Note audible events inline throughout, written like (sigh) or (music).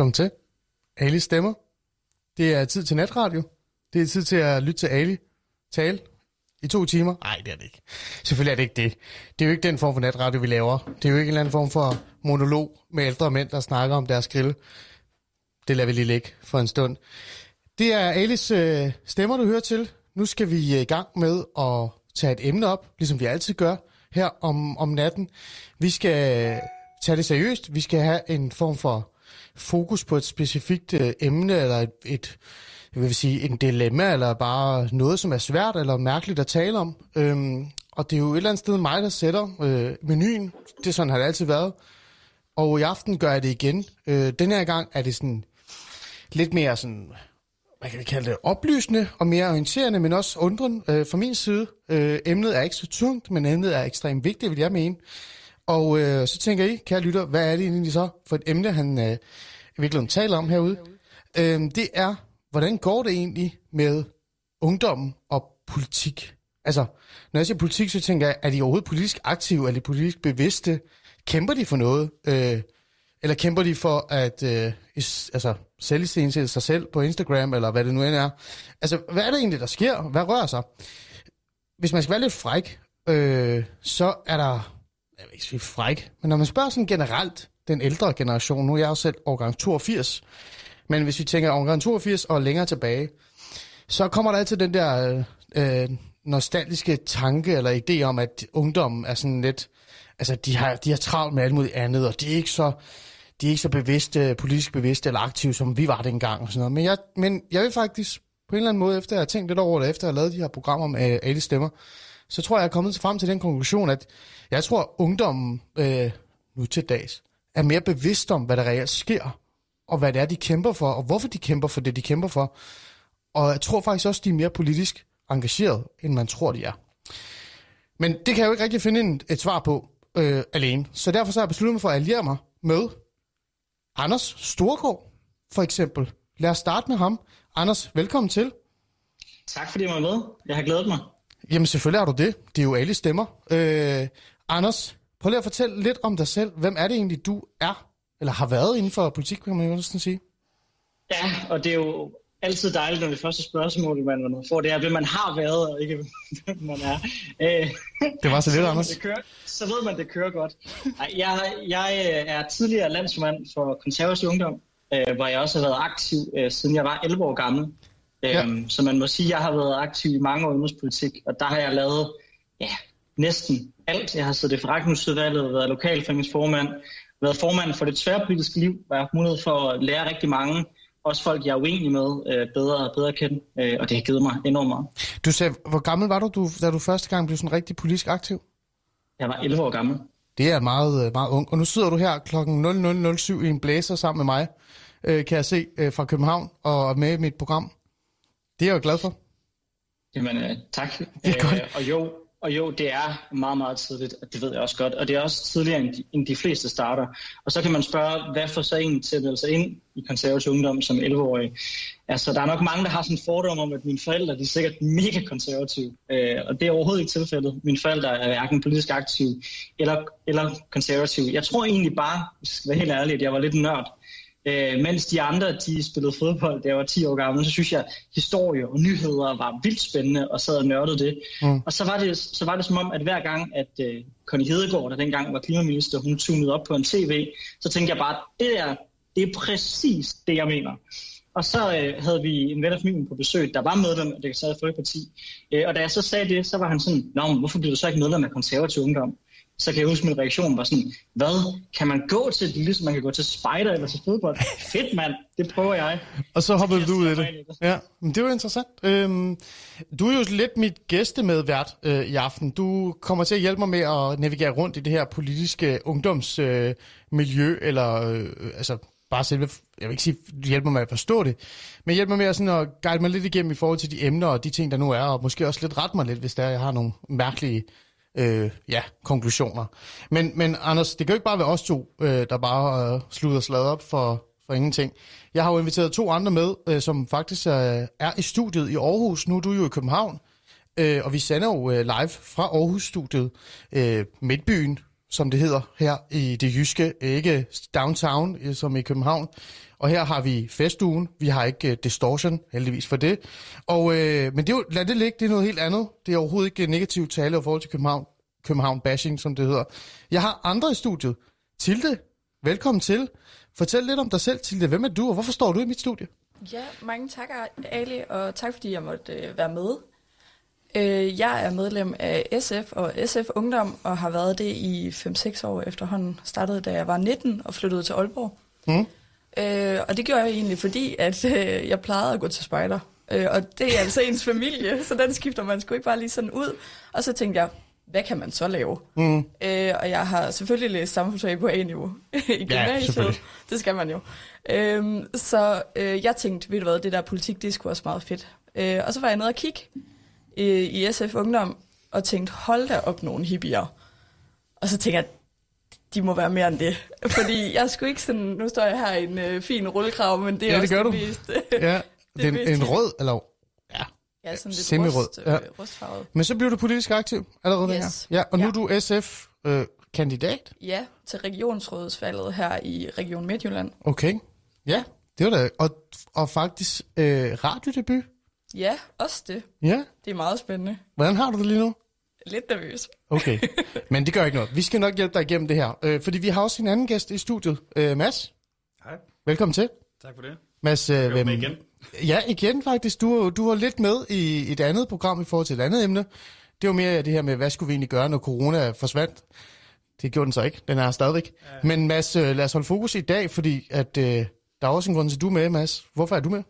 Velkommen til. Ali stemmer. Det er tid til natradio. Det er tid til at lytte til Ali tale i to timer. Nej, det er det ikke. Selvfølgelig er det ikke det. Det er jo ikke den form for natradio, vi laver. Det er jo ikke en eller anden form for monolog med ældre mænd, der snakker om deres grill. Det lader vi lige ligge for en stund. Det er Alis øh, stemmer, du hører til. Nu skal vi øh, i gang med at tage et emne op, ligesom vi altid gør her om, om natten. Vi skal øh, tage det seriøst. Vi skal have en form for fokus på et specifikt øh, emne, eller et, et jeg vil sige, en dilemma, eller bare noget, som er svært eller mærkeligt at tale om. Øhm, og det er jo et eller andet sted mig, der sætter øh, menuen. Det er sådan, har det altid været. Og i aften gør jeg det igen. Øh, den her gang er det sådan lidt mere sådan, hvad kan vi kalde det, oplysende og mere orienterende, men også undren øh, fra min side. Øh, emnet er ikke så tungt, men emnet er ekstremt vigtigt, vil jeg mene. Og øh, så tænker I, kære lytter, hvad er det egentlig så for et emne, han øh, virkelig taler om herude? Øh, det er, hvordan går det egentlig med ungdommen og politik? Altså, når jeg siger politik, så tænker jeg, er de overhovedet politisk aktive? Er de politisk bevidste? Kæmper de for noget? Øh, eller kæmper de for at øh, is, altså, sælge sig selv på Instagram, eller hvad det nu end er? Altså, hvad er det egentlig, der sker? Hvad rører sig? Hvis man skal være lidt fræk, øh, så er der jeg vil ikke sige fræk, men når man spørger sådan generelt den ældre generation, nu er jeg jo selv årgang 82, men hvis vi tænker årgang 82 og længere tilbage, så kommer der altid den der øh, nostalgiske tanke eller idé om, at ungdommen er sådan lidt, altså de har, de har travlt med alt muligt andet, og de er ikke så, de er ikke så bevidste, politisk bevidste eller aktive, som vi var dengang og sådan noget. Men jeg, men jeg vil faktisk på en eller anden måde, efter jeg har tænkt lidt over det, efter jeg har lavet de her programmer med alle stemmer, så tror jeg, jeg er kommet frem til den konklusion, at jeg tror, at ungdommen øh, nu til dags er mere bevidst om, hvad der reelt sker, og hvad det er, de kæmper for, og hvorfor de kæmper for det, de kæmper for. Og jeg tror faktisk også, de er mere politisk engageret, end man tror, de er. Men det kan jeg jo ikke rigtig finde en, et svar på øh, alene. Så derfor så har jeg besluttet mig for at alliere mig med Anders Storgård, for eksempel. Lad os starte med ham. Anders, velkommen til. Tak fordi jeg var med. Jeg har glædet mig. Jamen selvfølgelig har du det. Det er jo alle stemmer. Øh, Anders, prøv lige at fortælle lidt om dig selv. Hvem er det egentlig, du er, eller har været inden for politik, kan man jo sådan sige? Ja, og det er jo altid dejligt, når det første spørgsmål, man får, det er, hvem man har været, og ikke hvem man er. Øh, det var så lidt, Anders. (laughs) Det kører, så ved man, det kører godt. Jeg, jeg er tidligere landsmand for konservativ ungdom, øh, hvor jeg også har været aktiv, øh, siden jeg var 11 år gammel. Ja. Øhm, så man må sige, at jeg har været aktiv i mange år i udenrigspolitik, og der har jeg lavet ja, næsten alt. Jeg har siddet i forretningsudvalget, været lokalforeningsformand, været formand for det tværpolitiske liv, hvor jeg har mulighed for at lære rigtig mange, også folk, jeg er uenig med, øh, bedre og bedre at kende, øh, og det har givet mig enormt meget. Du sagde, hvor gammel var du, du, da du første gang blev sådan rigtig politisk aktiv? Jeg var 11 år gammel. Det er meget, øh, meget ung. Og nu sidder du her klokken 00.07 i en blæser sammen med mig, øh, kan jeg se, øh, fra København, og med i mit program. Det er jeg jo glad for. Jamen, øh, tak. Det er godt. Øh, og jo, og jo, det er meget, meget tidligt, og det ved jeg også godt. Og det er også tidligere, end de, end de fleste starter. Og så kan man spørge, hvad får så en til at melde sig ind i konservativ ungdom som 11-årig? Altså, der er nok mange, der har sådan en fordom om, at mine forældre de er sikkert mega konservative. Øh, og det er overhovedet ikke tilfældet. Mine forældre er hverken politisk aktive eller, eller konservative. Jeg tror egentlig bare, hvis jeg skal være helt ærlig, at jeg var lidt nørd. Øh, mens de andre, de spillede fodbold, da jeg var 10 år gammel, så synes jeg, historie og nyheder var vildt spændende, og sad og nørdede det. Mm. Og så var det, så var det som om, at hver gang, at uh, Connie Hedegaard, der dengang var klimaminister, hun tunede op på en tv, så tænkte jeg bare, det der, det er præcis det, jeg mener. Og så øh, havde vi en ven af familien på besøg, der var medlem af det konservative folkeparti. Øh, og da jeg så sagde det, så var han sådan, Nå, hvorfor bliver du så ikke medlem af konservativ ungdom? Så kan jeg huske, min reaktion var sådan, hvad, kan man gå til det, ligesom man kan gå til spider eller til fodbold? (laughs) Fedt mand, det prøver jeg. Og så hoppede du ud af det. Ja, men det var interessant. Øhm, du er jo lidt mit gæstemedvært øh, i aften. Du kommer til at hjælpe mig med at navigere rundt i det her politiske ungdomsmiljø, øh, eller øh, altså bare selve, jeg vil ikke sige, hjælpe mig med at forstå det, men hjælpe mig med at, sådan at guide mig lidt igennem i forhold til de emner og de ting, der nu er, og måske også lidt rette mig lidt, hvis der jeg har nogle mærkelige øh, ja, konklusioner. Men, men Anders, det kan jo ikke bare være os to, øh, der bare øh, slutter slaget op for, for ingenting. Jeg har jo inviteret to andre med, øh, som faktisk øh, er i studiet i Aarhus. Nu er du jo i København, øh, og vi sender jo øh, live fra Aarhus-studiet, øh, Midtbyen, som det hedder her i det jyske, ikke downtown, øh, som i København. Og her har vi festugen. Vi har ikke uh, distortion, heldigvis for det. Og, uh, men det er jo, lad det ligge, det er noget helt andet. Det er overhovedet ikke negativt tale i forhold til København. København bashing, som det hedder. Jeg har andre i studiet. Tilde, velkommen til. Fortæl lidt om dig selv, Tilde. Hvem er du, og hvorfor står du i mit studie? Ja, mange tak, Ali, og tak fordi jeg måtte øh, være med. Øh, jeg er medlem af SF og SF Ungdom, og har været det i 5-6 år efterhånden. Startede da jeg var 19 og flyttede til Aalborg. Mm. Øh, og det gjorde jeg egentlig, fordi at øh, jeg plejede at gå til spejder. Øh, og det er altså ens familie, så den skifter man sgu ikke bare lige sådan ud. Og så tænkte jeg, hvad kan man så lave? Mm. Øh, og jeg har selvfølgelig læst samfundsfag på A-niveau (laughs) i gymnasiet. Ja, det skal man jo. Øh, så øh, jeg tænkte, ved du hvad, det der politik, det skulle også meget fedt. Øh, og så var jeg nede og kigge i, i SF Ungdom, og tænkte, hold da op nogle hippier. Og så tænkte jeg, de må være mere end det. Fordi jeg skulle ikke sådan, nu står jeg her i en øh, fin rullekrav, men det er ja, også det gør du. Vist, ja, (laughs) det er en, en rød, eller ja, ja sådan lidt semirød. Rust, ja. Øh, rustfarvet. Men så blev du politisk aktiv allerede yes. her. Ja, og nu ja. er du SF-kandidat? Øh, ja, til regionsrådsvalget her i Region Midtjylland. Okay, ja, det var da. Og, og faktisk øh, radiodebut? Ja, også det. Ja. Det er meget spændende. Hvordan har du det lige nu? Lidt nervøs. Okay, men det gør ikke noget. Vi skal nok hjælpe dig igennem det her. Øh, fordi vi har også en anden gæst i studiet. Øh, Mads? Hej. Velkommen til. Tak for det. Mads, øh, hvem... igen. Ja, igen faktisk. Du, du var lidt med i et andet program i forhold til et andet emne. Det var mere det her med, hvad skulle vi egentlig gøre, når corona forsvandt. Det gjorde den så ikke. Den er stadigvæk. Ja. Men Mads, øh, lad os holde fokus i dag, fordi at, øh, der er også en grund til, at du er med, Mads. Hvorfor er du med?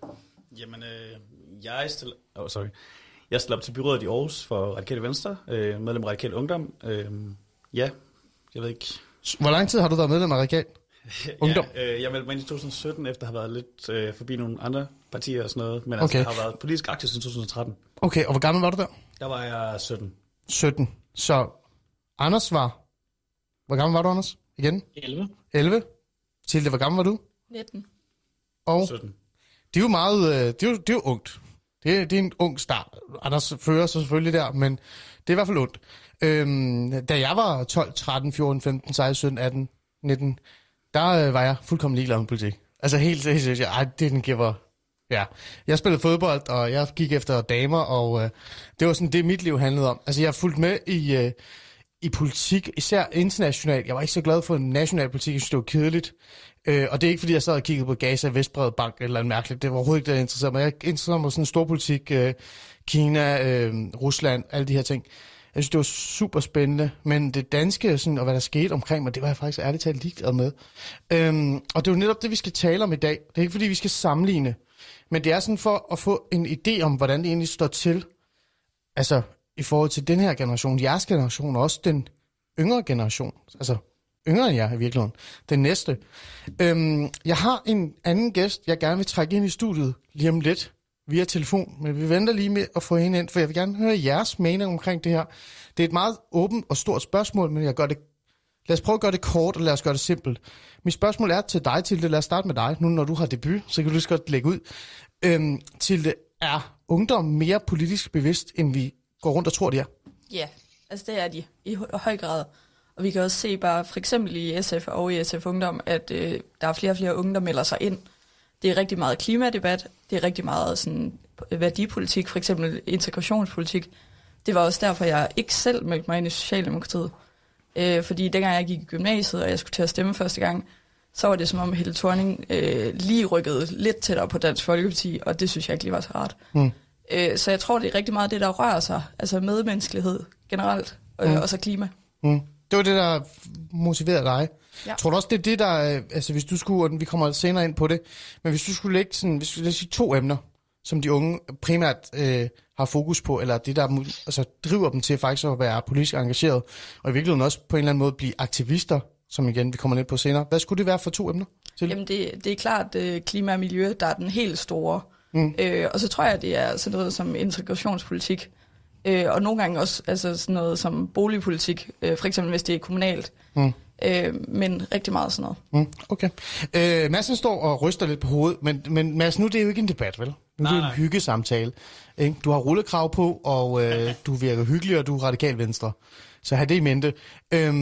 Jamen, øh, jeg stiller... Oh, sorry. Jeg stiller op til byrådet i Aarhus for Radikale Venstre, øh, medlem af Radikale Ungdom. Øh, ja, jeg ved ikke... Hvor lang tid har du været medlem af Radikale (laughs) Ungdom? ja, øh, jeg meldte mig ind i 2017, efter at have været lidt øh, forbi nogle andre partier og sådan noget. Men altså, okay. altså, jeg har været politisk aktiv siden 2013. Okay, og hvor gammel var du der? Der var jeg 17. 17. Så Anders var... Hvor gammel var du, Anders? Igen? 11. 11. Tilde, hvor gammel var du? 19. Og 17. Det er jo meget... Øh, det er jo, det er jo ungt. Det, det er en ung start. Anders fører sig selvfølgelig der, men det er i hvert fald ondt. Øhm, da jeg var 12, 13, 14, 15, 16, 17, 18, 19, der øh, var jeg fuldkommen ligeglad med politik. Altså helt seriøst, ej, det den giver... Ja, jeg spillede fodbold, og jeg gik efter damer, og øh, det var sådan det, mit liv handlede om. Altså jeg har fulgt med i, øh, i politik, især internationalt. Jeg var ikke så glad for national politik, jeg synes, det var kedeligt. Øh, og det er ikke, fordi jeg sad og kiggede på Gaza, Vestbred Bank eller en mærkeligt. Det var overhovedet ikke det, jeg interesserede mig. Jeg interesserede mig sådan storpolitik, øh, Kina, øh, Rusland, alle de her ting. Jeg synes, det var super spændende, men det danske, sådan, og hvad der skete omkring mig, det var jeg faktisk ærligt talt ligeglad med. Øhm, og det er jo netop det, vi skal tale om i dag. Det er ikke, fordi vi skal sammenligne, men det er sådan for at få en idé om, hvordan det egentlig står til, altså i forhold til den her generation, jeres generation, og også den yngre generation. Altså yngre end jeg i virkeligheden. Den næste. Øhm, jeg har en anden gæst, jeg gerne vil trække ind i studiet lige om lidt via telefon, men vi venter lige med at få hende ind, for jeg vil gerne høre jeres mening omkring det her. Det er et meget åbent og stort spørgsmål, men jeg gør det Lad os prøve at gøre det kort, og lad os gøre det simpelt. Mit spørgsmål er til dig, Tilde. Lad os starte med dig. Nu når du har debut, så kan du lige godt lægge ud. Øhm, Tilde, er ungdom mere politisk bevidst, end vi går rundt og tror, de er? Ja, altså det er de i høj grad. Og vi kan også se bare for eksempel i SF og i SF Ungdom, at øh, der er flere og flere unge, der melder sig ind. Det er rigtig meget klimadebat, det er rigtig meget sådan, værdipolitik, for eksempel integrationspolitik. Det var også derfor, jeg ikke selv meldte mig ind i Socialdemokratiet. Øh, fordi dengang jeg gik i gymnasiet, og jeg skulle til at stemme første gang, så var det som om Helle Thorning øh, lige rykkede lidt tættere på Dansk Folkeparti, og det synes jeg ikke lige var så rart. Mm. Øh, så jeg tror, det er rigtig meget det, der rører sig, altså medmenneskelighed generelt, øh, mm. og så klima. Mm. Det var det, der motiverede dig. Ja. Tror du også, det er det, der... Øh, altså, hvis du skulle... Og vi kommer senere ind på det. Men hvis du skulle lægge sådan... Hvis du sige to emner, som de unge primært øh, har fokus på, eller det, der altså, driver dem til faktisk at være politisk engageret, og i virkeligheden også på en eller anden måde blive aktivister, som igen vi kommer lidt på senere. Hvad skulle det være for to emner? Til? Jamen det, det er klart øh, klima og miljø, der er den helt store. Mm. Øh, og så tror jeg, det er sådan noget som integrationspolitik. Øh, og nogle gange også altså sådan noget som boligpolitik, øh, for eksempel hvis det er kommunalt. Mm. Øh, men rigtig meget sådan noget. Mm, okay. Øh, Madsen står og ryster lidt på hovedet, men, men Mads, nu det er jo ikke en debat, vel? Nu nej, er det en hyggesamtale. Ikke? Du har rullekrav på, og øh, (laughs) du virker hyggelig, og du er radikal venstre. Så have det i mente. Øh,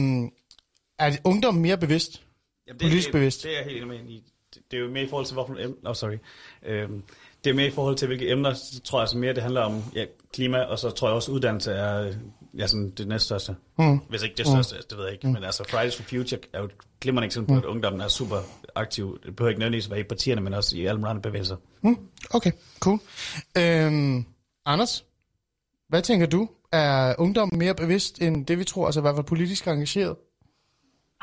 er ungdom mere bevidst? Jamen, det er, politisk bevidst? Det er jeg helt enig med i. det er jo mere i forhold til, hvorfor... Oh, sorry. Øhm, det er mere i forhold til, hvilke emner, så tror jeg altså mere, det handler om ja, klima, og så tror jeg også, uddannelse er ja, sådan det næststørste. Mm. Hvis ikke det største, mm. det ved jeg ikke. Mm. Men altså, Fridays for Future er jo et glimrende eksempel på, mm. at ungdommen er super aktiv. Det behøver ikke nødvendigvis være i partierne, men også i alle andre bevægelser. Mm. Okay, cool. Øhm, Anders, hvad tænker du? Er ungdommen mere bevidst end det, vi tror, altså i hvert fald politisk engageret?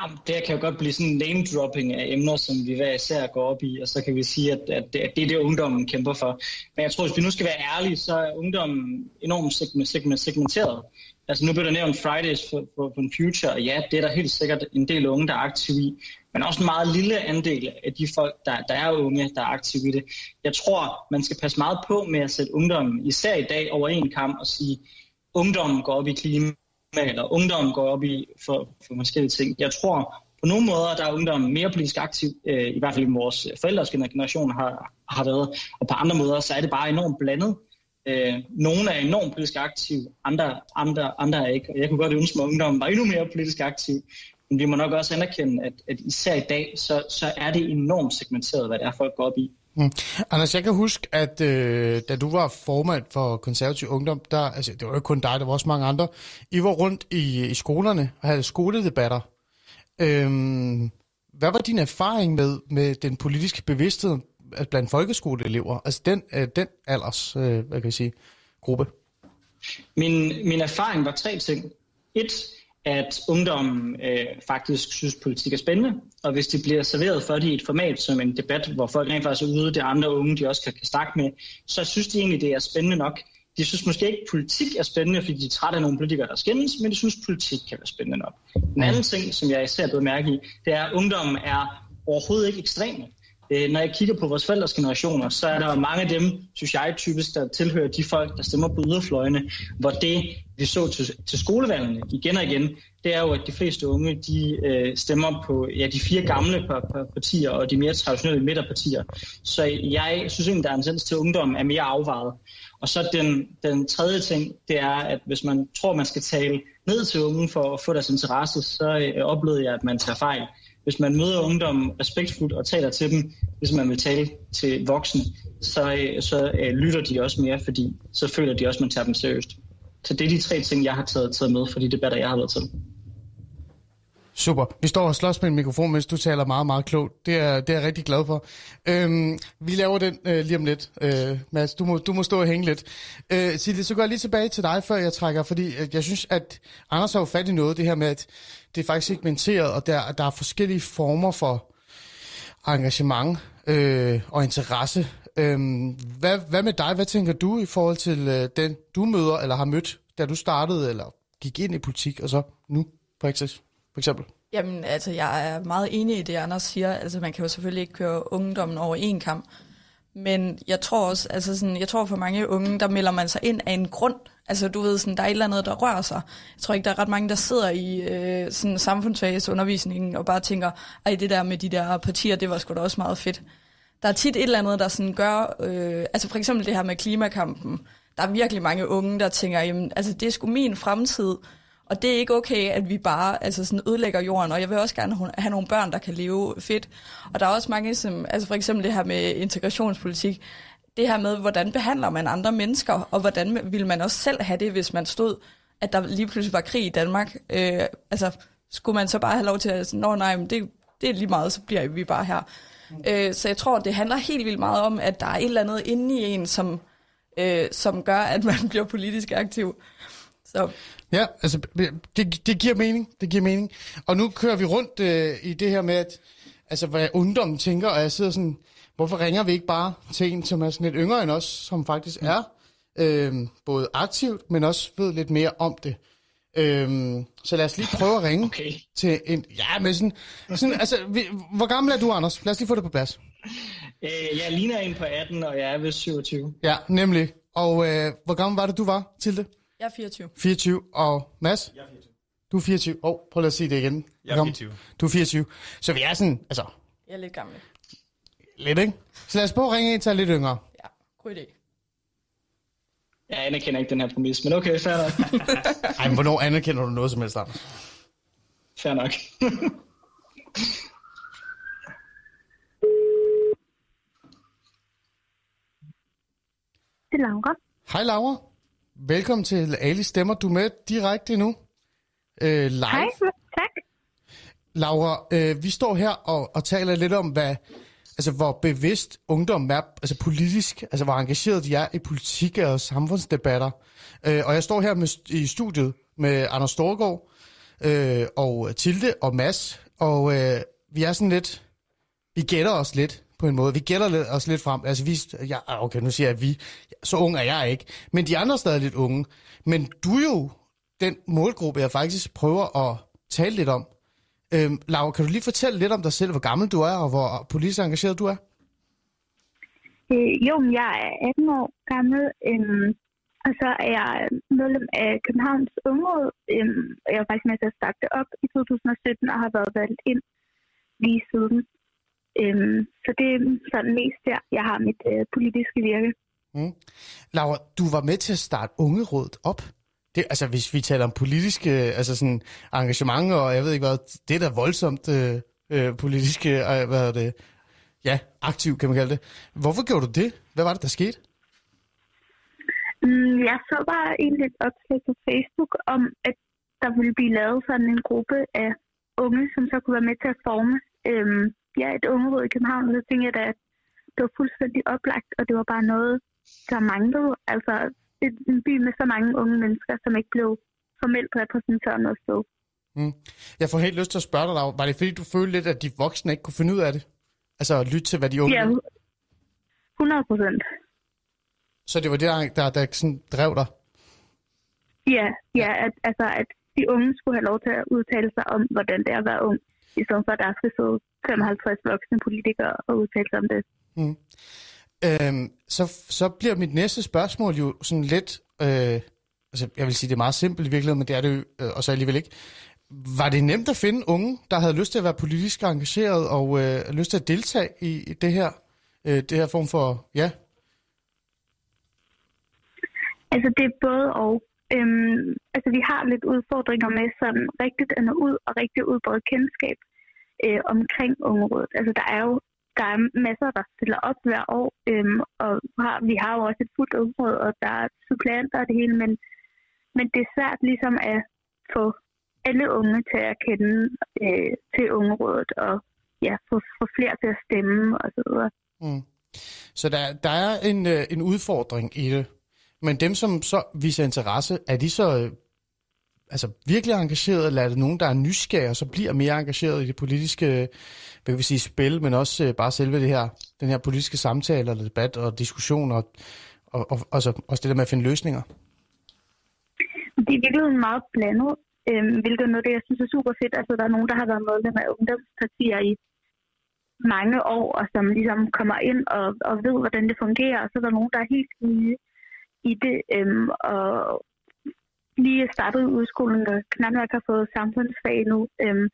Jamen, det kan jo godt blive sådan en name-dropping af emner, som vi hver især går op i, og så kan vi sige, at, at, det, at det er det, ungdommen kæmper for. Men jeg tror, hvis vi nu skal være ærlige, så er ungdommen enormt segment, segmenteret. Altså nu bliver der nævnt Fridays for, for, for Future, og ja, det er der helt sikkert en del unge, der er aktive i, men også en meget lille andel af de folk, der, der er unge, der er aktive i det. Jeg tror, man skal passe meget på med at sætte ungdommen, især i dag, over en kamp og sige, ungdommen går op i klima, eller ungdom går op i for, for forskellige ting. Jeg tror, på nogle måder der er ungdommen mere politisk aktiv, øh, i hvert fald i vores øh, forældres generation har, har været, og på andre måder så er det bare enormt blandet. Øh, nogle er enormt politisk aktive, andre, andre, andre er ikke. Og jeg kunne godt ønske mig, at ungdommen var endnu mere politisk aktiv. Men vi må nok også anerkende, at, at især i dag, så, så er det enormt segmenteret, hvad det er, folk går op i. Mm. Anders, jeg kan huske, at øh, da du var formand for konservativ ungdom, der, altså, det var jo ikke kun dig, der var også mange andre, I var rundt i, i skolerne og havde skoledebatter. Øhm, hvad var din erfaring med, med den politiske bevidsthed øh, blandt folkeskoleelever, altså den, øh, den alders, øh, hvad kan jeg sige, gruppe? Min, min erfaring var tre ting. Et, at ungdommen øh, faktisk synes, politik er spændende, og hvis det bliver serveret for det i et format som en debat, hvor folk rent faktisk er ude, det andre unge, de også kan, kan snakke med, så synes de egentlig, det er spændende nok. De synes måske ikke, at politik er spændende, fordi de er trætte af nogle politikere, der skændes, men de synes, at politik kan være spændende nok. En anden ting, som jeg især blevet mærke i, det er, at ungdommen er overhovedet ikke ekstreme. Øh, når jeg kigger på vores forældres generationer, så er der mange af dem, synes jeg typisk, der tilhører de folk, der stemmer på yderfløjene, hvor det, vi så til, til skolevalgene igen og igen, det er jo, at de fleste unge, de øh, stemmer på ja, de fire gamle partier og de mere traditionelle midterpartier. Så jeg synes egentlig, der er en tendens til, at ungdom er mere afvejet. Og så den, den tredje ting, det er, at hvis man tror, man skal tale ned til unge for at få deres interesse, så øh, oplevede jeg, at man tager fejl hvis man møder ungdommen respektfuldt og taler til dem, hvis man vil tale til voksne, så, øh, så øh, lytter de også mere, fordi så føler de også, at man tager dem seriøst. Så det er de tre ting, jeg har taget, taget med for de debatter, jeg har været til. Super. Vi står og slås med en mikrofon, mens du taler meget, meget klogt. Det er, det er jeg rigtig glad for. Øhm, vi laver den øh, lige om lidt. Øh, Mads, du må, du må stå og hænge lidt. Øh, Silje, så går jeg lige tilbage til dig, før jeg trækker, fordi øh, jeg synes, at Anders har jo fat i noget, det her med, at det er faktisk segmenteret, og der, der er forskellige former for engagement øh, og interesse. Øh, hvad, hvad med dig? Hvad tænker du i forhold til øh, den, du møder eller har mødt, da du startede eller gik ind i politik, og så nu, praksis, for eksempel? Jamen, altså, jeg er meget enig i det, Anders siger. Altså, man kan jo selvfølgelig ikke køre ungdommen over en kamp. Men jeg tror også, altså sådan, jeg tror for mange unge, der melder man sig ind af en grund. Altså du ved, sådan, der er et eller andet, der rører sig. Jeg tror ikke, der er ret mange, der sidder i øh, sådan samfundsfagsundervisningen og bare tænker, ej det der med de der partier, det var sgu da også meget fedt. Der er tit et eller andet, der sådan gør, øh, altså for eksempel det her med klimakampen. Der er virkelig mange unge, der tænker, jamen altså det er sgu min fremtid. Og det er ikke okay, at vi bare altså sådan ødelægger jorden, og jeg vil også gerne have nogle børn, der kan leve fedt. Og der er også mange, som, altså for eksempel det her med integrationspolitik, det her med, hvordan behandler man andre mennesker, og hvordan ville man også selv have det, hvis man stod, at der lige pludselig var krig i Danmark. Øh, altså, skulle man så bare have lov til at sige, nej, men det, det er lige meget, så bliver vi bare her. Øh, så jeg tror, det handler helt vildt meget om, at der er et eller andet inde i en, som, øh, som gør, at man bliver politisk aktiv. Så. Ja, altså, det, det giver mening, det giver mening. Og nu kører vi rundt øh, i det her med, at, altså, hvad ungdommen tænker, og jeg sidder sådan, hvorfor ringer vi ikke bare til en, som er sådan lidt yngre end os, som faktisk mm. er øh, både aktivt, men også ved lidt mere om det. Øhm, så lad os lige prøve at ringe (laughs) okay. til en... Ja, men sådan... sådan altså, vi, hvor gammel er du, Anders? Lad os lige få det på plads. Øh, jeg ligner en på 18, og jeg er ved 27. Ja, nemlig. Og øh, hvor gammel var det, du var til det? Jeg er 24. 24, og Mads? Jeg er 24. Du er 24. Åh, oh, prøv lige at sige det igen. Jeg er 24. Du er 24. Så vi er sådan, altså... Jeg er lidt gammel. Lidt, ikke? Så lad os prøve at ringe en, der er lidt yngre. Ja, god idé. Jeg anerkender ikke den her præmis, men okay, fair nok. (laughs) Ej, men hvornår anerkender du noget som helst, Anders? Fair nok. det er Laura. Hej Laura. Velkommen til Ali Stemmer. Du er med direkte nu. Øh, live. Hej, tak. Laura, øh, vi står her og, og taler lidt om, hvad, altså, hvor bevidst ungdom er altså, politisk, altså hvor engageret de er i politik og samfundsdebatter. Øh, og jeg står her med, i studiet med Anders Storgård øh, og Tilde og Mads, og øh, vi er sådan lidt, vi gætter os lidt på en måde. Vi gælder os lidt frem. Altså, vi, ja, ah, okay, nu siger jeg, at vi, så ung er jeg ikke. Men de andre er stadig lidt unge. Men du er jo den målgruppe, jeg faktisk prøver at tale lidt om. Øhm, Laura, kan du lige fortælle lidt om dig selv, hvor gammel du er, og hvor politisk engageret du er? Øh, jo, jeg er 18 år gammel, øhm, og så er jeg medlem af Københavns Ungeråd. Øhm, og jeg var faktisk med til at starte op i 2017 og har været valgt ind lige siden. Øhm, så det er sådan mest der, jeg har mit øh, politiske virke. Mm. Laura, du var med til at starte Ungerådet op. Det, altså, hvis vi taler om politiske altså sådan, engagement, og jeg ved ikke hvad, det er da voldsomt øh, øh, politiske, øh, hvad er det, ja, aktiv kan man kalde det. Hvorfor gjorde du det? Hvad var det, der skete? Mm, jeg så bare egentlig et opslag på Facebook om, at der ville blive lavet sådan en gruppe af unge, som så kunne være med til at forme øhm, ja, et ungeråd i København. Så tænkte jeg da, at det var fuldstændig oplagt, og det var bare noget, der manglede. Altså en by med så mange unge mennesker, som ikke blev formelt repræsenteret noget sted. Mm. Jeg får helt lyst til at spørge dig. Var det fordi, du følte lidt, at de voksne ikke kunne finde ud af det? Altså at lytte til, hvad de unge... Ja, 100 procent. Så det var det, der, der, der sådan drev dig? Ja, ja at, altså at de unge skulle have lov til at udtale sig om, hvordan det er at være ung, i stedet for at der skal sidde 55 voksne politikere og udtale sig om det. Mm. Øhm, så, så bliver mit næste spørgsmål jo sådan lidt, øh, altså jeg vil sige, det er meget simpelt i virkeligheden, men det er det jo øh, også alligevel ikke. Var det nemt at finde unge, der havde lyst til at være politisk engageret og øh, lyst til at deltage i, i det her, øh, det her form for, ja? Altså det er både og. Øhm, altså vi har lidt udfordringer med sådan rigtigt at nå ud og rigtig udbrede kendskab øh, omkring ungerådet. Altså der er jo der er masser, der stiller op hver år, øhm, og har, vi har jo også et fuldt område, og der er supplanter og det hele, men, men det er svært ligesom at få alle unge til at kende øh, til ungerådet, og ja, få, få flere til at stemme og så videre. Mm. Så der, der er en, øh, en udfordring i det. Men dem, som så viser interesse, er de så øh, altså virkelig engageret, eller er det nogen, der er nysgerrige, og så bliver mere engageret i det politiske øh, hvad vil sige, spil, men også øh, bare selve det her, den her politiske samtale, eller debat og diskussion, og, og, og også, også det der med at finde løsninger? Det er virkelig meget blandet, øh, hvilket er noget, det jeg synes er super fedt. Altså, der er nogen, der har været medlem af ungdomspartier i mange år, og som ligesom kommer ind og, og ved, hvordan det fungerer, og så er der nogen, der er helt nye i det, Øhm, og lige startet i udskolen og knap nok har fået samfundsfag nu. Øhm,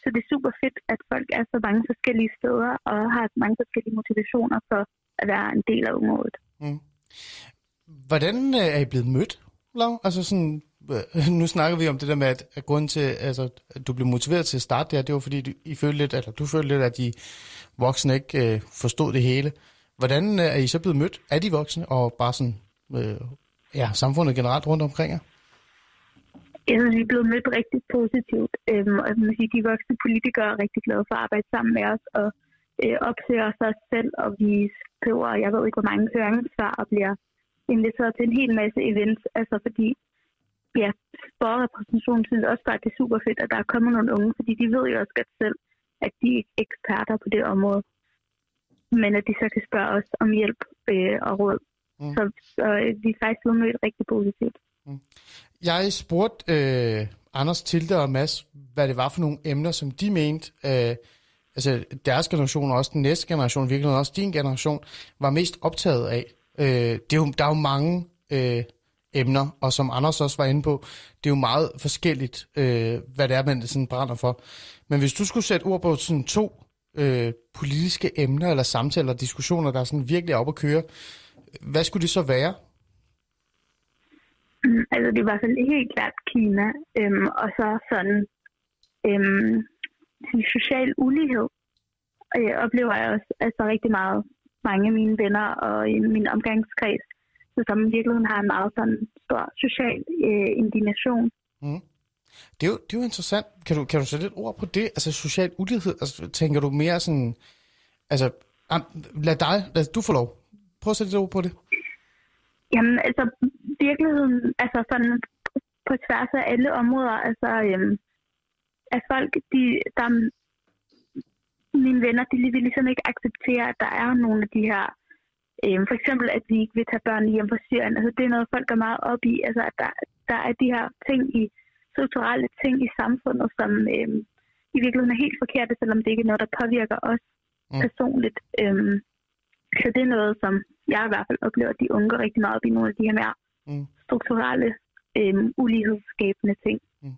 så det er super fedt, at folk er så mange forskellige steder og har mange forskellige motivationer for at være en del af området. Mm. Hvordan øh, er I blevet mødt, Lav? Altså sådan, øh, nu snakker vi om det der med, at, at grunden til, altså, at du blev motiveret til at starte der, det var fordi, du, I følte lidt, eller du følte lidt, at de voksne ikke øh, forstod det hele. Hvordan øh, er I så blevet mødt af de voksne, og bare sådan, øh, ja, samfundet generelt rundt omkring jer? Jeg synes, vi er blevet mødt rigtig positivt. Øhm, og sige, de voksne politikere er rigtig glade for at arbejde sammen med os og øh, opsøger os selv, og vi skriver, jeg ved ikke, hvor mange høringssvar og bliver inviteret til en hel masse events. Altså fordi, ja, borgerrepræsentationen synes også bare, at det er super fedt, at der er kommet nogle unge, fordi de ved jo også godt selv, at de er eksperter på det område. Men at de så kan spørge os om hjælp øh, og råd. Mm. Så, så øh, vi er faktisk blevet mødt rigtig positivt. Mm. Jeg spurgte øh, Anders, Tilde og Mads, hvad det var for nogle emner, som de mente, øh, altså deres generation og også den næste generation, virkelig også din generation, var mest optaget af. Øh, det er jo, der er jo mange øh, emner, og som Anders også var inde på, det er jo meget forskelligt, øh, hvad det er, man sådan brænder for. Men hvis du skulle sætte ord på sådan to øh, politiske emner, eller samtaler, diskussioner, der er sådan virkelig op at køre, hvad skulle det så være? Mm, altså det var sådan helt klart Kina, øhm, og så sådan øhm, social ulighed. Og jeg oplever jeg også altså rigtig meget mange af mine venner og i min omgangskreds som i virkeligheden har en meget sådan stor social øh, indignation. Mm. Det er, jo, det er jo interessant. Kan du, kan du sætte lidt ord på det? Altså social ulighed, altså, tænker du mere sådan... Altså, lad dig, lad du få lov. Prøv at sætte lidt ord på det. Jamen, altså, virkeligheden, altså sådan på tværs af alle områder, altså, øhm, at folk, de, der, mine venner, de vil ligesom ikke acceptere, at der er nogle af de her, øhm, for eksempel, at vi ikke vil tage børn hjem fra Syrien. Altså, det er noget, folk går meget op i, altså, at der, der er de her ting i, strukturelle ting i samfundet, som øhm, i virkeligheden er helt forkerte, selvom det ikke er noget, der påvirker os mm. personligt. Øhm, så det er noget, som jeg i hvert fald oplever, at de unge rigtig meget op i nogle af de her mere mm. strukturelle, øhm, ulighedsskabende ting. Mm.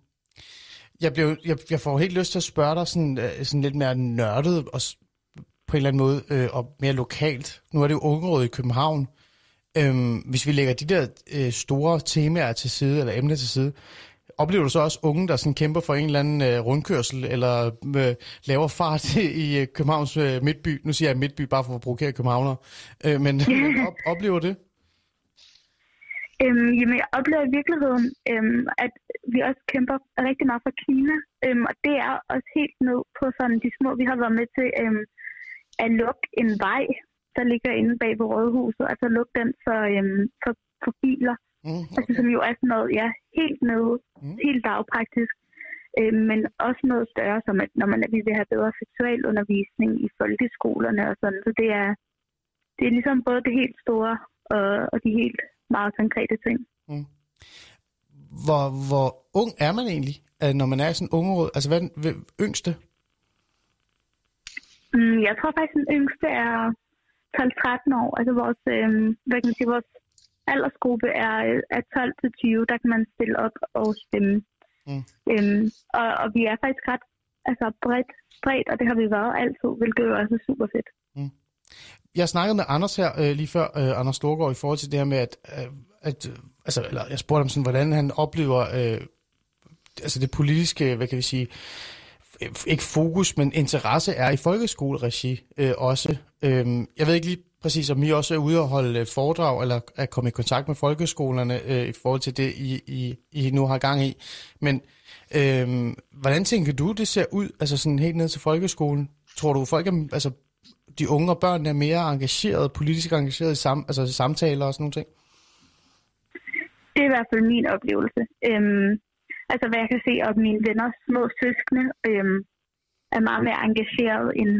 Jeg, blev, jeg, jeg får helt lyst til at spørge dig sådan, øh, sådan lidt mere nørdet og på en eller anden måde øh, og mere lokalt. Nu er det jo ungerådet i København. Øhm, hvis vi lægger de der øh, store temaer til side, eller emner til side, Oplever du så også unge, der sådan kæmper for en eller anden øh, rundkørsel, eller øh, laver fart (laughs) i øh, Københavns øh, midtby? Nu siger jeg midtby bare for at provokere københavner. Øh, men (laughs) op, oplever det? Øhm, jamen, jeg oplever i virkeligheden, øhm, at vi også kæmper rigtig meget for Kina. Øhm, og det er også helt ned på sådan de små, vi har været med til øhm, at lukke en vej, der ligger inde bag på Rådhuset. Altså lukke den for, øhm, for, for biler. Mm, okay. Altså som jo er sådan noget, ja, helt nede, mm. helt dagpraktisk. Øh, men også noget større, som at når man vi vil have bedre seksualundervisning i folkeskolerne og sådan. Så det er, det er ligesom både det helt store og, og de helt meget konkrete ting. Mm. Hvor, hvor ung er man egentlig, øh, når man er i sådan en ungeråd? Altså hvad er den yngste? Mm, jeg tror faktisk, den yngste er 12-13 år. Altså vores, øh, hvad kan man sige, vores aldersgruppe er, er 12 til 20, der kan man stille op og stemme. Mm. Øhm, og, og vi er faktisk ret altså bredt, bredt, og det har vi været altid, hvilket jo også er super fedt. Mm. Jeg snakkede med Anders her øh, lige før, øh, Anders Storgård, i forhold til det her med, at, øh, at øh, altså, eller jeg spurgte ham sådan, hvordan han oplever øh, altså det politiske, hvad kan vi sige, ikke fokus, men interesse er i folkeskoleregi øh, også. Øh, jeg ved ikke lige Præcis, og I også er ude og holde foredrag, eller at komme i kontakt med folkeskolerne øh, i forhold til det, I, I, I nu har gang i. Men øh, hvordan tænker du, det ser ud, altså sådan helt ned til folkeskolen? Tror du, folk er, altså de unge og børn er mere engageret, politisk engageret i sam, altså samtaler og sådan nogle ting? Det er i hvert fald min oplevelse. Øhm, altså hvad jeg kan se, at mine venner, små søskende, øhm, er meget mere engageret end,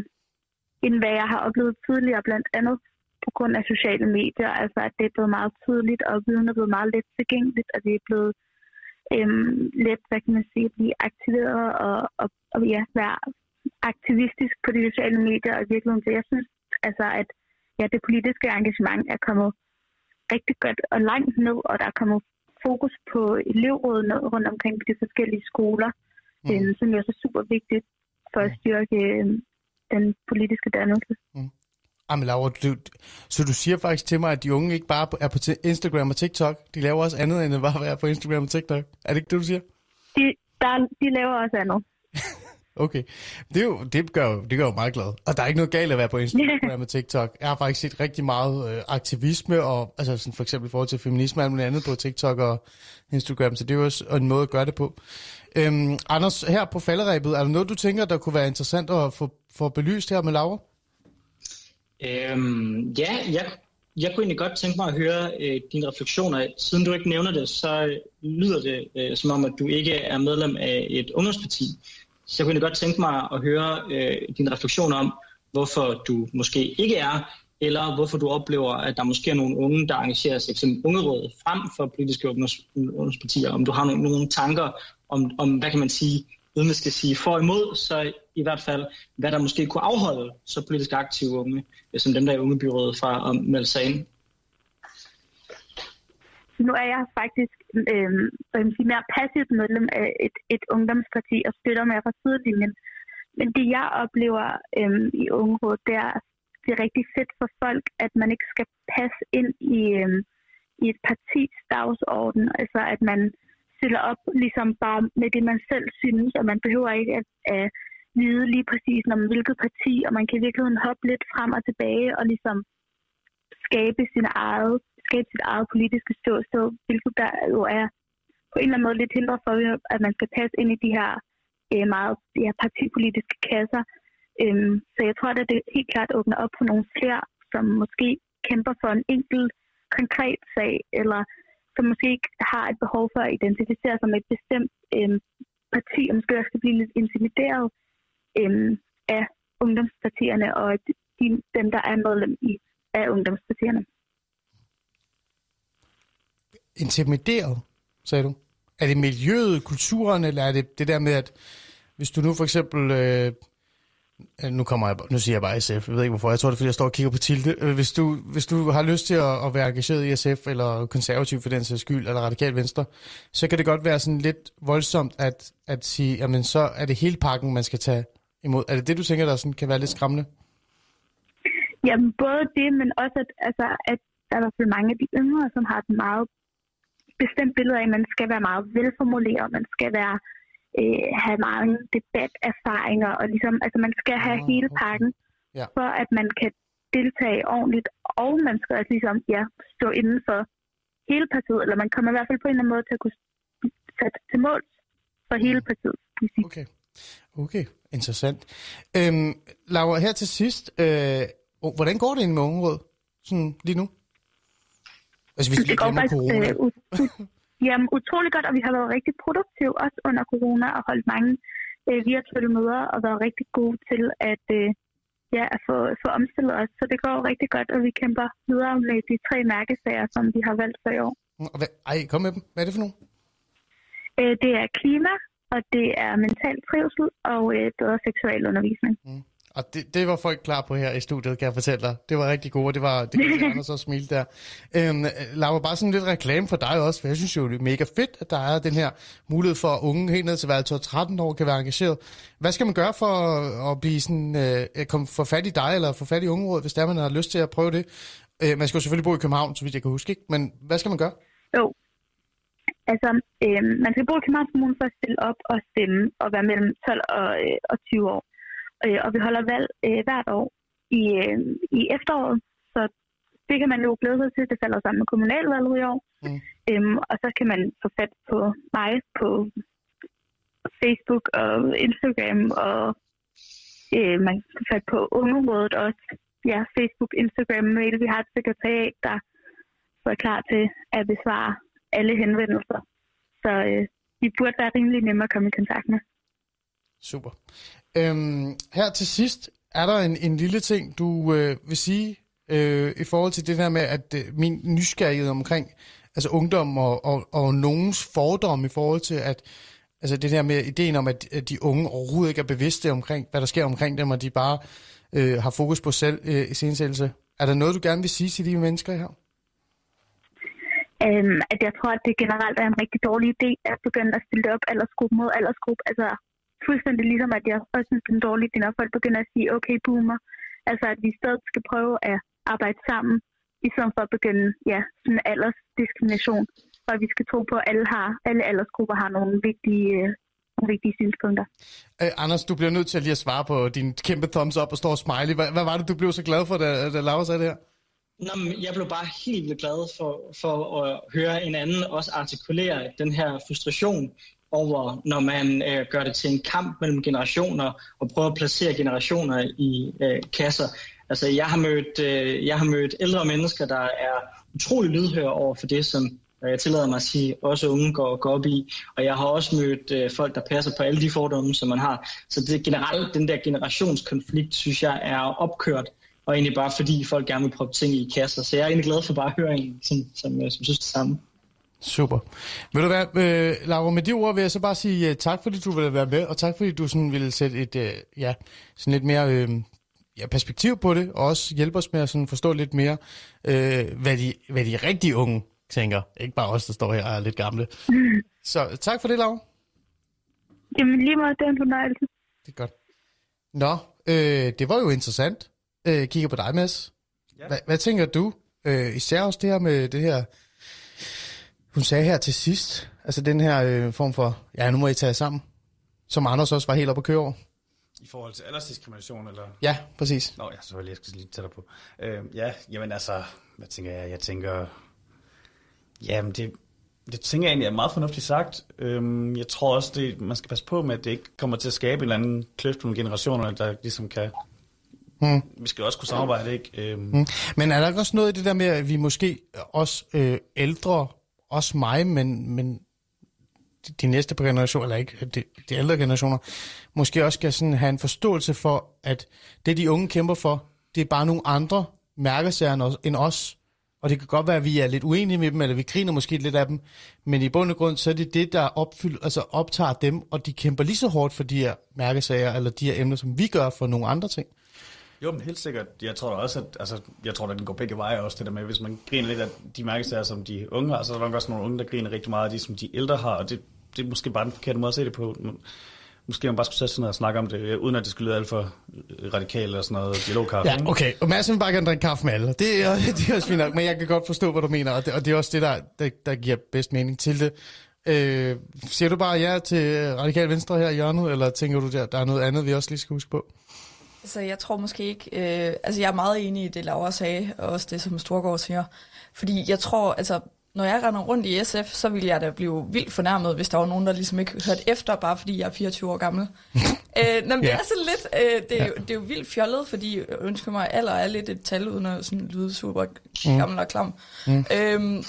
end hvad jeg har oplevet tidligere, blandt andet på grund af sociale medier, altså at det er blevet meget tydeligt, og viden er blevet meget let tilgængeligt, og det er blevet øhm, let, hvad kan man sige, at blive aktiveret og, og, og ja, være aktivistisk på de sociale medier, og i virkeligheden, så jeg synes altså, at ja, det politiske engagement er kommet rigtig godt og langt ned, og der er kommet fokus på elevrådet ned rundt omkring på de forskellige skoler, mm. øhm, som er også super vigtigt for at styrke øhm, den politiske dannelse. Mm. Jamen Laura, du, så du siger faktisk til mig, at de unge ikke bare er på Instagram og TikTok, de laver også andet end at bare være på Instagram og TikTok. Er det ikke det, du siger? De, der, de laver også andet. (laughs) okay. Det, er jo, det, gør jo, det gør jo meget glad. Og der er ikke noget galt at være på Instagram og (laughs) TikTok. Jeg har faktisk set rigtig meget øh, aktivisme, og altså sådan for eksempel i forhold til feminisme og andet på TikTok og Instagram, så det er jo også en måde at gøre det på. Øhm, Anders, her på falderæbet, er der noget, du tænker, der kunne være interessant at få, få belyst her med Laura? Øhm, ja, jeg, jeg kunne egentlig godt tænke mig at høre øh, dine refleksioner. Siden du ikke nævner det, så øh, lyder det øh, som om, at du ikke er medlem af et ungdomsparti. Så jeg kunne egentlig godt tænke mig at høre øh, dine refleksioner om, hvorfor du måske ikke er, eller hvorfor du oplever, at der måske er nogle unge, der engagerer sig som ungeråd frem for politiske ungdomspartier. Om du har nogle, nogle tanker om, om, hvad kan man sige, uden at skal sige for imod, så i hvert fald, hvad der måske kunne afholde så politisk aktive unge, øh, som dem der i ungebyrådet fra at melde sig ind. Nu er jeg faktisk øh, sige, mere passivt medlem af et, et ungdomsparti og støtter mig fra sidelinjen. Men det jeg oplever øh, i ungerådet, det er, det er rigtig fedt for folk, at man ikke skal passe ind i, øh, i et partis dagsorden. Altså at man stiller op ligesom bare med det, man selv synes, og man behøver ikke at, at vide lige præcis, om hvilket parti, og man kan i virkeligheden hoppe lidt frem og tilbage og ligesom skabe sin eget skabe sit eget politiske ståsted, hvilket der jo er på en eller anden måde lidt hindret for, at man skal passe ind i de her øh, meget de her partipolitiske kasser. Øhm, så jeg tror, at det helt klart åbner op for nogle flere, som måske kæmper for en enkelt konkret sag, eller som måske ikke har et behov for at identificere sig med et bestemt øhm, parti, og måske også skal blive lidt intimideret øhm, af ungdomspartierne og de, dem, der er medlem i, af ungdomspartierne. Intimideret, sagde du? Er det miljøet, kulturen, eller er det det der med, at hvis du nu for eksempel... Øh, Øh, nu kommer jeg, nu siger jeg bare SF, jeg ved ikke hvorfor, jeg tror det er, fordi jeg står og kigger på Tilde. Øh, hvis du, hvis du har lyst til at, at være engageret i SF, eller konservativ for den sags skyld, eller radikal venstre, så kan det godt være sådan lidt voldsomt at, at sige, jamen så er det hele pakken, man skal tage imod. Er det det, du tænker, der sådan kan være lidt skræmmende? Jamen både det, men også at, altså, at der er i hvert fald mange af de yngre, som har et meget bestemt billede af, at man skal være meget velformuleret, man skal være øh, have mange debaterfaringer, og ligesom, altså man skal have oh, hele pakken, ja. for at man kan deltage ordentligt, og man skal også ligesom, ja, stå inden for hele partiet, eller man kommer i hvert fald på en eller anden måde til at kunne sætte til mål for hele mm. partiet. Okay. Okay, interessant. Øhm, Laura, her til sidst, øh, hvordan går det med ungeråd sådan lige nu? Altså, hvis det går faktisk corona. Øh, (laughs) jamen, utrolig godt, og vi har været rigtig produktive også under corona og holdt mange øh, virtuelle møder og været rigtig gode til at, øh, ja, at få, få omstillet os. Så det går rigtig godt, og vi kæmper videre med de tre mærkesager, som vi har valgt for i år. Ej, kom med dem. Hvad er det for nogle? Øh, det er klima, og det er mental trivsel og øh, bedre seksualundervisning. Mm. Og det, det var folk klar på her i studiet, kan jeg fortælle dig. Det var rigtig gode, det var det kan Anders (laughs) så smile der. Øhm, Laura, bare sådan lidt reklame for dig også, for jeg synes jo, det er mega fedt, at der er den her mulighed for, at unge helt ned til hvad, 13 år kan være engageret. Hvad skal man gøre for at blive sådan, øh, komme for fat i dig, eller få fat i ungerådet, hvis der man har lyst til at prøve det? Øh, man skal jo selvfølgelig bo i København, så vidt jeg kan huske, ikke? men hvad skal man gøre? Jo, Altså, øh, man skal bo i Københavns Kommune for at stille op og stemme og være mellem 12 og, øh, og 20 år. Øh, og vi holder valg øh, hvert år i, øh, i efteråret, så det kan man jo glæde sig til. Det falder sammen med kommunalvalget i år. Mm. Øhm, og så kan man få fat på mig på Facebook og Instagram, og øh, man kan få fat på Ungerådet også. Ja, Facebook, Instagram, mail. Vi har et sekretariat, der er klar til at besvare alle henvendelser. Så øh, vi burde være rimelig nemme at komme i kontakt med. Super. Øhm, her til sidst, er der en, en lille ting, du øh, vil sige øh, i forhold til det der med, at øh, min nysgerrighed omkring altså ungdom og, og, og nogens fordom i forhold til, at altså det der med ideen om, at, at de unge overhovedet ikke er bevidste omkring, hvad der sker omkring dem, og de bare øh, har fokus på selv øh, i sindsættelse. Er der noget, du gerne vil sige til de mennesker her? Øhm, at jeg tror, at det generelt er en rigtig dårlig idé at begynde at stille op aldersgruppe mod aldersgruppe. Altså fuldstændig ligesom, at jeg også synes, det er en dårlig idé, når folk begynder at sige, okay, boomer. Altså, at vi stadig skal prøve at arbejde sammen, i stedet for at begynde, ja, sådan aldersdiskrimination. Og vi skal tro på, at alle, har, alle aldersgrupper har nogle vigtige, øh, nogle vigtige synspunkter. Øh, Anders, du bliver nødt til at lige at svare på din kæmpe thumbs up og står smiley. Hvad, hvad var det, du blev så glad for, da, da Laura sagde det her? Nå, men jeg blev bare helt vildt glad for, for at høre en anden også artikulere den her frustration over, når man øh, gør det til en kamp mellem generationer og prøver at placere generationer i øh, kasser. Altså, jeg har, mødt, øh, jeg har mødt ældre mennesker, der er utrolig lydhøre over for det, som øh, jeg tillader mig at sige, også unge går, går op i. Og jeg har også mødt øh, folk, der passer på alle de fordomme, som man har. Så det generelt, den der generationskonflikt, synes jeg, er opkørt. Og egentlig bare fordi folk gerne vil proppe ting i kasser. Så jeg er egentlig glad for bare at høre en, som, som, som, som synes det samme. Super. Vil du være, øh, Laura, med de ord vil jeg så bare sige uh, tak, fordi du ville være med, og tak, fordi du sådan ville sætte et, uh, ja, sådan lidt mere øh, ja, perspektiv på det, og også hjælpe os med at sådan forstå lidt mere, øh, hvad, de, hvad de rigtige unge tænker. Ikke bare os, der står her og er lidt gamle. Mm. Så tak for det, Laura. Jamen lige meget, det er en fornøjelse. Det er godt. Nå, øh, det var jo interessant. Øh, kigger på dig, Mads. Ja. Hva, hvad tænker du? Øh, især også det her med det her hun sagde her til sidst, altså den her øh, form for, ja, nu må I tage sammen, som Anders også var helt oppe at køre over. I forhold til aldersdiskrimination, eller? Ja, præcis. Nå ja, så jeg skal lige tage dig på. Øh, ja, jamen altså, hvad tænker jeg? Jeg tænker, Jamen, det, det tænker jeg egentlig er meget fornuftigt sagt. Øhm, jeg tror også, det, man skal passe på med, at det ikke kommer til at skabe en eller anden kløft mellem generationerne, der ligesom kan... Hmm. Vi skal også kunne samarbejde, ikke? Øhm. Hmm. Men er der ikke også noget i det der med, at vi måske også øh, ældre, også mig, men, men de næste generationer, eller ikke, de, de ældre generationer, måske også skal sådan have en forståelse for, at det, de unge kæmper for, det er bare nogle andre mærkesager end os. Og det kan godt være, at vi er lidt uenige med dem, eller vi griner måske lidt af dem, men i bund og grund, så er det det, der opfylder, altså optager dem, og de kæmper lige så hårdt for de her mærkesager, eller de her emner, som vi gør for nogle andre ting. Jo, men helt sikkert. Jeg tror også, at altså, jeg tror, at den går begge veje også, det der med, hvis man griner lidt af de mærkesager, som de unge har, så er der nok også nogle unge, der griner rigtig meget af de, som de ældre har, og det, det er måske bare den forkerte måde at se det på. Måske man bare skulle sætte sig ned og snakke om det, øh, uden at det skulle lyde alt for øh, radikalt eller sådan noget dialogkaffe. Ja, okay. Og Mads vil bare gerne drikke kaffe med alle. Det er, (laughs) det er også fint nok, men jeg kan godt forstå, hvad du mener, og det, og det er også det, der, der, der giver bedst mening til det. Øh, siger du bare ja til radikal venstre her i hjørnet, eller tænker du, der, der er noget andet, vi også lige skal huske på? Altså, jeg tror måske ikke... Øh, altså, jeg er meget enig i det, Laura sagde, og også det, som Storgård siger. Fordi jeg tror, altså, når jeg render rundt i SF, så ville jeg da blive vildt fornærmet, hvis der var nogen, der ligesom ikke hørte efter, bare fordi jeg er 24 år gammel. (laughs) øh, nå, det ja. er sådan lidt, øh, det, er jo, det er jo vildt fjollet, fordi ønsker mig alder er lidt et tal, uden at sådan lyde super mm. gammel og klam. Mm. Øhm,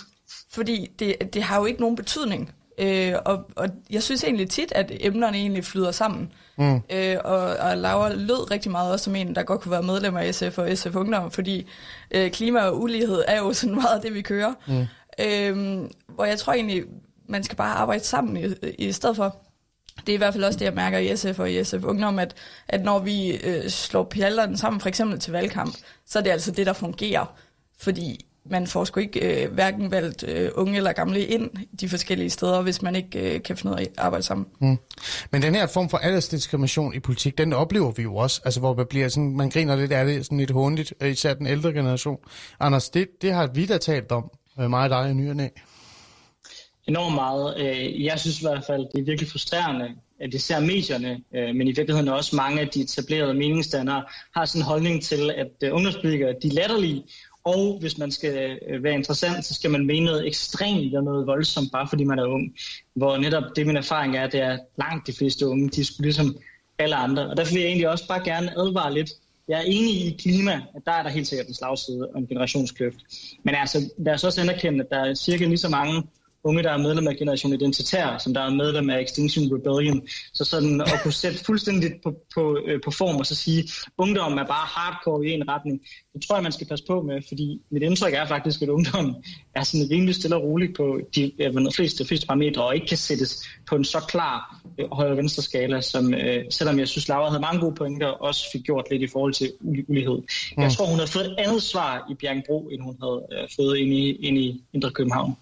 fordi det, det har jo ikke nogen betydning. Øh, og, og jeg synes egentlig tit, at emnerne egentlig flyder sammen. Mm. Øh, og, og Laura lød rigtig meget også som en, der godt kunne være medlem af SF og SF Ungdom, fordi øh, klima og ulighed er jo (laughs) sådan meget det, vi kører. Mm. Øhm, hvor jeg tror egentlig, man skal bare arbejde sammen i, i stedet for. Det er i hvert fald også det, jeg mærker i SF og i SF Ungdom, at, at når vi øh, slår pjallerne sammen, for eksempel til valgkamp, så er det altså det, der fungerer. Fordi man får sgu ikke øh, hverken valgt øh, unge eller gamle ind de forskellige steder, hvis man ikke øh, kan finde ud af at arbejde sammen. Mm. Men den her form for aldersdiskrimination i politik, den oplever vi jo også, altså hvor man bliver sådan, man griner lidt af det, sådan lidt håndligt, øh, især den ældre generation. Anders, det, det har vi da talt om øh, mig og dig i nyerne Enormt meget. Øh, jeg synes i hvert fald, det er virkelig frustrerende, at det ser medierne, øh, men i virkeligheden også mange af de etablerede meningsdannere, har sådan en holdning til, at ungdomspolitikere de er latterlige, og hvis man skal øh, være interessant, så skal man mene noget ekstremt eller noget voldsomt, bare fordi man er ung. Hvor netop det, min erfaring er, det er langt de fleste unge, de skulle ligesom alle andre. Og derfor vil jeg egentlig også bare gerne advare lidt jeg er enig i klima, at der er der helt sikkert en slagside og en generationskløft. Men altså, lad os også anerkende, at der er cirka lige så mange unge, der er medlem af Generation Identitær, som der er medlem af Extinction Rebellion. Så sådan at kunne sætte fuldstændig på, på, øh, på form og så sige, ungdom er bare hardcore i en retning, det tror jeg, man skal passe på med, fordi mit indtryk er faktisk, at ungdom er sådan rimelig stille og roligt på de de fleste, fleste parametre, og ikke kan sættes på en så klar øh, højre-venstre skala, som øh, selvom jeg synes, Laura havde mange gode pointer, også fik gjort lidt i forhold til ulighed. Mm. Jeg tror, hun havde fået et andet svar i Bjergbro, end hun havde øh, fået ind i, ind i Indre København.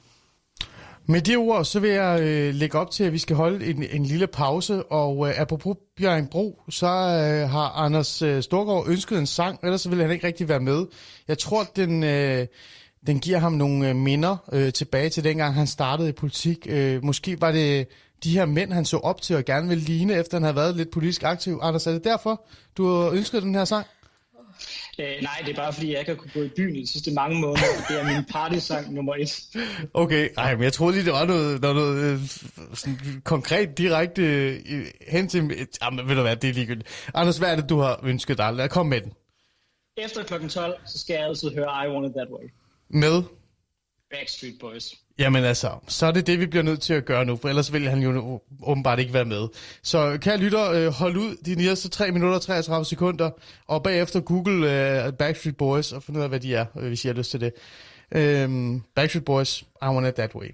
Med de ord, så vil jeg øh, lægge op til, at vi skal holde en, en lille pause. Og øh, apropos Bjørn Bro, så øh, har Anders øh, Storgård ønsket en sang, ellers så vil han ikke rigtig være med. Jeg tror, den, øh, den giver ham nogle øh, minder øh, tilbage til dengang, han startede i politik. Øh, måske var det de her mænd, han så op til og gerne ville ligne, efter han havde været lidt politisk aktiv. Anders, er det derfor, du har ønsket den her sang? Øh, nej, det er bare fordi, jeg ikke har kunnet gå i byen i de sidste mange måneder. Det er min partysang nummer et. Okay, ej, men jeg troede lige, det var noget, noget, noget øh, sådan konkret, direkte øh, hen til... Jamen, ved du hvad, det er ligegyldigt. Anders, hvad er det, du har ønsket dig? Lad kom med den. Efter klokken 12, så skal jeg altid høre I Want It That Way. Med? Backstreet Boys. Jamen altså, så er det det, vi bliver nødt til at gøre nu, for ellers vil han jo åbenbart ikke være med. Så kære lytter, øh, hold ud de næste 3 minutter og 33 sekunder, og bagefter google uh, Backstreet Boys og finde ud af, hvad de er, øh, hvis I har lyst til det. Um, Backstreet Boys, I Want It That Way.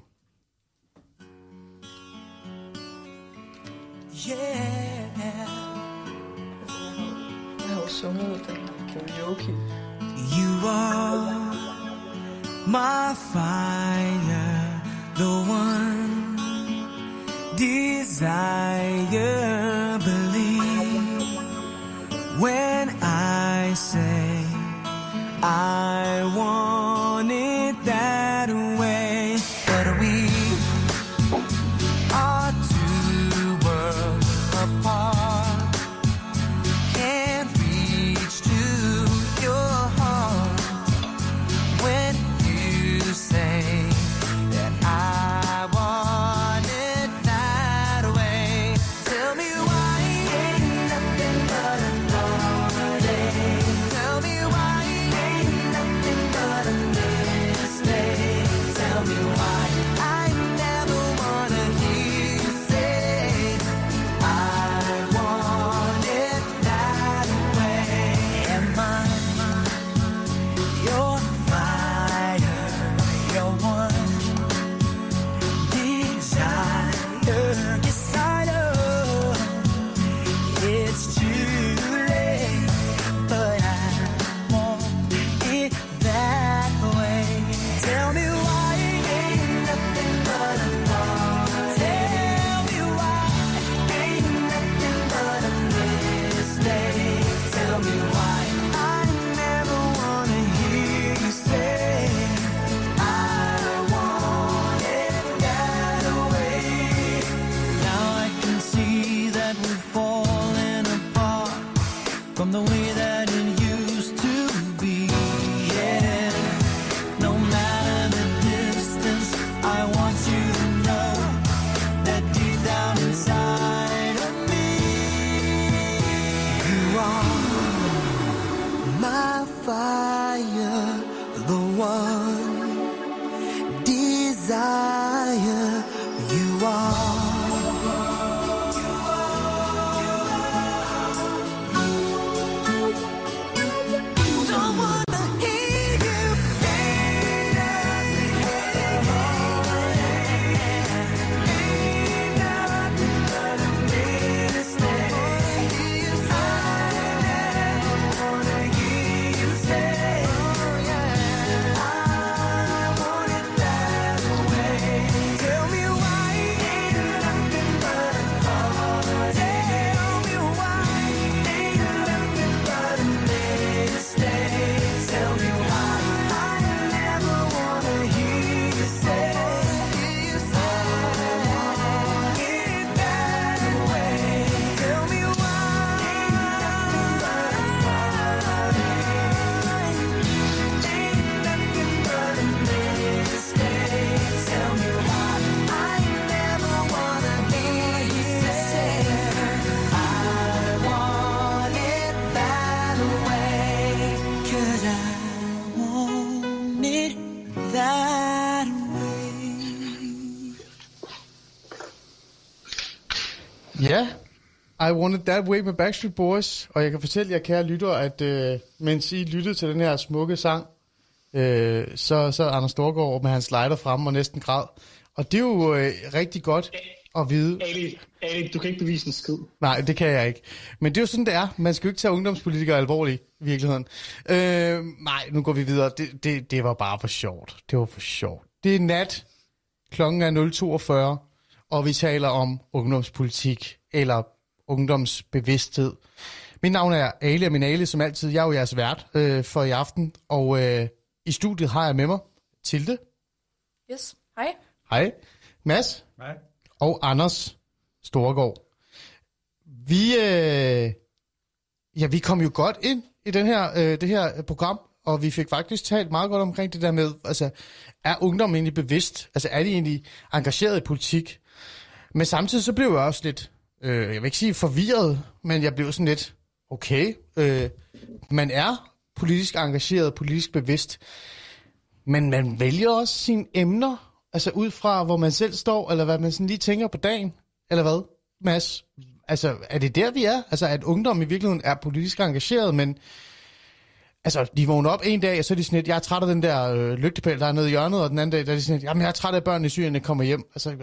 Yeah. Jeg har jo sunget den karaoke. You are my fire, the one desire. Believe when I say I want I Want It That Way med Backstreet Boys. Og jeg kan fortælle jer, kære lytter, at øh, mens I lyttede til den her smukke sang, øh, så, så Anders Storgård med hans slider frem og næsten græd. Og det er jo øh, rigtig godt at vide. Ali, Ali, du kan ikke bevise en skid. Nej, det kan jeg ikke. Men det er jo sådan, det er. Man skal jo ikke tage ungdomspolitikere alvorligt i virkeligheden. Øh, nej, nu går vi videre. Det, det, det var bare for sjovt. Det var for sjovt. Det er nat. Klokken er 0.42 og vi taler om ungdomspolitik eller ungdomsbevidsthed. Mit navn er Ali og min Ali, som altid. Jeg er jo jeres vært øh, for i aften, og øh, i studiet har jeg med mig Tilde. Yes, hej. Hej. Mads. Hej. Og Anders Storgård. Vi, øh, ja, vi kom jo godt ind i den her, øh, det her program, og vi fik faktisk talt meget godt omkring det der med, altså, er ungdom egentlig bevidst? Altså, er de egentlig engageret i politik? Men samtidig så blev jeg også lidt, øh, jeg vil ikke sige forvirret, men jeg blev sådan lidt, okay, øh, man er politisk engageret, politisk bevidst, men man vælger også sine emner, altså ud fra, hvor man selv står, eller hvad man sådan lige tænker på dagen, eller hvad, Mads? Altså, er det der, vi er? Altså, at ungdom i virkeligheden er politisk engageret, men Altså, de vågner op en dag, og så er de sådan lidt, jeg er træt af den der øh, lygtepæl, der er nede i hjørnet, og den anden dag, der er de sådan lidt, jamen jeg er træt af børnene i Syrien, der kommer hjem. Altså,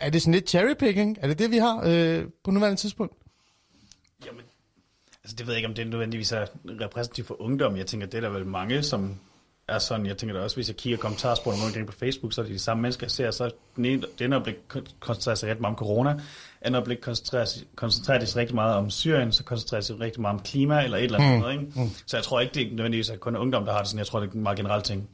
er det sådan lidt cherrypicking? Er det det, vi har øh, på nuværende tidspunkt? Jamen, altså det ved jeg ikke, om det er nødvendigvis er repræsentativt for ungdom. Jeg tænker, det er der vel mange, som er sådan, jeg tænker da også, hvis jeg kigger kommentarsporene rundt omkring på Facebook, så er det de samme mennesker, jeg ser, så den ene, den ene øjeblik koncentrerer sig rigtig meget om corona, andet øjeblik koncentrerer, koncentrerer sig rigtig meget om Syrien, så koncentrerer sig rigtig meget om klima eller et eller andet. Mm. Noget, ikke? Mm. Så jeg tror ikke, det er nødvendigvis at kun ungdom, der har det sådan. Jeg tror, det er en meget generelt ting.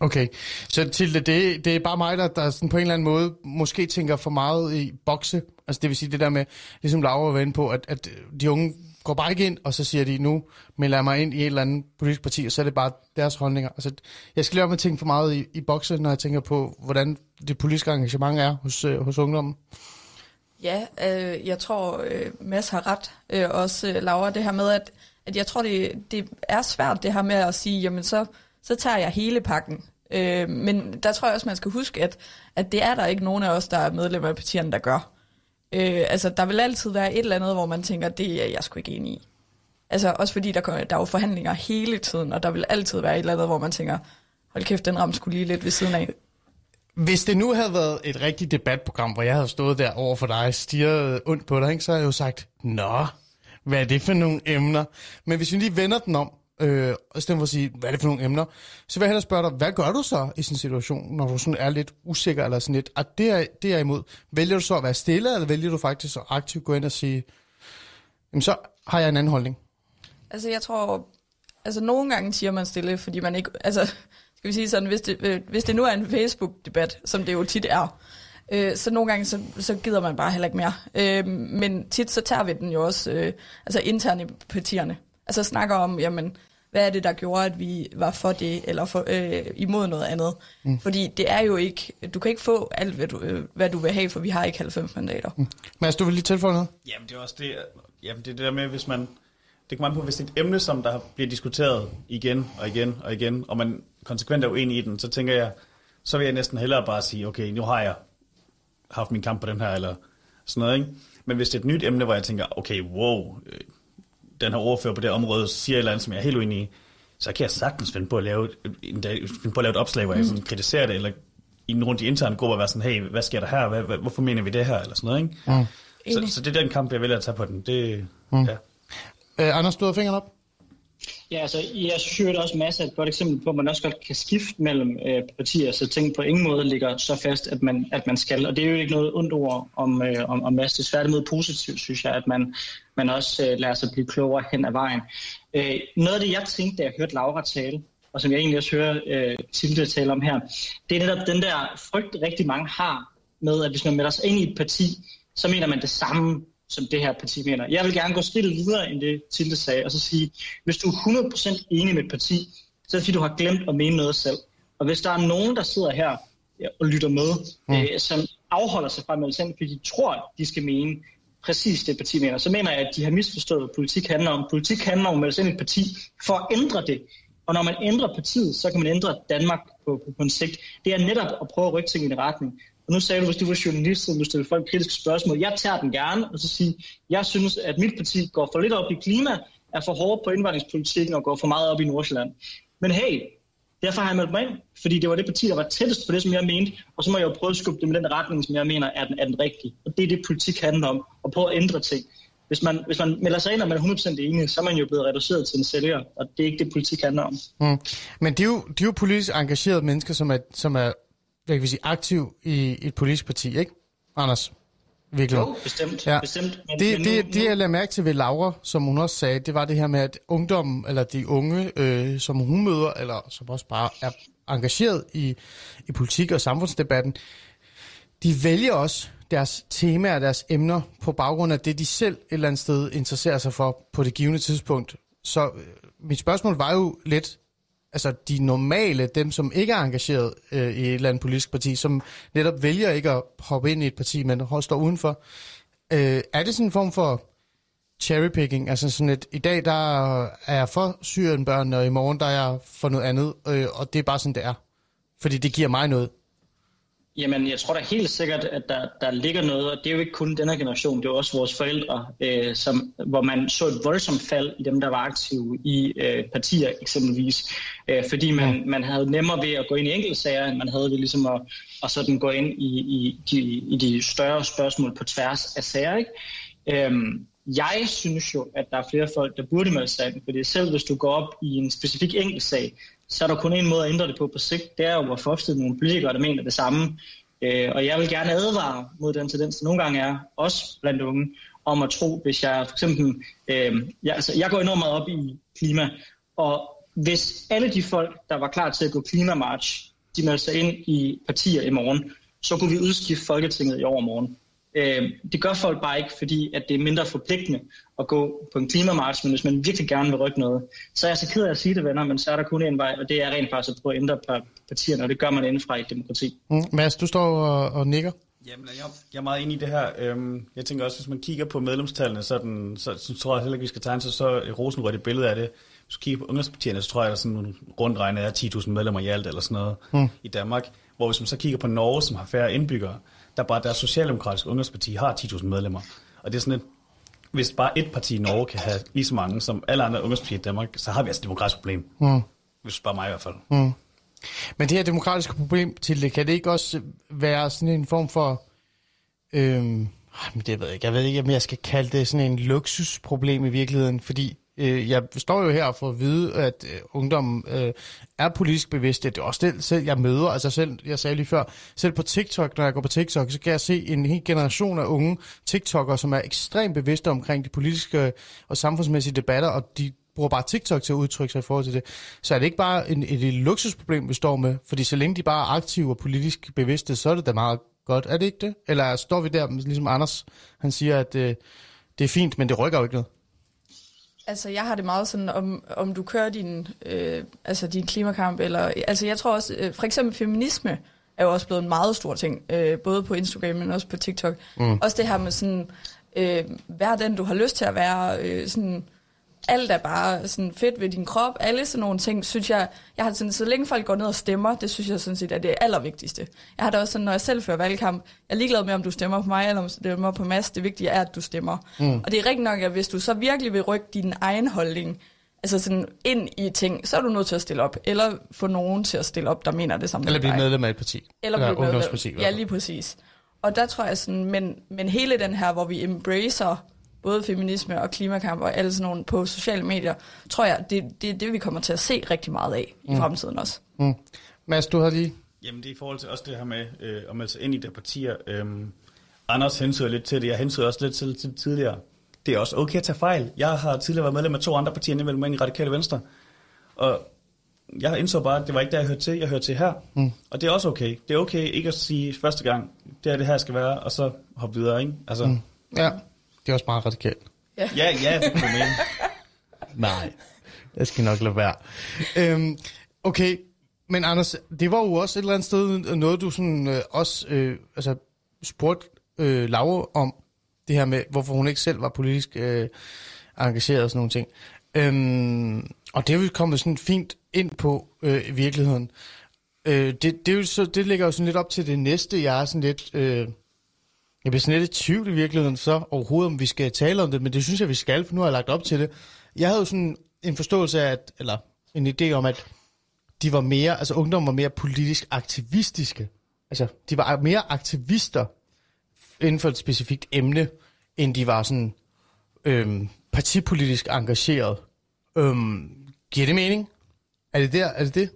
Okay, så til det, det, det er bare mig, der, der sådan på en eller anden måde måske tænker for meget i bokse. Altså det vil sige det der med, ligesom Laura var inde på, at, at de unge går bare ikke ind, og så siger de, nu melder jeg mig ind i et eller andet politisk parti, og så er det bare deres holdninger. Altså, jeg skal lade med at tænke for meget i, i bokse, når jeg tænker på, hvordan det politiske engagement er hos, øh, hos ungdommen. Ja, øh, jeg tror, øh, Mads har ret. Øh, også øh, Laura, det her med, at, at jeg tror, det, det er svært det her med at sige, jamen så, så tager jeg hele pakken. Øh, men der tror jeg også, man skal huske, at, at det er der ikke nogen af os, der er medlemmer af partierne, der gør. Øh, altså, der vil altid være et eller andet, hvor man tænker, det er jeg sgu ikke enig i. Altså, også fordi der, der er jo forhandlinger hele tiden, og der vil altid være et eller andet, hvor man tænker, hold kæft, den ramte skulle lige lidt ved siden af. Hvis det nu havde været et rigtigt debatprogram, hvor jeg havde stået der over for dig og stirret ondt på dig, ikke, så havde jeg jo sagt, Nå, hvad er det for nogle emner? Men hvis vi lige vender den om, øh, og stedet for at sige, hvad er det for nogle emner, så vil jeg hellere spørge dig, hvad gør du så i sådan en situation, når du sådan er lidt usikker eller sådan lidt, at det er, det er imod. Vælger du så at være stille, eller vælger du faktisk at aktivt gå ind og sige, jamen så har jeg en anden holdning? Altså jeg tror, altså nogle gange siger man stille, fordi man ikke, altså skal vi sige sådan, hvis det, øh, hvis det nu er en Facebook-debat, som det jo tit er, øh, så nogle gange, så, så gider man bare heller ikke mere. Øh, men tit så tager vi den jo også, øh, altså internt i partierne. Altså snakker om, jamen, hvad er det, der gjorde, at vi var for det, eller for, øh, imod noget andet. Mm. Fordi det er jo ikke, du kan ikke få alt, hvad du, øh, hvad du vil have, for vi har ikke 90 mandater. Mm. Mads, du vil lige tilføje noget? Jamen, det er også det, jamen, det, er det der med, hvis man, det kommer an på, hvis det er et emne, som der bliver diskuteret igen og igen og igen, og man konsekvent er uenig i den, så tænker jeg, så vil jeg næsten hellere bare sige, okay, nu har jeg haft min kamp på den her, eller sådan noget, ikke? Men hvis det er et nyt emne, hvor jeg tænker, okay, wow, øh, den her overfører på det område siger et eller andet, som jeg er helt uenig i, så kan jeg sagtens finde på at lave, en dag, finde på at lave et opslag, hvor jeg sådan kritiserer det, eller i en rundt i interne grupper være sådan, hey, hvad sker der her? Hvad, hvad, hvorfor mener vi det her? Eller sådan noget, ikke? Mm. Så, så, det er den kamp, jeg vælger at tage på den. Det, mm. ja. Øh, Anders, du har fingeren op. Ja, altså, jeg synes jo, der er også masser af et godt eksempel på, at man også godt kan skifte mellem øh, partier, så ting på ingen måde ligger så fast, at man, at man skal. Og det er jo ikke noget ondt ord om, øh, om, om Mads. Det er tværtimod positivt, synes jeg, at man, man også øh, lærer sig at blive klogere hen ad vejen. Øh, noget af det, jeg tænkte, da jeg hørte Laura tale, og som jeg egentlig også hører øh, Tilde tale om her, det er netop den der frygt, rigtig mange har med, at hvis man melder sig ind i et parti, så mener man det samme som det her parti mener. Jeg vil gerne gå skridt videre end det Tilde sagde, og så sige, hvis du er 100% enig med et parti, så er det fordi, du har glemt at mene noget selv. Og hvis der er nogen, der sidder her og lytter med, mm. øh, som afholder sig fra at melde fordi de tror, de skal mene præcis det parti mener, så mener jeg, at de har misforstået, hvad politik handler om. Politik handler om at melde i et parti for at ændre det. Og når man ændrer partiet, så kan man ændre Danmark på, på, på en sigt. Det er netop at prøve at rykke ting i en retning. Og nu sagde du, hvis du var journalist, og du stillede folk kritiske spørgsmål. Jeg tager den gerne, og så sige, jeg synes, at mit parti går for lidt op i klima, er for hårdt på indvandringspolitikken og går for meget op i Nordsjælland. Men hey, derfor har jeg meldt mig ind, fordi det var det parti, der var tættest på det, som jeg mente, og så må jeg jo prøve at skubbe det med den retning, som jeg mener er den, er den rigtige. Og det er det, politik handler om, at prøve at ændre ting. Hvis man, hvis man melder sig ind, og man er 100% enig, så er man jo blevet reduceret til en sælger, og det er ikke det, politik handler om. Mm. Men det er, jo, det er jo politisk engagerede mennesker, som er, som er hvad kan vi sige, aktiv i et politisk parti, ikke? Anders? Virkelig. Jo, bestemt. Ja. bestemt men, det, men det, nu, det, jeg lader mærke til ved Laura, som hun også sagde, det var det her med, at ungdom, eller de unge, øh, som hun møder, eller som også bare er engageret i, i politik og samfundsdebatten, de vælger også deres temaer, deres emner, på baggrund af det, de selv et eller andet sted interesserer sig for på det givende tidspunkt. Så øh, mit spørgsmål var jo lidt, altså de normale, dem som ikke er engageret øh, i et eller andet politisk parti, som netop vælger ikke at hoppe ind i et parti, men står udenfor. Øh, er det sådan en form for cherrypicking? Altså sådan et, i dag der er jeg for Syrienbørn, og i morgen der er jeg for noget andet, øh, og det er bare sådan, det er. Fordi det giver mig noget. Jamen, jeg tror da helt sikkert, at der, der ligger noget, og det er jo ikke kun denne generation, det er også vores forældre, øh, som, hvor man så et voldsomt fald i dem, der var aktive i øh, partier eksempelvis, øh, fordi man, man havde nemmere ved at gå ind i enkeltsager, end man havde ved ligesom at, at sådan gå ind i, i, de, i de større spørgsmål på tværs af sager. Ikke? Øhm, jeg synes jo, at der er flere folk, der burde melde sig ind, fordi selv hvis du går op i en specifik enkeltsag, så er der kun en måde at ændre det på på sigt. Det er jo at få opstillet nogle politikere, der mener det samme. Øh, og jeg vil gerne advare mod den tendens, der nogle gange er, også blandt unge, om at tro, hvis jeg for eksempel, øh, jeg, altså, jeg går enormt meget op i klima, og hvis alle de folk, der var klar til at gå klimamarch, de melder sig ind i partier i morgen, så kunne vi udskifte Folketinget i overmorgen. Øh, det gør folk bare ikke, fordi at det er mindre forpligtende at gå på en klimamarsch, men hvis man virkelig gerne vil rykke noget, så er jeg så ked af at sige det, venner, men så er der kun en vej, og det er rent faktisk at prøve at ændre partierne, og det gør man indenfra i et demokrati. Mm. Mads, du står og, og nikker. Jamen, jeg, jeg er meget enig i det her. Øhm, jeg tænker også, hvis man kigger på medlemstallene, så, den, så, så tror jeg heller ikke, vi skal tegne sig så rosenrødt et billede af det. Hvis du kigger på ungdomspartierne, så tror jeg, at der sådan rundt regnet er 10.000 medlemmer i alt, eller sådan noget, mm. i Danmark. Hvor hvis man så kigger på Norge, som har færre indbyggere, der bare deres socialdemokratiske ungdomsparti har 10.000 medlemmer. Og det er sådan et, hvis bare et parti i Norge kan have lige så mange som alle andre ungdomspartier i Danmark, så har vi altså et demokratisk problem. Mm. Hvis bare mig i hvert fald. Mm. Men det her demokratiske problem til det, kan det ikke også være sådan en form for... Øhm, det ved jeg ikke. Jeg ved ikke, om jeg skal kalde det sådan en luksusproblem i virkeligheden, fordi øh, jeg står jo her for at vide, at øh, ungdommen øh, er politisk bevidste. Det er også det, selv jeg møder. Altså selv, jeg sagde lige før, selv på TikTok, når jeg går på TikTok, så kan jeg se en hel generation af unge TikTokere, som er ekstremt bevidste omkring de politiske og samfundsmæssige debatter, og de bruger bare TikTok til at udtrykke sig i forhold til det. Så er det ikke bare en, et, et luksusproblem, vi står med? Fordi så længe de bare er aktive og politisk bevidste, så er det da meget godt. Er det ikke det? Eller står vi der, ligesom Anders, han siger, at øh, det er fint, men det rykker jo ikke noget? Altså, jeg har det meget sådan, om, om du kører din, øh, altså din klimakamp, eller, altså jeg tror også, øh, for eksempel feminisme er jo også blevet en meget stor ting, øh, både på Instagram, men også på TikTok. Mm. Også det her med sådan, øh, vær den, du har lyst til at være, øh, sådan, alt er bare sådan fedt ved din krop, alle sådan nogle ting, synes jeg, jeg har sådan, så længe folk går ned og stemmer, det synes jeg sådan set er det allervigtigste. Jeg har det også sådan, når jeg selv fører valgkamp, jeg er ligeglad med, om du stemmer på mig, eller om du stemmer på Mads, det vigtige er, at du stemmer. Mm. Og det er rigtigt nok, at hvis du så virkelig vil rykke din egen holdning, altså sådan ind i ting, så er du nødt til at stille op, eller få nogen til at stille op, der mener det samme Eller blive medlem af et parti. Eller blive medlem. Ja, lige præcis. Og der tror jeg sådan, men, men hele den her, hvor vi embracer både feminisme og klimakamp og alle sådan nogle på sociale medier, tror jeg, det er det, det, vi kommer til at se rigtig meget af mm. i fremtiden også. Mm. Mads, du har lige... Jamen, det er i forhold til også det her med øh, at melde sig ind i de partier. Øhm, Anders hensyder lidt til det. Jeg hensyder også lidt til, det tidligere. Det er også okay at tage fejl. Jeg har tidligere været medlem af to andre partier, nemlig ind i Radikale Venstre. Og jeg indså bare, at det var ikke der, jeg hørte til. Jeg hørte til her. Mm. Og det er også okay. Det er okay ikke at sige første gang, det er det her skal være, og så hoppe videre, ikke? Altså, mm. Ja. Det er også meget radikalt. Ja, ja, ja det kan (laughs) Nej, det skal nok lade være. Øhm, okay, men Anders, det var jo også et eller andet sted noget, du sådan øh, også øh, altså, spurgte øh, Laura om, det her med, hvorfor hun ikke selv var politisk øh, engageret og sådan nogle ting. Øhm, og det er jo kommet sådan fint ind på øh, i virkeligheden. Øh, det, det, er jo så, det ligger jo sådan lidt op til det næste, jeg er sådan lidt... Øh, jeg bliver sådan lidt i tvivl i virkeligheden så overhovedet, om vi skal tale om det, men det synes jeg, vi skal, for nu har jeg lagt op til det. Jeg havde jo sådan en forståelse af, at, eller en idé om, at de var mere, altså ungdommen var mere politisk aktivistiske. Altså, de var mere aktivister inden for et specifikt emne, end de var sådan øhm, partipolitisk engageret. Øhm, giver det mening? Er det der? Er det det?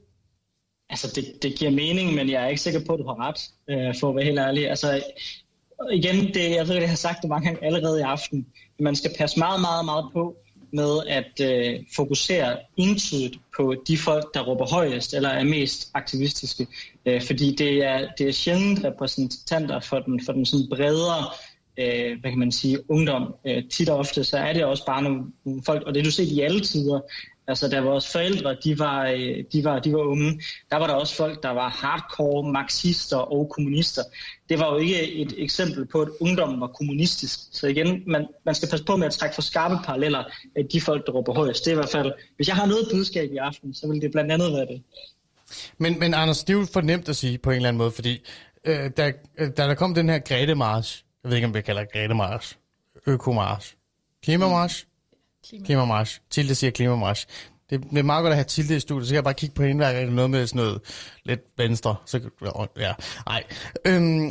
Altså, det, det giver mening, men jeg er ikke sikker på, at du har ret, øh, for at være helt ærlig. Altså, igen, det, jeg ved, at jeg har sagt det mange gange allerede i aften, man skal passe meget, meget, meget på med at øh, fokusere entydigt på de folk, der råber højest eller er mest aktivistiske. Øh, fordi det er, det er sjældent repræsentanter for den, for den sådan bredere øh, hvad kan man sige, ungdom. Øh, tit og ofte, så er det også bare nogle, nogle folk, og det du set i alle tider, Altså, da vores forældre de var, øh, de, var, de var unge, der var der også folk, der var hardcore marxister og kommunister. Det var jo ikke et eksempel på, at ungdommen var kommunistisk. Så igen, man, man skal passe på med at trække for skarpe paralleller af de folk, der råber højst. Det er i hvert fald, hvis jeg har noget budskab i aften, så vil det blandt andet være det. Men, men Anders, det er jo for nemt at sige på en eller anden måde, fordi øh, da, øh, da der kom den her Grete Mars, jeg ved ikke, om vi kalder Grete Mars, Økomars, Klimamarsch, Klima. Klimamarsch. Tilde siger klimamarsch. Det er meget godt at have Tilde i studiet, så kan jeg bare kigge på hende, hver noget med sådan noget lidt venstre. Så, ja, nej. Øhm,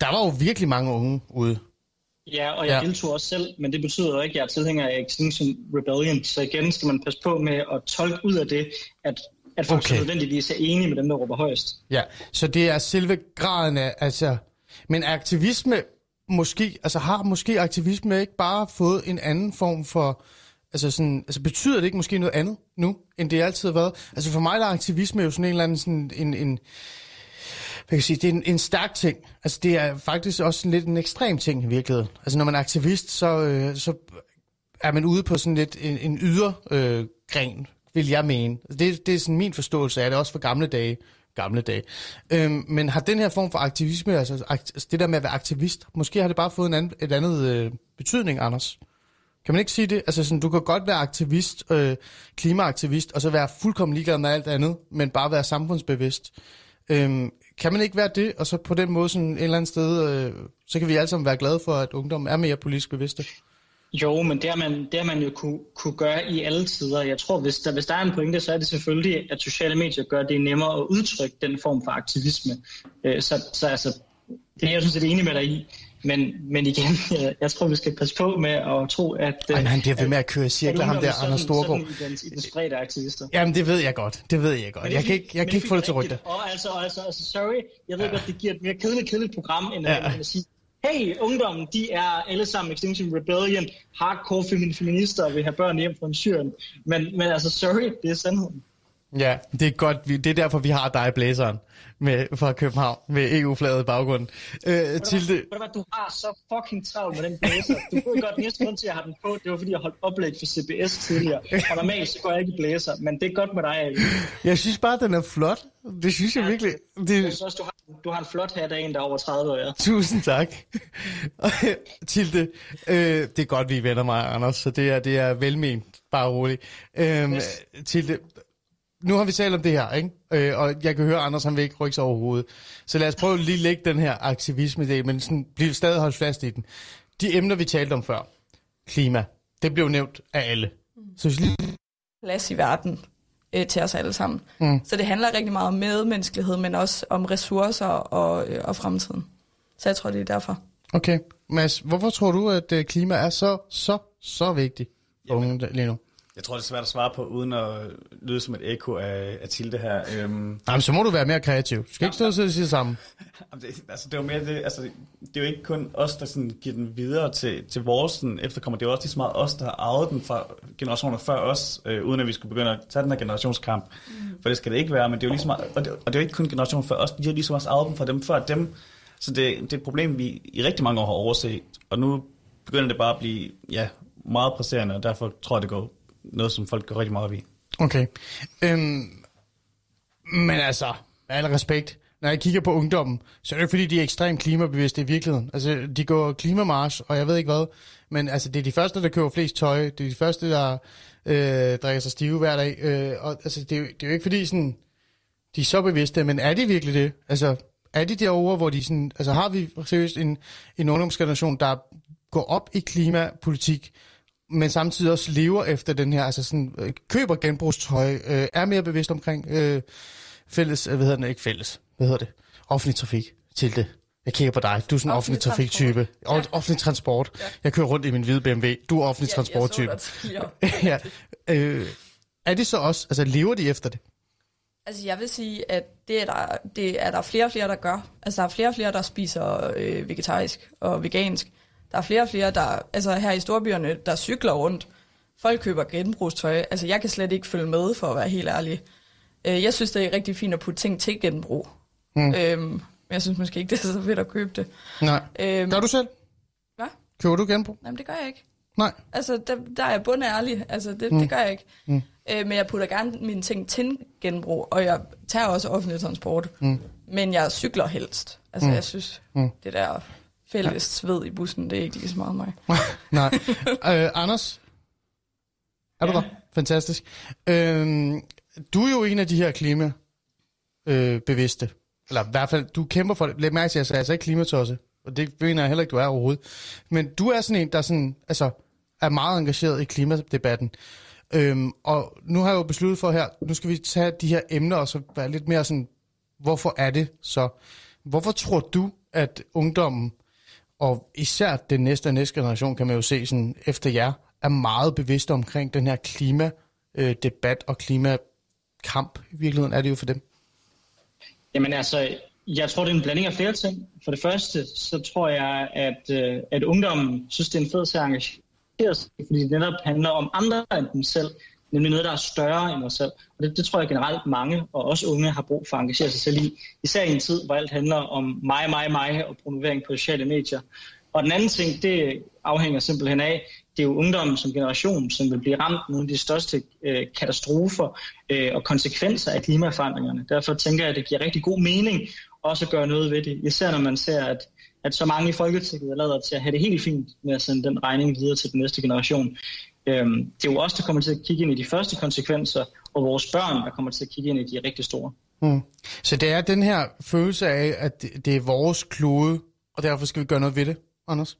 der var jo virkelig mange unge ude. Ja, og jeg ja. deltog også selv, men det betyder jo ikke, at jeg er tilhænger af Extinction Rebellion. Så igen skal man passe på med at tolke ud af det, at, at folk okay. nødvendigvis er enige med dem, der råber højst. Ja, så det er selve graden af, altså... Men aktivisme måske, altså har måske aktivisme ikke bare fået en anden form for Altså, sådan, altså betyder det ikke måske noget andet nu, end det altid har været? Altså for mig der er aktivisme jo sådan en eller anden sådan en, en hvad kan jeg sige, det er en, en stærk ting. Altså det er faktisk også sådan lidt en ekstrem ting i virkeligheden. Altså når man er aktivist, så, øh, så er man ude på sådan lidt en, en ydergren, øh, vil jeg mene. Altså det, det er sådan min forståelse af det, også for gamle dage. Gamle dage. Øhm, men har den her form for aktivisme, altså, altså det der med at være aktivist, måske har det bare fået en anden, et andet øh, betydning, Anders? Kan man ikke sige det? Altså sådan, du kan godt være aktivist, øh, klimaaktivist, og så være fuldkommen ligeglad med alt andet, men bare være samfundsbevidst. Øhm, kan man ikke være det, og så på den måde sådan et eller andet sted, øh, så kan vi alle sammen være glade for, at ungdommen er mere politisk bevidste? Jo, men det har man, det har man jo kunne, kunne gøre i alle tider. Jeg tror, hvis der, hvis der er en pointe, så er det selvfølgelig, at sociale medier gør det nemmere at udtrykke den form for aktivisme. Øh, så, så altså, det er jeg sådan set enig med dig i. Men, men igen, (laughs) jeg, jeg tror, vi skal passe på med at tro, at... Ej, han bliver ved med at køre cirkler, ham der, Anders Storgård. Sådan i den, spredte aktivister. Jamen, det ved jeg godt. Det ved jeg godt. Jeg kan ikke, jeg kan ikke få det til rygte. Og altså, altså, altså, sorry, jeg ved ja. godt, det giver et mere kedeligt, kedeligt program, end, ja. end at sige, hey, ungdommen, de er alle sammen Extinction Rebellion, hardcore feminister og vil have børn hjem fra Syrien. Men, men altså, sorry, det er sandheden. Ja, det er godt. Det er derfor, vi har dig, blæseren, med, fra København, med EU-flaget i baggrunden. Øh, til det... Hvad, du har så fucking travlt med den blæser. Du ved godt, næste grund til, at jeg har den på, det var, fordi jeg holdt oplæg for CBS tidligere. Og normalt, så går jeg ikke i blæser, men det er godt med dig, Ali. Jeg synes bare, den er flot. Det synes jeg ja, virkelig. Det... Jeg synes også, du har, du har en flot hat af en, der er over 30 år. Ja. Tusind tak. (laughs) Tilde, øh, det er godt, vi er venner mig, Anders, så det er, det er velment. Bare roligt. Øh, yes. Tilde, nu har vi talt om det her, ikke? Øh, og jeg kan høre, at Anders han vil ikke rykke sig overhovedet. Så lad os prøve lige at lægge den her aktivisme det, men sådan, blive stadig holdt fast i den. De emner, vi talte om før, klima, det blev nævnt af alle. Så lige... Plads i verden øh, til os alle sammen. Mm. Så det handler rigtig meget om medmenneskelighed, men også om ressourcer og, øh, og fremtiden. Så jeg tror, det er derfor. Okay. Mads, hvorfor tror du, at øh, klima er så, så, så vigtigt for unge lige nu? Jeg tror, det er svært at svare på, uden at lyde som et ekko af, af Tilde her. Øhm, Jamen, så må du være mere kreativ. Du skal ikke stå og sige det samme. det, altså, det er jo mere det, altså, det er jo ikke kun os, der sådan, giver den videre til, til vores sådan, efterkommer. Det er jo også lige så meget os, der har arvet den fra generationer før os, øh, uden at vi skulle begynde at tage den her generationskamp. Mm. For det skal det ikke være, men det er jo lige så meget, og det, og det er jo ikke kun generationer før os, de har lige så meget arvet den fra dem før dem. Så det, det er et problem, vi i rigtig mange år har overset, og nu begynder det bare at blive ja, meget presserende, og derfor tror jeg, det går noget, som folk går rigtig meget op i. Okay. Øhm, men altså, med al respekt, når jeg kigger på ungdommen, så er det ikke fordi, de er ekstremt klimabevidste i virkeligheden. Altså, de går klimamars, og jeg ved ikke hvad, men altså, det er de første, der køber flest tøj, det er de første, der øh, drikker sig stive hver dag, øh, og altså, det er, jo, det er jo ikke fordi, sådan, de er så bevidste, men er de virkelig det? Altså, er de derovre, hvor de sådan, altså har vi seriøst en, en ungdomsgeneration, der går op i klimapolitik, men samtidig også lever efter den her, altså sådan, øh, køber genbrugstøj, øh, er mere bevidst omkring øh, fælles, øh, hvad hedder det, ikke fælles, hvad hedder det, offentlig trafik til det. Jeg kigger på dig. Du er sådan en offentlig, offentlig trafiktype. Ja. Offentlig transport. Ja. Jeg kører rundt i min hvide BMW. Du er offentlig ja, transporttype. (laughs) (laughs) ja. øh, er det så også, altså lever de efter det? Altså jeg vil sige, at det er der, det er der flere og flere, der gør. Altså der er flere og flere, der spiser øh, vegetarisk og vegansk. Der er flere og flere, der, altså her i storbyerne, der cykler rundt. Folk køber genbrugstøj. Altså jeg kan slet ikke følge med, for at være helt ærlig. Øh, jeg synes, det er rigtig fint at putte ting til genbrug. Mm. Øhm, men jeg synes måske ikke, det er så fedt at købe det. Nej. Øhm, Gør du selv? Hvad? Køber du genbrug? Nej, det gør jeg ikke. Nej. Altså, der, der er jeg bundet ærlig. Altså, det, mm. det gør jeg ikke. Mm. Øh, men jeg putter gerne mine ting til genbrug, og jeg tager også offentlig transport. Mm. Men jeg cykler helst. Altså, mm. jeg synes, mm. det der fælles ja. sved i bussen, det er ikke lige så meget mig. (laughs) Nej. øh, Anders? Er du ja. der? Fantastisk. Øh, du er jo en af de her klima øh, bevidste. Eller i hvert fald, du kæmper for det. Læg mærke til, at jeg sagde altså ikke klimatosse. Og det mener jeg heller ikke, du er overhovedet. Men du er sådan en, der sådan, altså, er meget engageret i klimadebatten. Øhm, og nu har jeg jo besluttet for her, nu skal vi tage de her emner og så være lidt mere sådan, hvorfor er det så? Hvorfor tror du, at ungdommen og især den næste og næste generation, kan man jo se sådan, efter jer, er meget bevidste omkring den her klimadebat øh, og klimakamp. I virkeligheden er det jo for dem. Jamen altså, jeg tror, det er en blanding af flere ting. For det første, så tror jeg, at, øh, at ungdommen synes, det er en fed sag at engagere sig, fordi det netop handler om andre end dem selv nemlig noget, der er større end os selv. Og det, det tror jeg generelt mange, og også unge, har brug for at engagere sig selv i. Især i en tid, hvor alt handler om mig, mig, mig og promovering på sociale medier. Og den anden ting, det afhænger simpelthen af, det er jo ungdommen som generation, som vil blive ramt nogle af de største øh, katastrofer øh, og konsekvenser af klimaforandringerne. Derfor tænker jeg, at det giver rigtig god mening også at gøre noget ved det. Især når man ser, at, at så mange i Folketinget er lavet til at have det helt fint med at sende den regning videre til den næste generation. Øhm, det er jo os, der kommer til at kigge ind i de første konsekvenser, og vores børn, der kommer til at kigge ind i de rigtig store. Mm. Så det er den her følelse af, at det er vores klode, og derfor skal vi gøre noget ved det, Anders?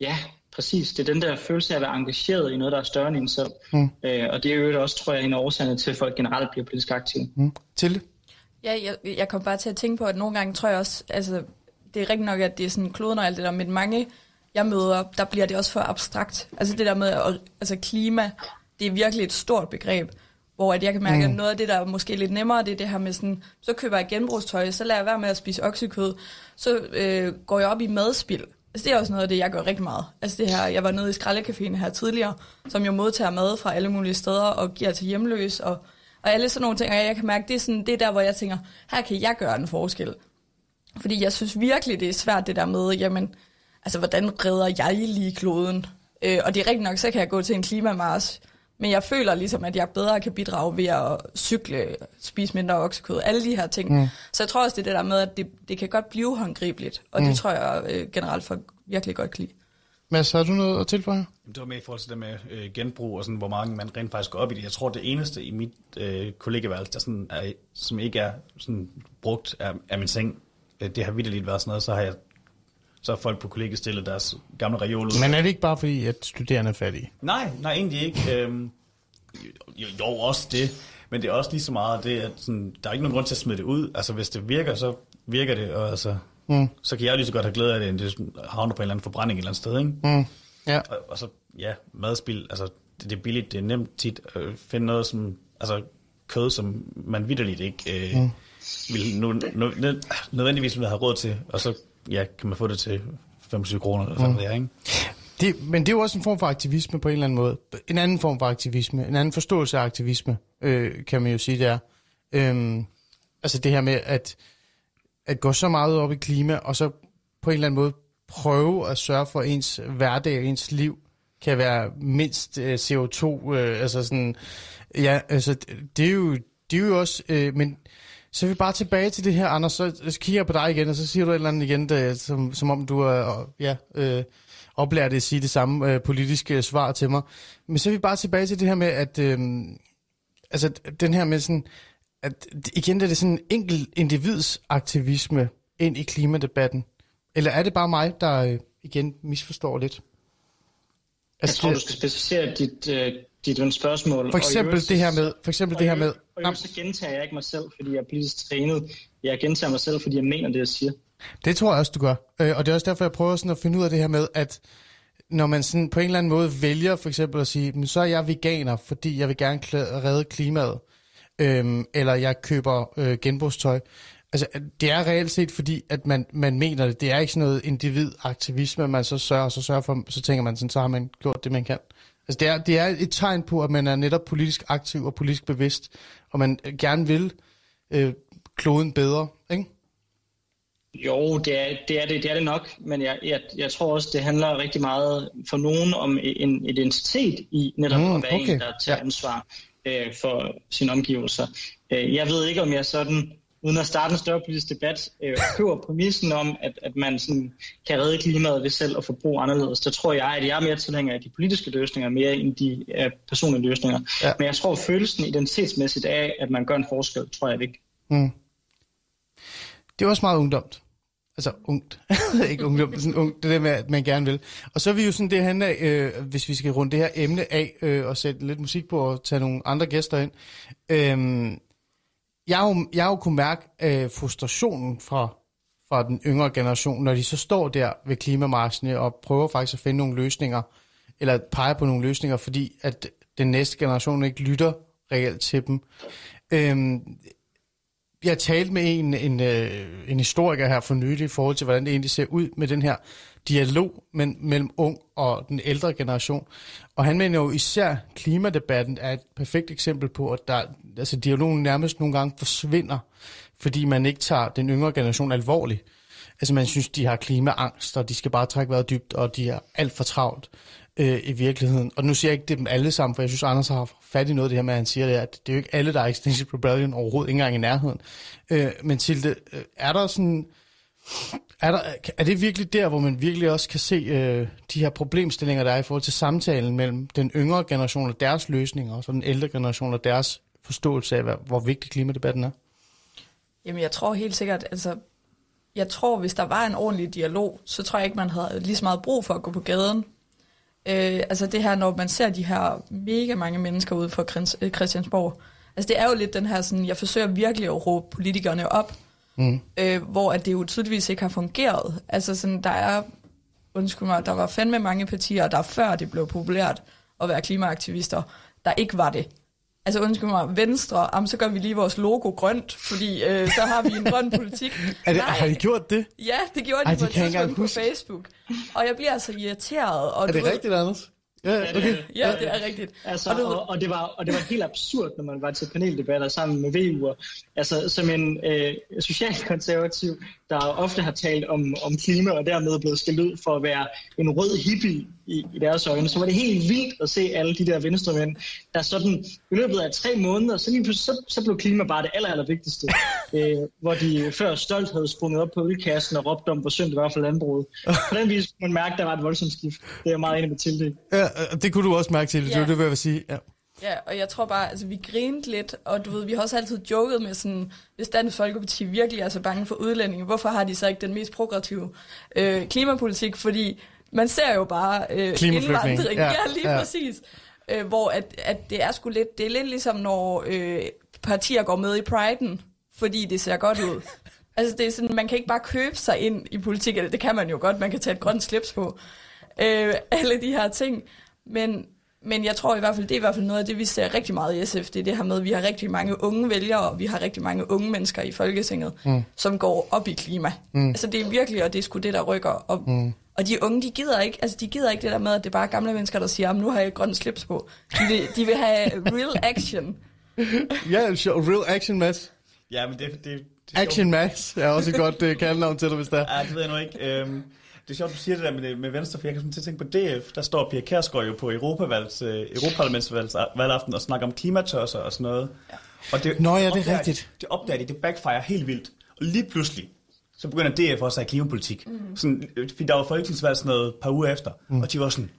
Ja, præcis. Det er den der følelse af at være engageret i noget, der er større end en selv. Mm. Øh, og det er jo også, tror jeg, en af årsagerne til, at folk generelt bliver politisk aktive. Mm. Til Ja, jeg, jeg kom bare til at tænke på, at nogle gange tror jeg også, altså, det er rigtigt nok, at det er sådan kloden og alt det der, men mange, jeg møder, der bliver det også for abstrakt. Altså det der med, at, altså klima, det er virkelig et stort begreb, hvor at jeg kan mærke, mm. at noget af det, der er måske lidt nemmere, det er det her med sådan, så køber jeg genbrugstøj, så lader jeg være med at spise oksekød, så øh, går jeg op i madspild. Altså, det er også noget af det, jeg gør rigtig meget. Altså det her, jeg var nede i skraldecaféen her tidligere, som jo modtager mad fra alle mulige steder og giver til hjemløs og, og alle sådan nogle ting. Og jeg kan mærke, det er, sådan, det er der, hvor jeg tænker, her kan jeg gøre en forskel. Fordi jeg synes virkelig, det er svært det der med, jamen, altså hvordan redder jeg lige kloden? Øh, og det er rigtigt nok, så kan jeg gå til en klimamars, men jeg føler ligesom, at jeg bedre kan bidrage ved at cykle, spise mindre oksekød, alle de her ting. Mm. Så jeg tror også, det er det der med, at det, det kan godt blive håndgribeligt, og mm. det tror jeg øh, generelt folk virkelig godt kan lide. Mads, har du noget at tilføje? Det var med i forhold til det med øh, genbrug, og sådan, hvor mange man rent faktisk går op i det. Jeg tror, det eneste i mit øh, kollegeværelse, der sådan er, som ikke er sådan brugt, er, er min seng. Øh, det har vidderligt været sådan noget, så har jeg så har folk på kollegiet stillet deres gamle reol ud. Men er det ikke bare fordi, at studerende er fattige? Nej, nej, egentlig ikke. Øhm, jo, jo, også det. Men det er også lige så meget det, at sådan, der er ikke nogen grund til at smide det ud. Altså, hvis det virker, så virker det, og altså, mm. så kan jeg lige så godt have glæde af det, end det havner på en eller anden forbrænding et eller andet sted, ikke? Mm. Ja. Og, og, så, ja, madspil, altså, det, det er billigt, det er nemt tit at finde noget, som, altså, kød, som man vidderligt ikke øh, mm. vil nu, nu, nødvendigvis vil have råd til, og så ja, kan man få det til 25 kroner, eller sådan mm. det ikke? Det, men det er jo også en form for aktivisme på en eller anden måde. En anden form for aktivisme, en anden forståelse af aktivisme, øh, kan man jo sige, det er. Øhm, altså det her med at, at gå så meget op i klima, og så på en eller anden måde prøve at sørge for, at ens hverdag og ens liv kan være mindst øh, CO2. Øh, altså sådan, ja, altså det er jo, det er jo også, øh, men så er vi bare tilbage til det her, Anders. Så kigger jeg på dig igen, og så siger du et eller andet igen, der, som, som om du er ja, øh, oplært at sige det samme øh, politiske svar til mig. Men så er vi bare tilbage til det her med, at øh, altså, den her med sådan, at igen det er det sådan en enkelt individs aktivisme ind i klimadebatten. Eller er det bare mig, der øh, igen misforstår lidt? Altså, jeg tror, det, du skal specificere dit, øh, dit spørgsmål. For eksempel og det her med... For eksempel det her med og jo, så gentager jeg ikke mig selv, fordi jeg er politisk trænet. Jeg gentager mig selv, fordi jeg mener det, jeg siger. Det tror jeg også, du gør. Øh, og det er også derfor, jeg prøver sådan at finde ud af det her med, at når man sådan på en eller anden måde vælger for eksempel at sige, men så er jeg veganer, fordi jeg vil gerne redde klimaet, øhm, eller jeg køber øh, genbrugstøj. Altså, det er reelt set fordi, at man, man mener det. Det er ikke sådan noget individaktivisme, man så sørger, så sørger for, så tænker man sådan, så har man gjort det, man kan. Altså, det er, det er et tegn på, at man er netop politisk aktiv og politisk bevidst, og man gerne vil øh, kloden bedre, ikke? Jo, det er, det er det, det er det nok, men jeg, jeg, jeg tror også, det handler rigtig meget for nogen om en identitet i netop mm, at være okay. en, der tager ja. ansvar øh, for sine omgivelser. Øh, jeg ved ikke, om jeg sådan uden at starte en større politisk debat, øh, køber præmissen om, at, at man sådan kan redde klimaet ved selv at forbruge anderledes. Der tror jeg, at jeg er mere tilhænger af de politiske løsninger, mere end de uh, personlige løsninger. Ja. Men jeg tror, følelsen identitetsmæssigt af, at man gør en forskel, tror jeg vigtigt. Mm. Det er også meget ungdomt. Altså ungt. (laughs) ikke ungdom, sådan ungt. Det der med, at man gerne vil. Og så er vi jo sådan det af, øh, hvis vi skal runde det her emne af, øh, og sætte lidt musik på og tage nogle andre gæster ind. Øh, jeg har jo, jeg har jo kunnet mærke øh, frustrationen fra, fra den yngre generation, når de så står der ved klimamarsene og prøver faktisk at finde nogle løsninger, eller pege på nogle løsninger, fordi at den næste generation ikke lytter reelt til dem. Øhm, jeg talte med en, en, øh, en historiker her for nylig i forhold til, hvordan det egentlig ser ud med den her dialog men, mellem ung og den ældre generation. Og han mener jo især, klimadebatten er et perfekt eksempel på, at der, altså dialogen nærmest nogle gange forsvinder, fordi man ikke tager den yngre generation alvorligt. Altså man synes, de har klimaangst, og de skal bare trække vejret dybt, og de er alt for travlt øh, i virkeligheden. Og nu siger jeg ikke det dem alle sammen, for jeg synes, Anders har fat i noget af det her med, at han siger, det, at det er jo ikke alle, der er Extinction Rebellion overhovedet, ikke engang i nærheden. Øh, men til det, øh, er der sådan er, der, er det virkelig der, hvor man virkelig også kan se øh, de her problemstillinger, der er i forhold til samtalen mellem den yngre generation og deres løsninger, og så den ældre generation og deres forståelse af, hvor vigtig klimadebatten er? Jamen, jeg tror helt sikkert, altså, jeg tror, hvis der var en ordentlig dialog, så tror jeg ikke, man havde lige så meget brug for at gå på gaden. Øh, altså det her, når man ser de her mega mange mennesker ude for øh, Christiansborg. Altså det er jo lidt den her sådan, jeg forsøger virkelig at råbe politikerne op, mm. øh, hvor at det jo tydeligvis ikke har fungeret. Altså sådan, der er, undskyld mig, der var fandme mange partier, der før det blev populært at være klimaaktivister, der ikke var det. Altså undskyld mig, Venstre, jamen, så gør vi lige vores logo grønt, fordi øh, så har vi en grøn politik. (laughs) er det, Nej. Har de gjort det? Ja, det gjorde Ej, de på et tidspunkt på Facebook. Og jeg bliver så irriteret. Og er det rigtigt, Anders? Ja, okay. ja, det er rigtigt. Altså, og, du... og, og, det var, og det var helt absurd, når man var til paneldebatter sammen med VU'er. Altså, som en øh, socialkonservativ, der ofte har talt om, om klima, og dermed blevet skældt ud for at være en rød hippie i, i deres øjne, så var det helt vildt at se alle de der venstremænd, der sådan i løbet af tre måneder, så, lige så, så blev klima bare det aller, aller vigtigste. (laughs) øh, hvor de før stolt havde sprunget op på ølkassen og råbt om, hvor synd det var for landbruget. På den vis kunne man mærke, at der var et voldsomt skift. Det er meget enig med til det. Ja, det kunne du også mærke til, ja. det, det vil jeg sige. Ja. Ja, og jeg tror bare, altså vi grinede lidt, og du ved, vi har også altid joket med sådan, hvis Dansk Folkeparti virkelig er så bange for udlændinge, hvorfor har de så ikke den mest progressive øh, klimapolitik? Fordi man ser jo bare øh, indvandring. Ja, (laughs) ja, lige ja. præcis. Øh, hvor at, at det er sgu lidt, det er lidt ligesom, når øh, partier går med i Pride'en, fordi det ser godt ud. (laughs) altså det er sådan, man kan ikke bare købe sig ind i politik, eller det kan man jo godt, man kan tage et grønt slips på. Øh, (laughs) alle de her ting. Men men jeg tror i hvert fald, det er i hvert fald noget af det, vi ser rigtig meget i SF. Det er det her med, at vi har rigtig mange unge vælgere, og vi har rigtig mange unge mennesker i Folketinget, mm. som går op i klima. Mm. Altså det er virkelig, og det er sgu det, der rykker op. Mm. Og de unge, de gider ikke, altså de gider ikke det der med, at det er bare gamle mennesker, der siger, nu har jeg grøn slips på. De vil, de vil have real action. (laughs) ja, yeah, real action, Mads. Ja, men det, det, det Action Max er også et godt uh, kaldnavn til dig, hvis det er. Ja, det ved jeg nu ikke. Um, det er sjovt, du siger det der med, med Venstre, for jeg kan til at tænke på DF. Der står Pia Kærsgaard jo på Europavalgs, uh, Europaparlamentsvalgaften og snakker om klimatørser og sådan noget. Ja. Og det, Nå ja, det er rigtigt. Det opdager de, det backfire helt vildt. Og lige pludselig, så begynder DF også at have klimapolitik. Mm. Sådan, fordi der var folketingsvalg sådan noget et par uger efter, mm. og de var sådan,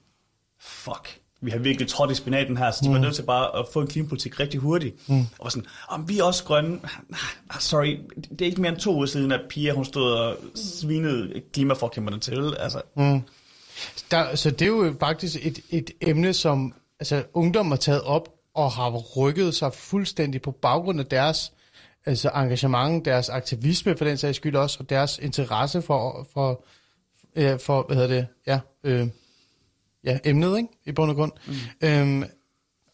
fuck, vi har virkelig trådt i spinaten her, så de mm. var nødt til bare at få en klimapolitik rigtig hurtigt. Mm. Og sådan, om vi er også grønne. Ah, sorry, det er ikke mere end to uger siden, at Pia hun stod og svinede klimaforkæmperne til. Altså. Mm. Der, så det er jo faktisk et, et emne, som altså, ungdom har taget op og har rykket sig fuldstændig på baggrund af deres altså engagement, deres aktivisme for den sags skyld også, og deres interesse for, for, for, for hvad hedder det, ja, øh, ja, emnet, ikke? I bund og grund. Mm. Øhm,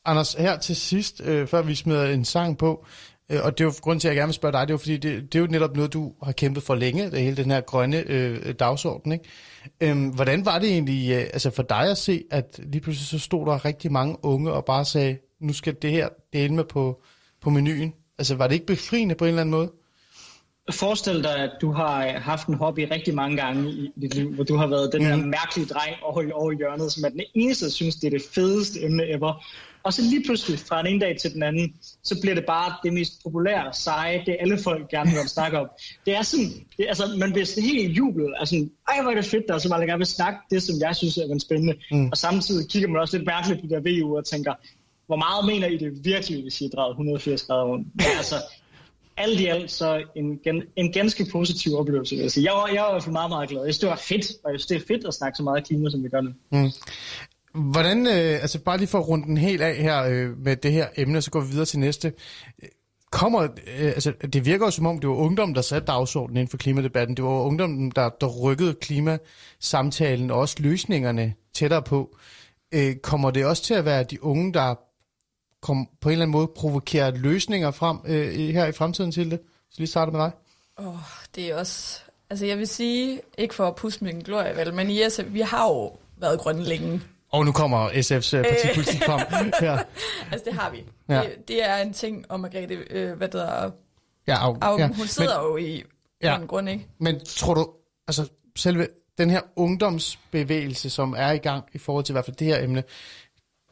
Anders, her til sidst, øh, før vi smider en sang på, øh, og det er jo grund til, at jeg gerne vil spørge dig, det er jo fordi, det, det er jo netop noget, du har kæmpet for længe, det hele den her grønne øh, dagsorden, ikke? Øhm, hvordan var det egentlig øh, altså for dig at se, at lige pludselig så stod der rigtig mange unge og bare sagde, nu skal det her dele med på, på menuen? Altså var det ikke befriende på en eller anden måde? Forestil dig, at du har haft en hobby rigtig mange gange i dit liv, hvor du har været den mm. der mærkelige dreng over, over hjørnet, som er den eneste, der synes, det er det fedeste emne ever. Og så lige pludselig, fra en ene dag til den anden, så bliver det bare det mest populære, seje, det alle folk gerne vil (laughs) snakke om. Det er sådan, det, altså, man bliver sådan helt jubel, altså, ej, hvor er det fedt, der er så meget, der gerne vil snakke det, som jeg synes er spændende. Mm. Og samtidig kigger man også lidt mærkeligt på det der VU og tænker, hvor meget mener I det virkelig, hvis I er 180 grader rundt? Men altså, alt i alt så en, gen, en ganske positiv oplevelse, vil jeg sige. Jeg var, jeg var meget, meget glad. Jeg synes, det var fedt, og jeg synes, det er fedt at snakke så meget klima, som vi gør nu. Mm. Hvordan, øh, altså bare lige for at runde den helt af her øh, med det her emne, så går vi videre til næste. Kommer, øh, altså det virker jo som om, det var ungdommen, der satte dagsordenen inden for klimadebatten. Det var ungdommen, der, der rykkede klimasamtalen og også løsningerne tættere på. Øh, kommer det også til at være de unge, der kom, på en eller anden måde provokere løsninger frem øh, her i fremtiden til det? Så lige starte med dig. Oh, det er også... Altså jeg vil sige, ikke for at puste min glorie, vel, men i SF, vi har jo været grønne længe. Og nu kommer SF's øh, partipolitik frem. ja. (laughs) Altså det har vi. Ja. Det, det er en ting, og Margrethe, øh, hvad der ja, af, af, ja. hun sidder men, jo i ja. en grund, ikke? Men tror du, altså selve den her ungdomsbevægelse, som er i gang i forhold til i hvert fald det her emne,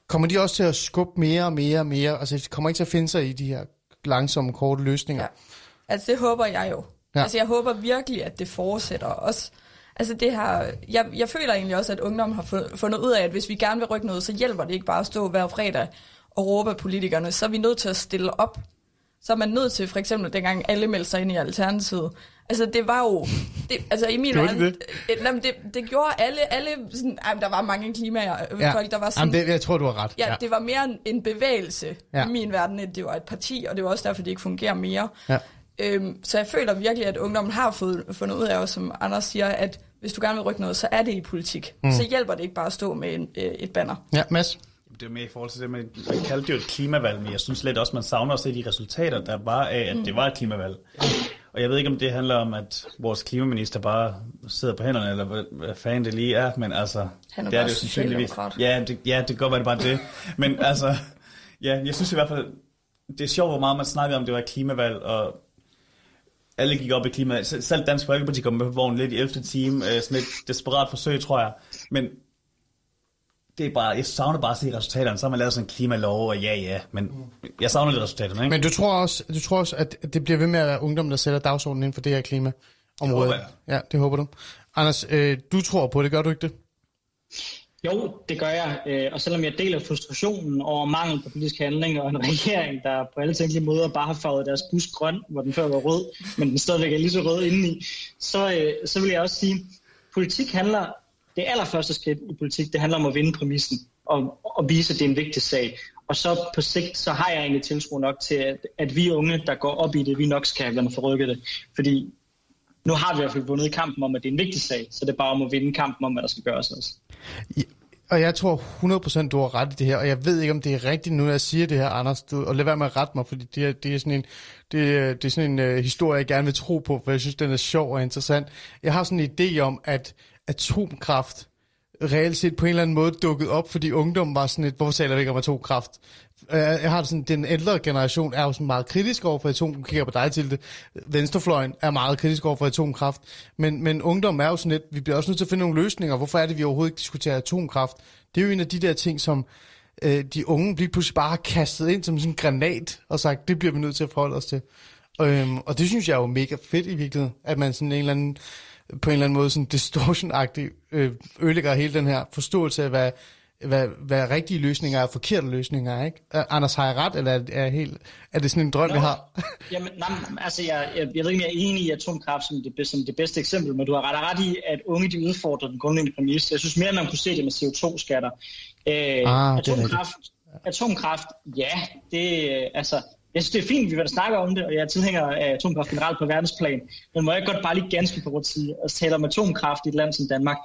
Kommer de også til at skubbe mere og mere og mere? Altså, de kommer ikke til at finde sig i de her langsomme, korte løsninger? Ja. Altså, det håber jeg jo. Ja. Altså, jeg håber virkelig, at det fortsætter også. Altså, det her... Jeg, jeg føler egentlig også, at ungdommen har fundet ud af, at hvis vi gerne vil rykke noget, så hjælper det ikke bare at stå hver fredag og råbe politikerne. Så er vi nødt til at stille op. Så er man nødt til, for eksempel dengang alle meldte sig ind i Alternativet, Altså, det var jo... Det, altså, i min verden... Det? Jamen, det, det gjorde alle... alle sådan, ej, der var mange klimaer. Ja. Folk, der var sådan, Jamen, det, jeg tror, du har ret. Ja, det var mere en, en bevægelse Ja. ja. i min verden, end det var et parti, og det var også derfor, det ikke fungerer mere. Ja. Øhm, så jeg føler virkelig, at ungdommen har fået, fundet ud af, som Anders siger, at hvis du gerne vil rykke noget, så er det i politik. Mm. Så hjælper det ikke bare at stå med en, øh, et banner. Ja, Mads? Det er mere i forhold til det, man, man kaldte det jo et klimavalg, men jeg synes lidt også, man savner at se de resultater, der var af, at det var et klimavalg. Og jeg ved ikke, om det handler om, at vores klimaminister bare sidder på hænderne, eller hvad, hvad fanden det lige er, men altså... Han er det er bare det jo sandsynligvis. Ja, det, ja, det kan godt være, det er bare det. Men (laughs) altså, ja, jeg synes i hvert fald, det er sjovt, hvor meget man snakker om, det var klimavalg, og alle gik op i. Selv selv Dansk Folkeparti kom med på vognen lidt i 11. time. Øh, sådan et desperat forsøg, tror jeg. Men det er bare, jeg savner bare at se resultaterne. Så har man lavet sådan en klimalov, og ja, ja. Men jeg savner lidt resultaterne, ikke? Men du tror også, du tror også at det bliver ved med at være ungdom, der sætter dagsordenen inden for det her klimaområde? Det håber jeg. Ja, det håber du. Anders, øh, du tror på det, gør du ikke det? Jo, det gør jeg. Øh, Og selvom jeg deler frustrationen over mangel på politisk handling og en (laughs) regering, der på alle tænkelige måder bare har farvet deres bus grøn, hvor den før var rød, men den stadigvæk er lige så rød indeni, så, øh, så vil jeg også sige, politik handler, det allerførste skridt i politik, det handler om at vinde præmissen og, og vise, at det er en vigtig sag. Og så på sigt, så har jeg egentlig tiltro nok til, at, at vi unge, der går op i det, vi nok skal have forrykket det. Fordi nu har vi i hvert fald vundet kampen om, at det er en vigtig sag, så det er bare om at vinde kampen om, hvad der skal gøres også. Og jeg tror 100% du har ret i det her, og jeg ved ikke, om det er rigtigt nu, jeg siger det her, Anders, du, og lad være med at rette mig, fordi det er, det er sådan en, det det er sådan en uh, historie, jeg gerne vil tro på, for jeg synes, den er sjov og interessant. Jeg har sådan en idé om, at atomkraft reelt set på en eller anden måde dukket op, fordi ungdommen var sådan et, hvorfor taler vi ikke om atomkraft? Øh, jeg har det sådan, den ældre generation er jo sådan meget kritisk over for atomkraft. kigger på dig til det. Venstrefløjen er meget kritisk over for atomkraft. Men, men ungdommen er jo sådan lidt, vi bliver også nødt til at finde nogle løsninger. Hvorfor er det, vi overhovedet ikke diskuterer atomkraft? Det er jo en af de der ting, som øh, de unge lige pludselig bare har kastet ind som sådan en granat, og sagt, det bliver vi nødt til at forholde os til. Øhm, og det synes jeg er jo mega fedt i virkeligheden, at man sådan en eller anden, på en eller anden måde sådan distortion-agtig øh, ødelægger hele den her forståelse af, hvad, hvad, hvad rigtige løsninger er og forkerte løsninger er, ikke? Er, Anders, har jeg ret, eller er, er, helt, er det sådan en drøm, Nå. vi har? (laughs) Jamen, nej, altså, jeg, jeg, jeg ved ikke, om jeg er enig i atomkraft som det, som det bedste eksempel, men du har ret, ret i, at unge de udfordrer den grundlæggende præmis. Jeg synes mere, man kunne se det med CO2-skatter. Øh, Ah, det atomkraft, atomkraft, ja, det øh, altså... Jeg synes, det er fint, at vi vil snakke om det, og jeg er tilhænger af atomkraft generelt på verdensplan. Men må jeg godt bare lige ganske kort sige, at tale om atomkraft i et land som Danmark,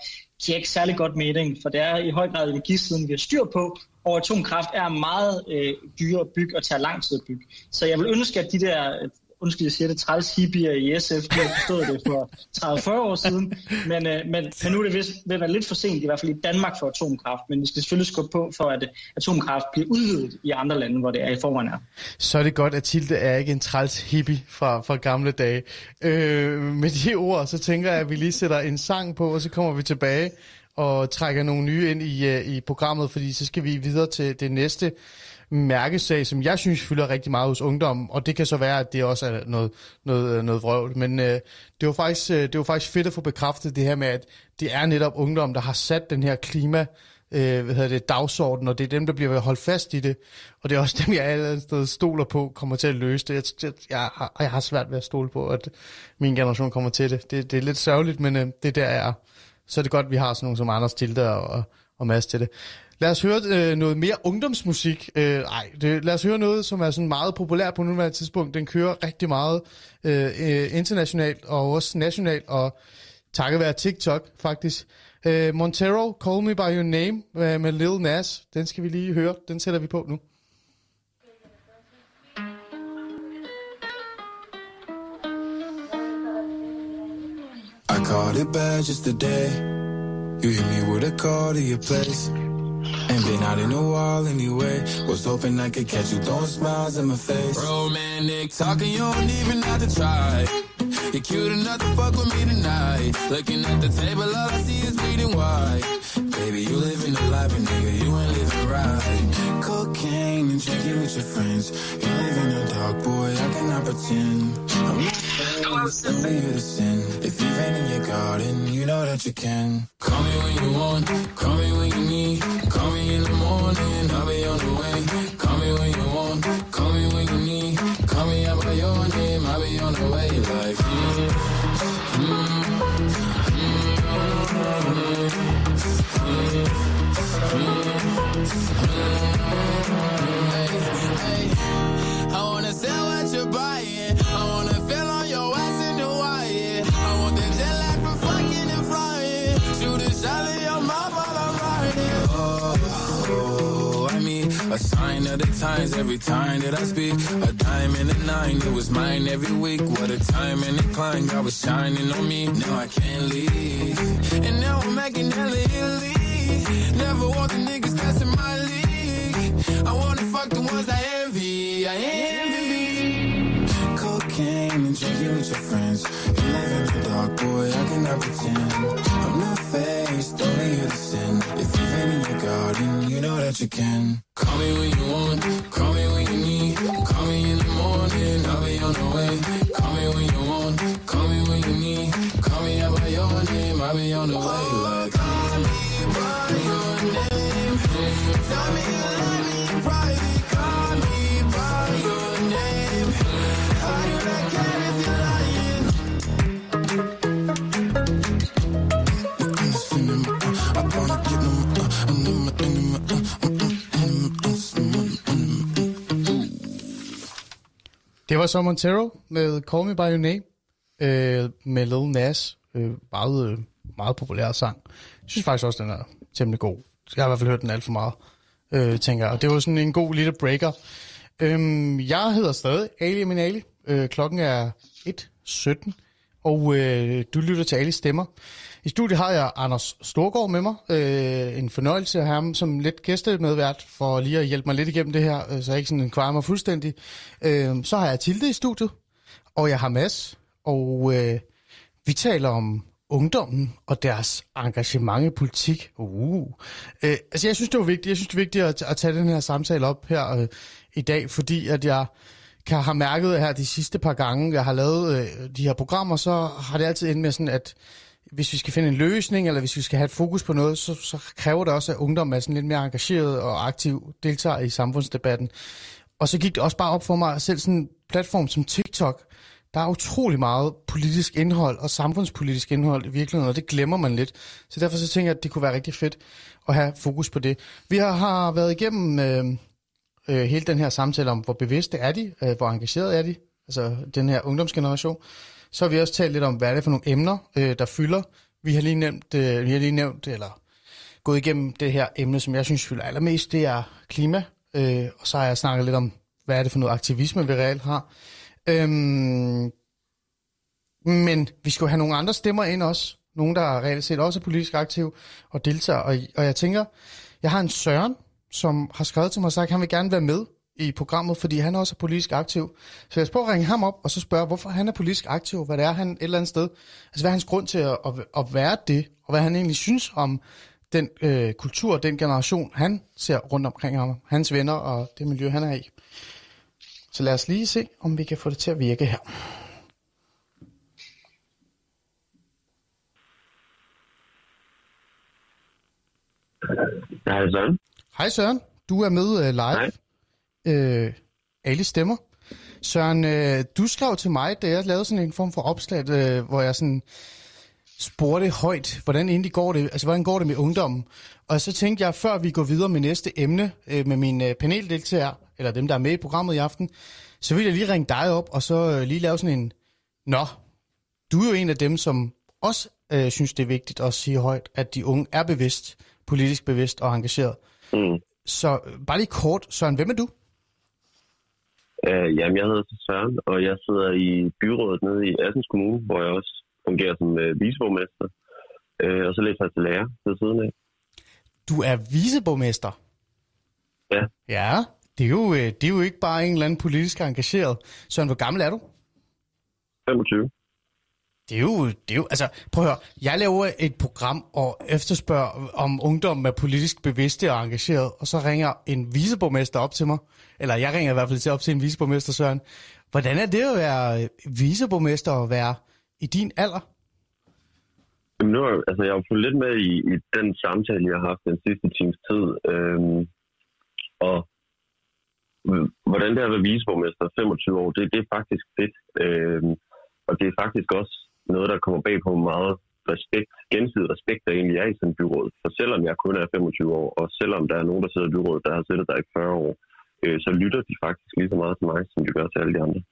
giver ikke særlig godt mening, for det er i høj grad energisiden, vi har styr på, og atomkraft er meget øh, dyre at bygge og tager lang tid at bygge. Så jeg vil ønske, at de der, undskyld, jeg siger det, træls hippier i SF, de har forstået det for 30-40 år siden, men, øh, men, men nu er det vist ved at være lidt for sent, i hvert fald i Danmark for atomkraft, men vi skal selvfølgelig skubbe på for, at øh, atomkraft bliver udvidet i andre lande, hvor det er i forvejen er. Så er det godt, at Tilde er ikke en træls hippie fra, fra gamle dage. Øh, med de ord, så tænker jeg, at vi lige sætter en sang på, og så kommer vi tilbage og trækker nogle nye ind i, øh, i programmet, fordi så skal vi videre til det næste mærkesag, som jeg synes fylder rigtig meget hos ungdommen, og det kan så være, at det også er noget, noget, øh, noget vrøvl. Men øh, det, var faktisk, øh, det var faktisk fedt at få bekræftet det her med, at det er netop ungdom, der har sat den her klima øh, hvad hedder det, dagsorden, og det er dem, der bliver holdt fast i det. Og det er også (laughs) dem, jeg allerede sted stoler på, kommer til at løse det. Jeg, jeg, jeg, har, jeg har svært ved at stole på, at min generation kommer til det. Det, det er lidt sørgeligt, men øh, det er der, jeg er. Så er det godt, at vi har sådan nogle som Anders Tilde og, og, og Mads til det. Lad os høre øh, noget mere ungdomsmusik. Øh, ej, det, lad os høre noget, som er sådan meget populært på nuværende tidspunkt. Den kører rigtig meget øh, øh, internationalt og også nationalt, og takket være TikTok faktisk. Øh, Montero, Call Me By Your Name øh, med Lil Nas. Den skal vi lige høre. Den sætter vi på nu. I caught it bad just today. You hit me with a call to your place. Ain't been out in a while anyway. Was hoping I could catch you throwing smiles in my face. Romantic talking, you don't even have to try. You're cute enough to fuck with me tonight. Looking at the table, all I see is bleeding white. Baby, you living the life, but nigga, you ain't living right. Cocaine and drinking with your friends. You live in the dark, boy, I cannot pretend. I'm only you to sin. If you've in your garden, you know that you can. Call me when you want, call me when you need. Call me in the morning, I'll be on the way. Call me when you want, call me when you need. Call me out by your name, I'll be on the way. Like, mm, mm, mm, hey, hey, I wanna sell what you're buying a sign of the times every time that I speak. A dime and a nine, it was mine every week. What a time and a climb, God was shining on me. Now I can't leave. And now I'm making hella Italy. Never want the niggas that's my league. I wanna fuck the ones I envy. I envy. Cocaine and drinking with your friends. You live in the dark, boy, I cannot pretend. I'm not faced, only sin. If you've in your garden, you know that you can. Call me when you want, Det var så Montero med Call Me By Your Name øh, med Lil Nas. Øh, meget, øh, meget populær sang. Jeg synes faktisk også, den er temmelig god. Jeg har i hvert fald hørt den alt for meget, øh, tænker jeg. Og det var sådan en god lille breaker. Øhm, jeg hedder stadig Ali Min Ali. Øh, klokken er 1.17, og øh, du lytter til Ali Stemmer. I studiet har jeg Anders Storgård med mig. Øh, en fornøjelse at have ham som lidt gæstemedvært for lige at hjælpe mig lidt igennem det her, øh, så jeg ikke sådan kvarer mig fuldstændig. Øh, så har jeg Tilde i studiet, og jeg har Mads, og øh, vi taler om ungdommen og deres engagement i politik. Uh. Øh, altså jeg synes, det var vigtigt. Jeg synes, det er vigtigt at, at tage den her samtale op her øh, i dag, fordi at jeg kan har mærket her de sidste par gange, jeg har lavet øh, de her programmer, så har det altid endt med sådan, at hvis vi skal finde en løsning, eller hvis vi skal have et fokus på noget, så, så kræver det også, at ungdommen er sådan lidt mere engageret og aktiv, deltager i samfundsdebatten. Og så gik det også bare op for mig, at selv sådan en platform som TikTok, der er utrolig meget politisk indhold og samfundspolitisk indhold i virkeligheden, og det glemmer man lidt. Så derfor så tænker jeg, at det kunne være rigtig fedt at have fokus på det. Vi har, har været igennem øh, øh, hele den her samtale om, hvor bevidste er de, øh, hvor engagerede er de, altså den her ungdomsgeneration. Så har vi også talt lidt om, hvad er det for nogle emner, øh, der fylder. Vi har lige nævnt, øh, vi har lige nævnt, eller gået igennem det her emne, som jeg synes fylder allermest, det er klima. Øh, og så har jeg snakket lidt om, hvad er det for noget aktivisme, vi reelt har. Øhm, men vi skal jo have nogle andre stemmer ind også. Nogle, der reelt set også er politisk aktiv og deltager. Og, og jeg tænker, jeg har en Søren, som har skrevet til mig og sagt, at han vil gerne være med i programmet, fordi han også er politisk aktiv. Så jeg spørger at ringe ham op og så spørge, hvorfor han er politisk aktiv, hvad det er han et eller andet sted. Altså hvad er hans grund til at, at, at være det, og hvad han egentlig synes om den øh, kultur, den generation, han ser rundt omkring ham, hans venner og det miljø, han er i. Så lad os lige se, om vi kan få det til at virke her. Hej Søren. Hej Søren, du er med uh, live. Hej. Øh, alle stemmer. Søren, øh, du skrev til mig, da jeg lavede sådan en form for opslag, øh, hvor jeg sådan spurgte højt, hvordan egentlig går det, altså hvordan går det med ungdommen? Og så tænkte jeg, før vi går videre med næste emne, øh, med mine øh, paneldeltagere, eller dem, der er med i programmet i aften, så vil jeg lige ringe dig op, og så øh, lige lave sådan en, nå, du er jo en af dem, som også øh, synes, det er vigtigt at sige højt, at de unge er bevidst, politisk bevidst og engageret. Mm. Så øh, bare lige kort, Søren, hvem er du? Uh, jamen, jeg hedder Søren, og jeg sidder i byrådet nede i Assens Kommune, hvor jeg også fungerer som uh, viceborgmester. Uh, og så læser jeg til lærer ved siden af. Du er viceborgmester. Ja. Ja, det er, jo, øh, det er jo ikke bare en eller anden politisk engageret. Søren, hvor gammel er du? 25. Det er jo, det er jo, altså, prøv at høre, jeg laver et program og efterspørger, om ungdommen er politisk bevidste og engageret, og så ringer en viceborgmester op til mig, eller jeg ringer i hvert fald til op til en viceborgmester, Søren. Hvordan er det at være viceborgmester og være i din alder? Jamen, nu, altså, jeg har fået fulgt lidt med i, i den samtale, jeg har haft den sidste times tid. Øhm, og hvordan det er at være viceborgmester 25 år, det, det er faktisk fedt. Øhm, og det er faktisk også noget, der kommer bag på meget respekt, gensidig respekt, der egentlig er i sådan et byråd. For selvom jeg kun er 25 år, og selvom der er nogen, der sidder i byrådet, der har siddet der i 40 år, øh, så lytter de faktisk lige så meget til mig, som de gør til alle de andre.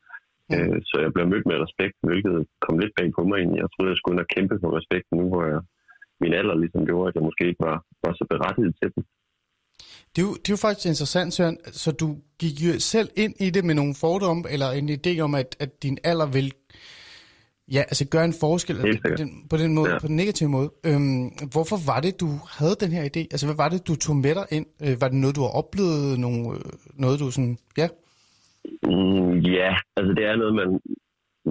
Mm. Øh, så jeg bliver mødt med respekt, hvilket kom lidt bag på mig egentlig. Jeg troede, jeg skulle ind og kæmpe for respekt nu, hvor jeg, min alder ligesom gjorde, at jeg måske ikke var, var så berettiget til den. Det er, jo, det er jo faktisk interessant, Søren. Så du gik jo selv ind i det med nogle fordomme, eller en idé om, at, at din alder vil ja, altså gøre en forskel på den, på den måde, ja. på den negative måde. Øhm, hvorfor var det, du havde den her idé? Altså, hvad var det, du tog med dig ind? Øh, var det noget, du har oplevet? Nogle, øh, noget, du sådan, ja? Mm, ja, altså det er noget, man,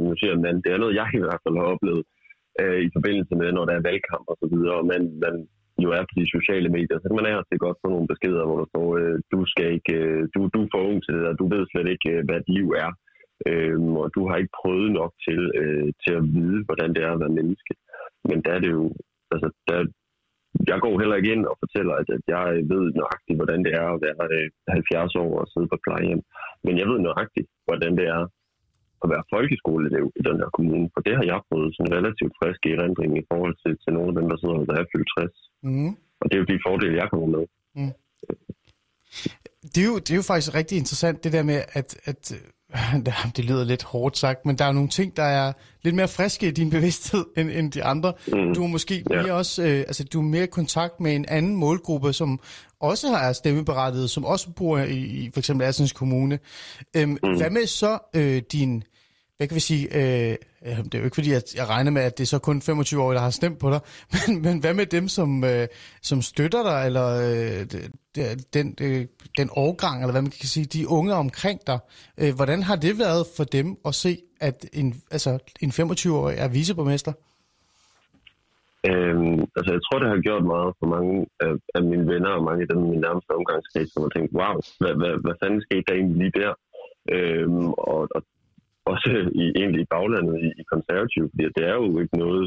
nu siger man, det er noget, jeg i hvert fald har oplevet øh, i forbindelse med, når der er valgkamp og så videre, og man, man jo er på de sociale medier, så kan man af til godt få nogle beskeder, hvor der står, øh, du skal ikke, øh, du, du er for ung til det der, du ved slet ikke, øh, hvad et liv er, øh, og du har ikke prøvet nok til, øh, til at vide, hvordan det er at være menneske. Men der er det jo, altså, der, jeg går heller ikke ind og fortæller, at, at jeg ved nøjagtigt, hvordan det er at være øh, 70 år og sidde på plejehjem. Men jeg ved nøjagtigt, hvordan det er at være folkeskoleelev i den her kommune. For det har jeg fået sådan relativt frisk i erindring i forhold til, til nogle af dem, der sidder der er fyldt 60. Mm. Og det er jo de fordele, jeg kommer med. Mm. Det er, jo, det er jo faktisk rigtig interessant, det der med, at, at (laughs) det lyder lidt hårdt sagt, men der er nogle ting, der er lidt mere friske i din bevidsthed (laughs) end, end de andre. Mm. Du er måske mere ja. også, øh, altså du er mere i kontakt med en anden målgruppe, som også har stemmeberettiget, som også bor i, i for eksempel Assens Kommune. Øhm, mm. Hvad med så øh, din hvad kan vi sige, øh, øh, det er jo ikke fordi, at jeg regner med, at det er så kun 25 år, der har stemt på dig, (laughs) men, men hvad med dem, som, øh, som støtter dig, eller øh, den, øh, den årgang, eller hvad man kan sige, de unge omkring dig, øh, hvordan har det været for dem at se, at en, altså, en 25-årig er viceborgmester? Øhm, altså, jeg tror, det har gjort meget for mange af, af mine venner og mange af dem i min nærmeste omgangskreds, som har tænkt, wow, hvad, hvad, hvad fanden skete der egentlig lige der? Øhm, og, og også i, egentlig i baglandet i, i konservativ, fordi det er jo ikke noget,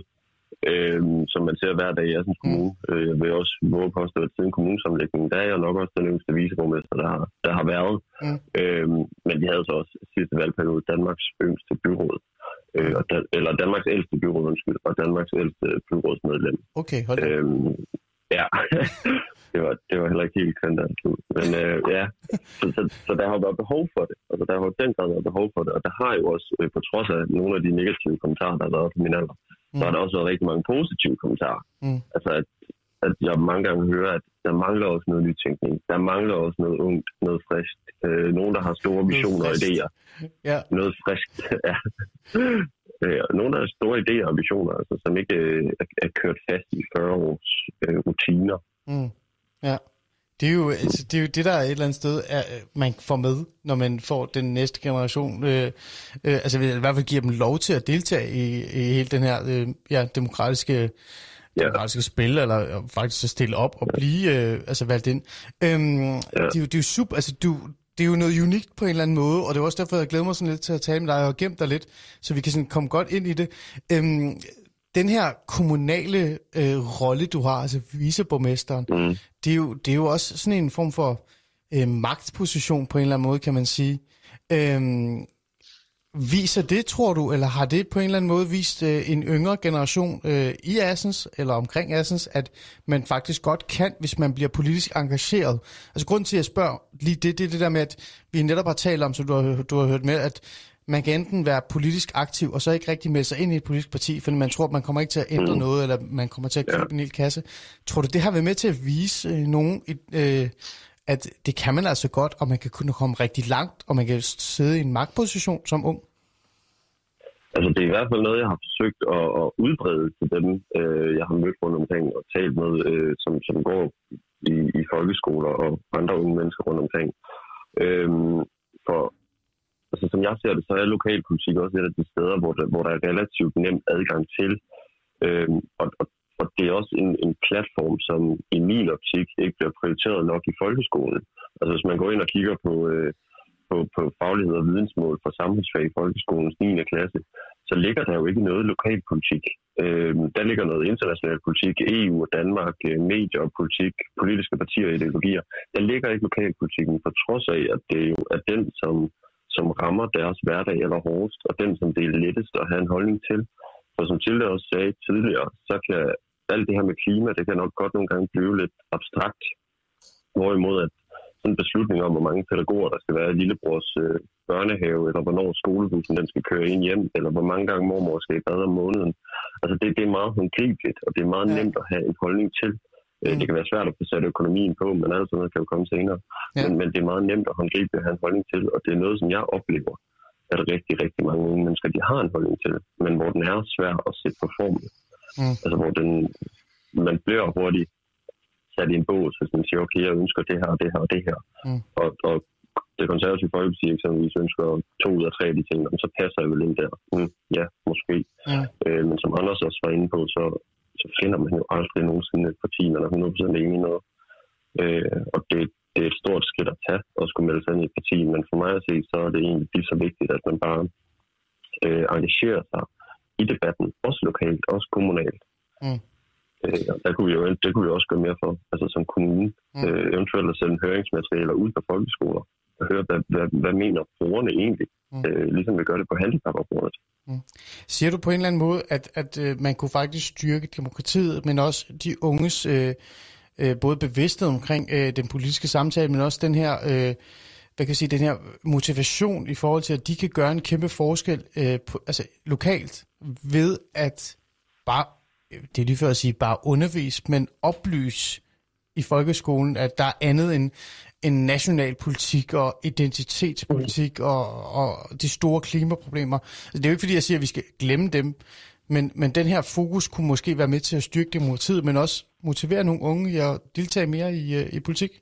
øh, som man ser hver dag i Assens Kommune. Mm. Jeg vil også våge påstå, at siden kommunesamlægningen, der er jeg nok også den yngste viceborgmester, der har, der har været. Mm. Øh, men vi havde så også sidste valgperiode Danmarks yngste byråd. Øh, og da, eller Danmarks ældste byråd, undskyld, og Danmarks ældste byrådsmedlem. Okay, hold da. Øh, ja, (laughs) det var, det var heller ikke helt kvandt Men øh, ja, så, så, så, der har været behov for det. Altså, der har den grad været behov for det. Og der har jo også, øh, på trods af nogle af de negative kommentarer, der har været på min alder, mm. så har der også været rigtig mange positive kommentarer. Mm. Altså, at, at jeg mange gange hører, at der mangler også noget nytænkning. Der mangler også noget ungt, noget friskt. Øh, nogen, der har store visioner og idéer. Ja. Noget friskt, (laughs) ja. Øh, nogen, der har store idéer og visioner, altså, som ikke øh, er, er kørt fast i 40 års øh, rutiner. Mm. Ja. Det er, jo, altså, det er jo det, der er et eller andet sted, er, man får med, når man får den næste generation. Øh, øh, altså i hvert fald giver dem lov til at deltage i, i hele den her øh, ja, demokratiske, ja. demokratiske spil, eller faktisk at stille op og blive øh, altså valgt ind. Øhm, ja. det, er jo, det er jo super, altså du, det er jo noget unikt på en eller anden måde, og det er også derfor, jeg glæder mig sådan lidt til at tale med dig og gemt dig lidt, så vi kan sådan komme godt ind i det. Øhm, den her kommunale øh, rolle, du har, altså viceborgmesteren, mm. det, er jo, det er jo også sådan en form for øh, magtposition på en eller anden måde, kan man sige. Øhm, viser det, tror du, eller har det på en eller anden måde vist øh, en yngre generation øh, i Assens, eller omkring Assens, at man faktisk godt kan, hvis man bliver politisk engageret? Altså grund til, at jeg spørger lige det, det er det der med, at vi netop har talt om, som du har, du har hørt med, at man kan enten være politisk aktiv, og så ikke rigtig melde sig ind i et politisk parti, fordi man tror, at man kommer ikke til at ændre mm. noget, eller man kommer til at købe ja. en hel kasse. Tror du, det har været med til at vise øh, nogen, øh, at det kan man altså godt, og man kan kunne komme rigtig langt, og man kan sidde i en magtposition som ung? Altså, det er i hvert fald noget, jeg har forsøgt at, at udbrede til dem, øh, jeg har mødt rundt omkring og talt med, øh, som, som går i, i folkeskoler og andre unge mennesker rundt omkring. Øh, for altså, som jeg ser det, så er lokalpolitik også et af de steder, hvor der, hvor der er relativt nem adgang til. Øhm, og, og, og det er også en, en platform, som i min optik ikke bliver prioriteret nok i folkeskolen. Altså hvis man går ind og kigger på, øh, på, på faglighed og vidensmål for samfundsfag i folkeskolens 9. klasse, så ligger der jo ikke noget lokalpolitik. Øh, der ligger noget international politik, EU og Danmark, øh, medier og politik, politiske partier og ideologier. Der ligger ikke lokalpolitikken, på trods af, at det jo er den, som som rammer deres hverdag eller hårdest, og den, som det er lettest at have en holdning til. For som Tilde også sagde tidligere, så kan alt det her med klima, det kan nok godt nogle gange blive lidt abstrakt. Hvorimod at sådan en beslutning om, hvor mange pædagoger der skal være i lillebrors øh, børnehave, eller hvornår skolebussen den skal køre ind hjem, eller hvor mange gange mormor skal i bad om måneden. Altså det, det er meget håndgribeligt, og det er meget ja. nemt at have en holdning til. Øh, mm. Det kan være svært at få sat økonomien på, men alt sådan noget kan jo komme senere. Ja. Men, men det er meget nemt at håndgribe at have en holdning til, og det er noget, som jeg oplever, at rigtig, rigtig mange unge mennesker, de har en holdning til, men hvor den er svær at sætte på form. Mm. Altså hvor den, man bliver hurtigt sat i en bås, hvis man siger, okay, jeg ønsker det her og det her og det her. Mm. Og, og det konservative folkeparti eksempelvis ønsker to ud af tre af de ting, så passer jeg vel ind der. Mm, ja, måske. Ja. Øh, men som Anders også var inde på, så, så finder man jo aldrig nogensinde et parti, man er 100% enig i noget. Øh, og det, det er et stort skridt at tage at skulle melde sig ind i et parti, men for mig at se, så er det egentlig lige så vigtigt, at man bare øh, engagerer sig i debatten, også lokalt, også kommunalt. Mm. Øh, der kunne vi jo, det kunne vi også gøre mere for, altså som kommune, mm. øh, eventuelt at sende høringsmaterialer ud på folkeskoler, og høre, hvad, hvad, hvad mener brugerne egentlig, mm. øh, ligesom vi gør det på handicapområdet. Mm. Siger du på en eller anden måde, at, at øh, man kunne faktisk styrke demokratiet, men også de unges øh, øh, både bevidsthed omkring øh, den politiske samtale, men også den her... Øh, hvad kan jeg sige, den her motivation i forhold til, at de kan gøre en kæmpe forskel øh, på, altså lokalt ved at bare, det er lige før at sige, bare undervise, men oplyse i folkeskolen, at der er andet end, end national politik og identitetspolitik og, og de store klimaproblemer. Altså, det er jo ikke fordi, jeg siger, at vi skal glemme dem, men, men den her fokus kunne måske være med til at styrke demokratiet, men også motivere nogle unge i at deltage mere i, øh, i politik.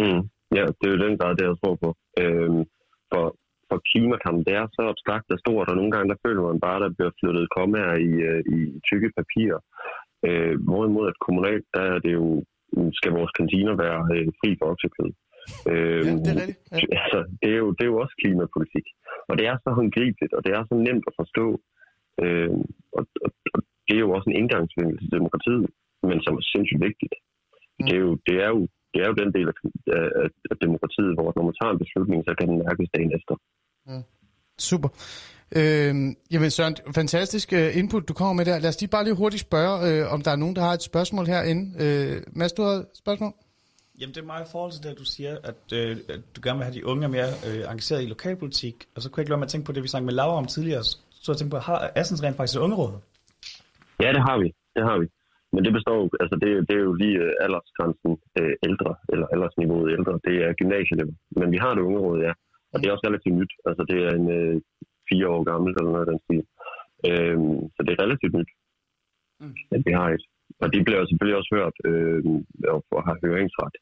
Mm. Ja, det er jo den grad, det jeg tror på. Øhm, for, for klimakampen, det er så abstrakt og stort, og nogle gange der føler man bare, at der bliver flyttet kommaer i, øh, i tykke papirer. Øh, hvorimod at kommunalt, der er det jo, skal vores kantiner være øh, fri for oksekød. Øh, ja, det er rigtigt. Ja. (laughs) Altså, det, er jo, det er jo også klimapolitik. Og det er så håndgribeligt, og det er så nemt at forstå. Øh, og, og, og det er jo også en indgangsvinkel til demokratiet, men som er sindssygt vigtigt. Mm. Det, er jo, det er jo det er jo den del af, af, af demokratiet, hvor når man tager en beslutning, så kan den mærkes dagen efter. Mm. Super. Øh, jamen Søren, fantastisk uh, input, du kommer med der. Lad os lige bare lige hurtigt spørge, øh, om der er nogen, der har et spørgsmål herinde. Øh, Mads, du har et spørgsmål? Jamen det er meget i forhold til det, du siger, at, øh, at du gerne vil have de unge mere øh, engageret i lokalpolitik. Og så kunne jeg ikke lade mig at tænke på det, vi snakkede med Laura om tidligere. Så jeg tænkte på, har Assens rent faktisk et ungeråd? Ja, det har vi. Det har vi. Men det består altså det, det er jo lige øh, aldersgrænsen øh, ældre, eller aldersniveauet ældre, det er gymnasielever. Men vi har det unge råd, ja. Og det er også relativt nyt. Altså det er en øh, fire år gammel, eller noget den stil. Øhm, så det er relativt nyt, mm. at vi har et. Og de bliver selvfølgelig også hørt øh, og har høringsret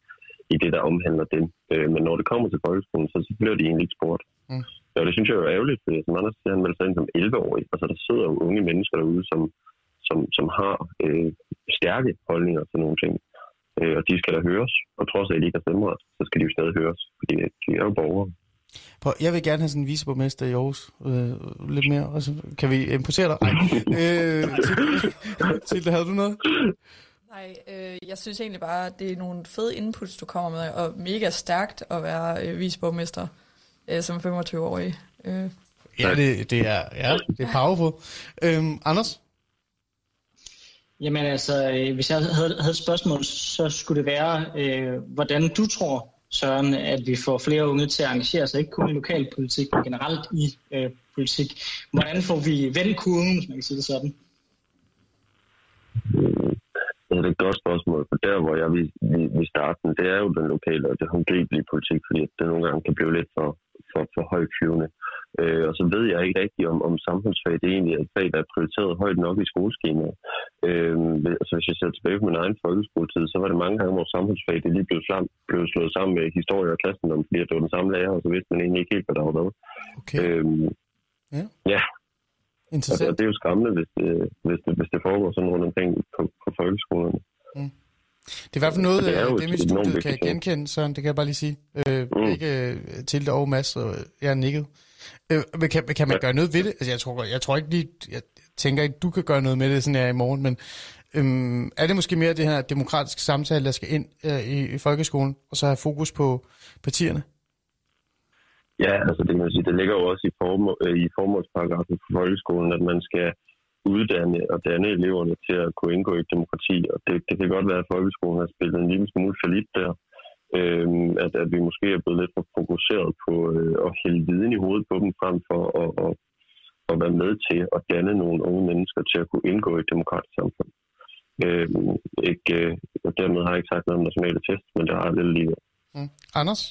i det, der omhandler dem. Øh, men når det kommer til folkeskolen, så, så bliver de egentlig ikke spurgt. Mm. Og det synes jeg er ærgerligt, fordi som Anders siger, han melder sig ind som 11-årig. Altså der sidder jo unge mennesker derude, som som, som har øh, stærke holdninger til nogle ting. Øh, og de skal da høres. Og trods af, at de ikke har stemmeret, så skal de jo stadig høres, fordi de er jo borgere. Prøv, jeg vil gerne have sådan en viceborgmester i Aarhus. Øh, lidt mere. Altså, kan vi importere dig? (laughs) øh, til, til, havde du noget? Nej, øh, jeg synes egentlig bare, at det er nogle fede inputs, du kommer med, og mega stærkt at være øh, viceborgmester øh, som 25-årig. Øh. Ja, det, det, er, ja, det er powerful. Øh, Anders? Jamen altså, øh, hvis jeg havde, havde et spørgsmål, så skulle det være, øh, hvordan du tror, Søren, at vi får flere unge til at engagere sig, ikke kun i lokalpolitik, men generelt i øh, politik. Hvordan får vi vendt kurven, hvis man kan sige det sådan? Det er et godt spørgsmål, for der, hvor jeg vil, vil, vil starte, det er jo den lokale og det håndgribelige politik, fordi det nogle gange kan blive lidt for, for, for højflyvende. Øh, og så ved jeg ikke rigtigt, om, om samfundsfag det egentlig er et fag, der er prioriteret højt nok i skoleskemaet. Øh, altså hvis jeg ser tilbage på min egen folkeskoletid, så var det mange gange, hvor samfundsfag det lige blev, slam, blev slået sammen med historie og kristendom, fordi det var den samme lærer, og så vidste man egentlig ikke helt, hvad der var været. Okay. Øh, ja. ja. Interessant. Og, det er jo skræmmende, hvis det, hvis det, hvis det foregår sådan rundt omkring på, på folkeskolerne. Mm. Det er i hvert fald noget, det, er det mit studie kan genkende, Søren, det kan jeg bare lige sige. Øh, mm. Ikke øh, til det over Mads, og jeg er nikket. Øh, kan, kan man gøre noget ved det? Altså, jeg tror, jeg tror ikke lige, jeg tænker ikke, du kan gøre noget med det sådan her i morgen, men øhm, er det måske mere det her demokratiske samtale, der skal ind øh, i, i folkeskolen, og så have fokus på partierne? Ja, altså det, man sige, det ligger jo også i, formål, øh, i formålsparagrafen for folkeskolen, at man skal uddanne og danne eleverne til at kunne indgå i demokrati. Og det, det kan godt være, at folkeskolen har spillet en lille smule for lidt der. Øhm, at, at vi måske er blevet lidt for fokuseret på øh, at hælde viden i hovedet på dem, frem for at, at, at være med til at danne nogle unge mennesker til at kunne indgå i et demokratisk samfund. Øhm, ikke, øh, og dermed har jeg ikke sagt noget om nationale test, men det har jeg lidt lige. Mm. Anders?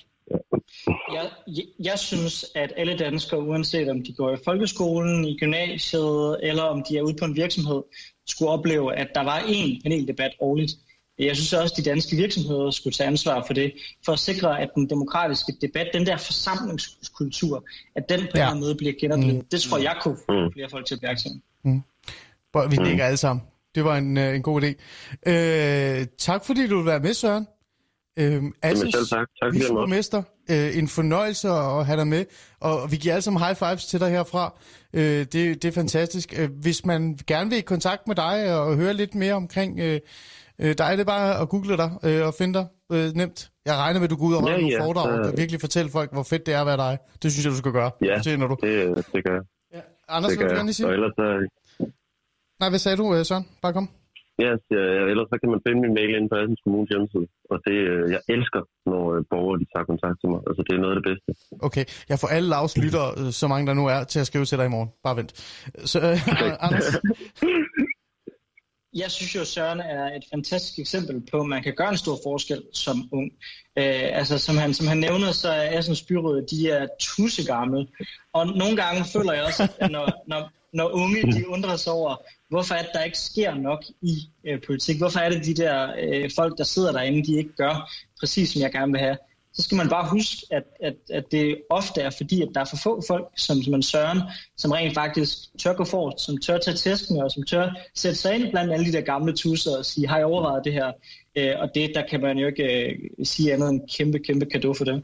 Jeg, jeg, jeg synes, at alle danskere, uanset om de går i folkeskolen, i gymnasiet, eller om de er ude på en virksomhed, skulle opleve, at der var én paneldebat årligt. Jeg synes også, at de danske virksomheder skulle tage ansvar for det, for at sikre, at den demokratiske debat, den der forsamlingskultur, at den på ja. en eller anden måde bliver genoplevet. Mm. Det tror jeg kunne få flere folk til at blive aktive. Mm. Vi ligger alle sammen. Det var en, øh, en god idé. Øh, tak fordi du vil være med, Søren. Øh, Assens, selv tak. Tak viceborgmester. Øh, en fornøjelse at have dig med, og vi giver alle sammen high fives til dig herfra. Øh, det, det er fantastisk. Øh, hvis man gerne vil i kontakt med dig og høre lidt mere omkring øh, øh, dig, det er bare at google dig øh, og finde dig øh, nemt. Jeg regner med, at du går ud og holder ja, nogle ja, foredrag og virkelig fortælle folk, hvor fedt det er at være dig. Det synes jeg, du skal gøre. Ja, det, du. det, det gør jeg. Ja. Anders, det vil du gerne sige? Og ellers, øh... Nej, hvad sagde du, øh, Søren? Bare kom. Ja, ja, ellers så kan man finde min mail inde på Assens Kommunes hjemmeside. Og det, øh, jeg elsker, når øh, borgere de tager kontakt til mig. Altså, det er noget af det bedste. Okay, jeg får alle Lavs lytter, øh, så mange der nu er, til at skrive til dig i morgen. Bare vent. Så, øh, (laughs) Anders? Jeg synes jo, Søren er et fantastisk eksempel på, at man kan gøre en stor forskel som ung. Øh, altså, som han, som han nævner, så er Assens byråd, de er tusse gamle. Og nogle gange føler jeg også, at når, når, når unge de undrer sig over, hvorfor er det, der ikke sker nok i øh, politik? Hvorfor er det, de der øh, folk, der sidder derinde, de ikke gør præcis, som jeg gerne vil have? Så skal man bare huske, at, at, at det ofte er fordi, at der er for få folk, som, som en Søren, som rent faktisk tør gå for, som tør tage testen, og som tør sætte sig ind blandt alle de der gamle tusser og sige, har jeg overvejet det her? Øh, og det, der kan man jo ikke øh, sige andet end kæmpe, kæmpe kado for det.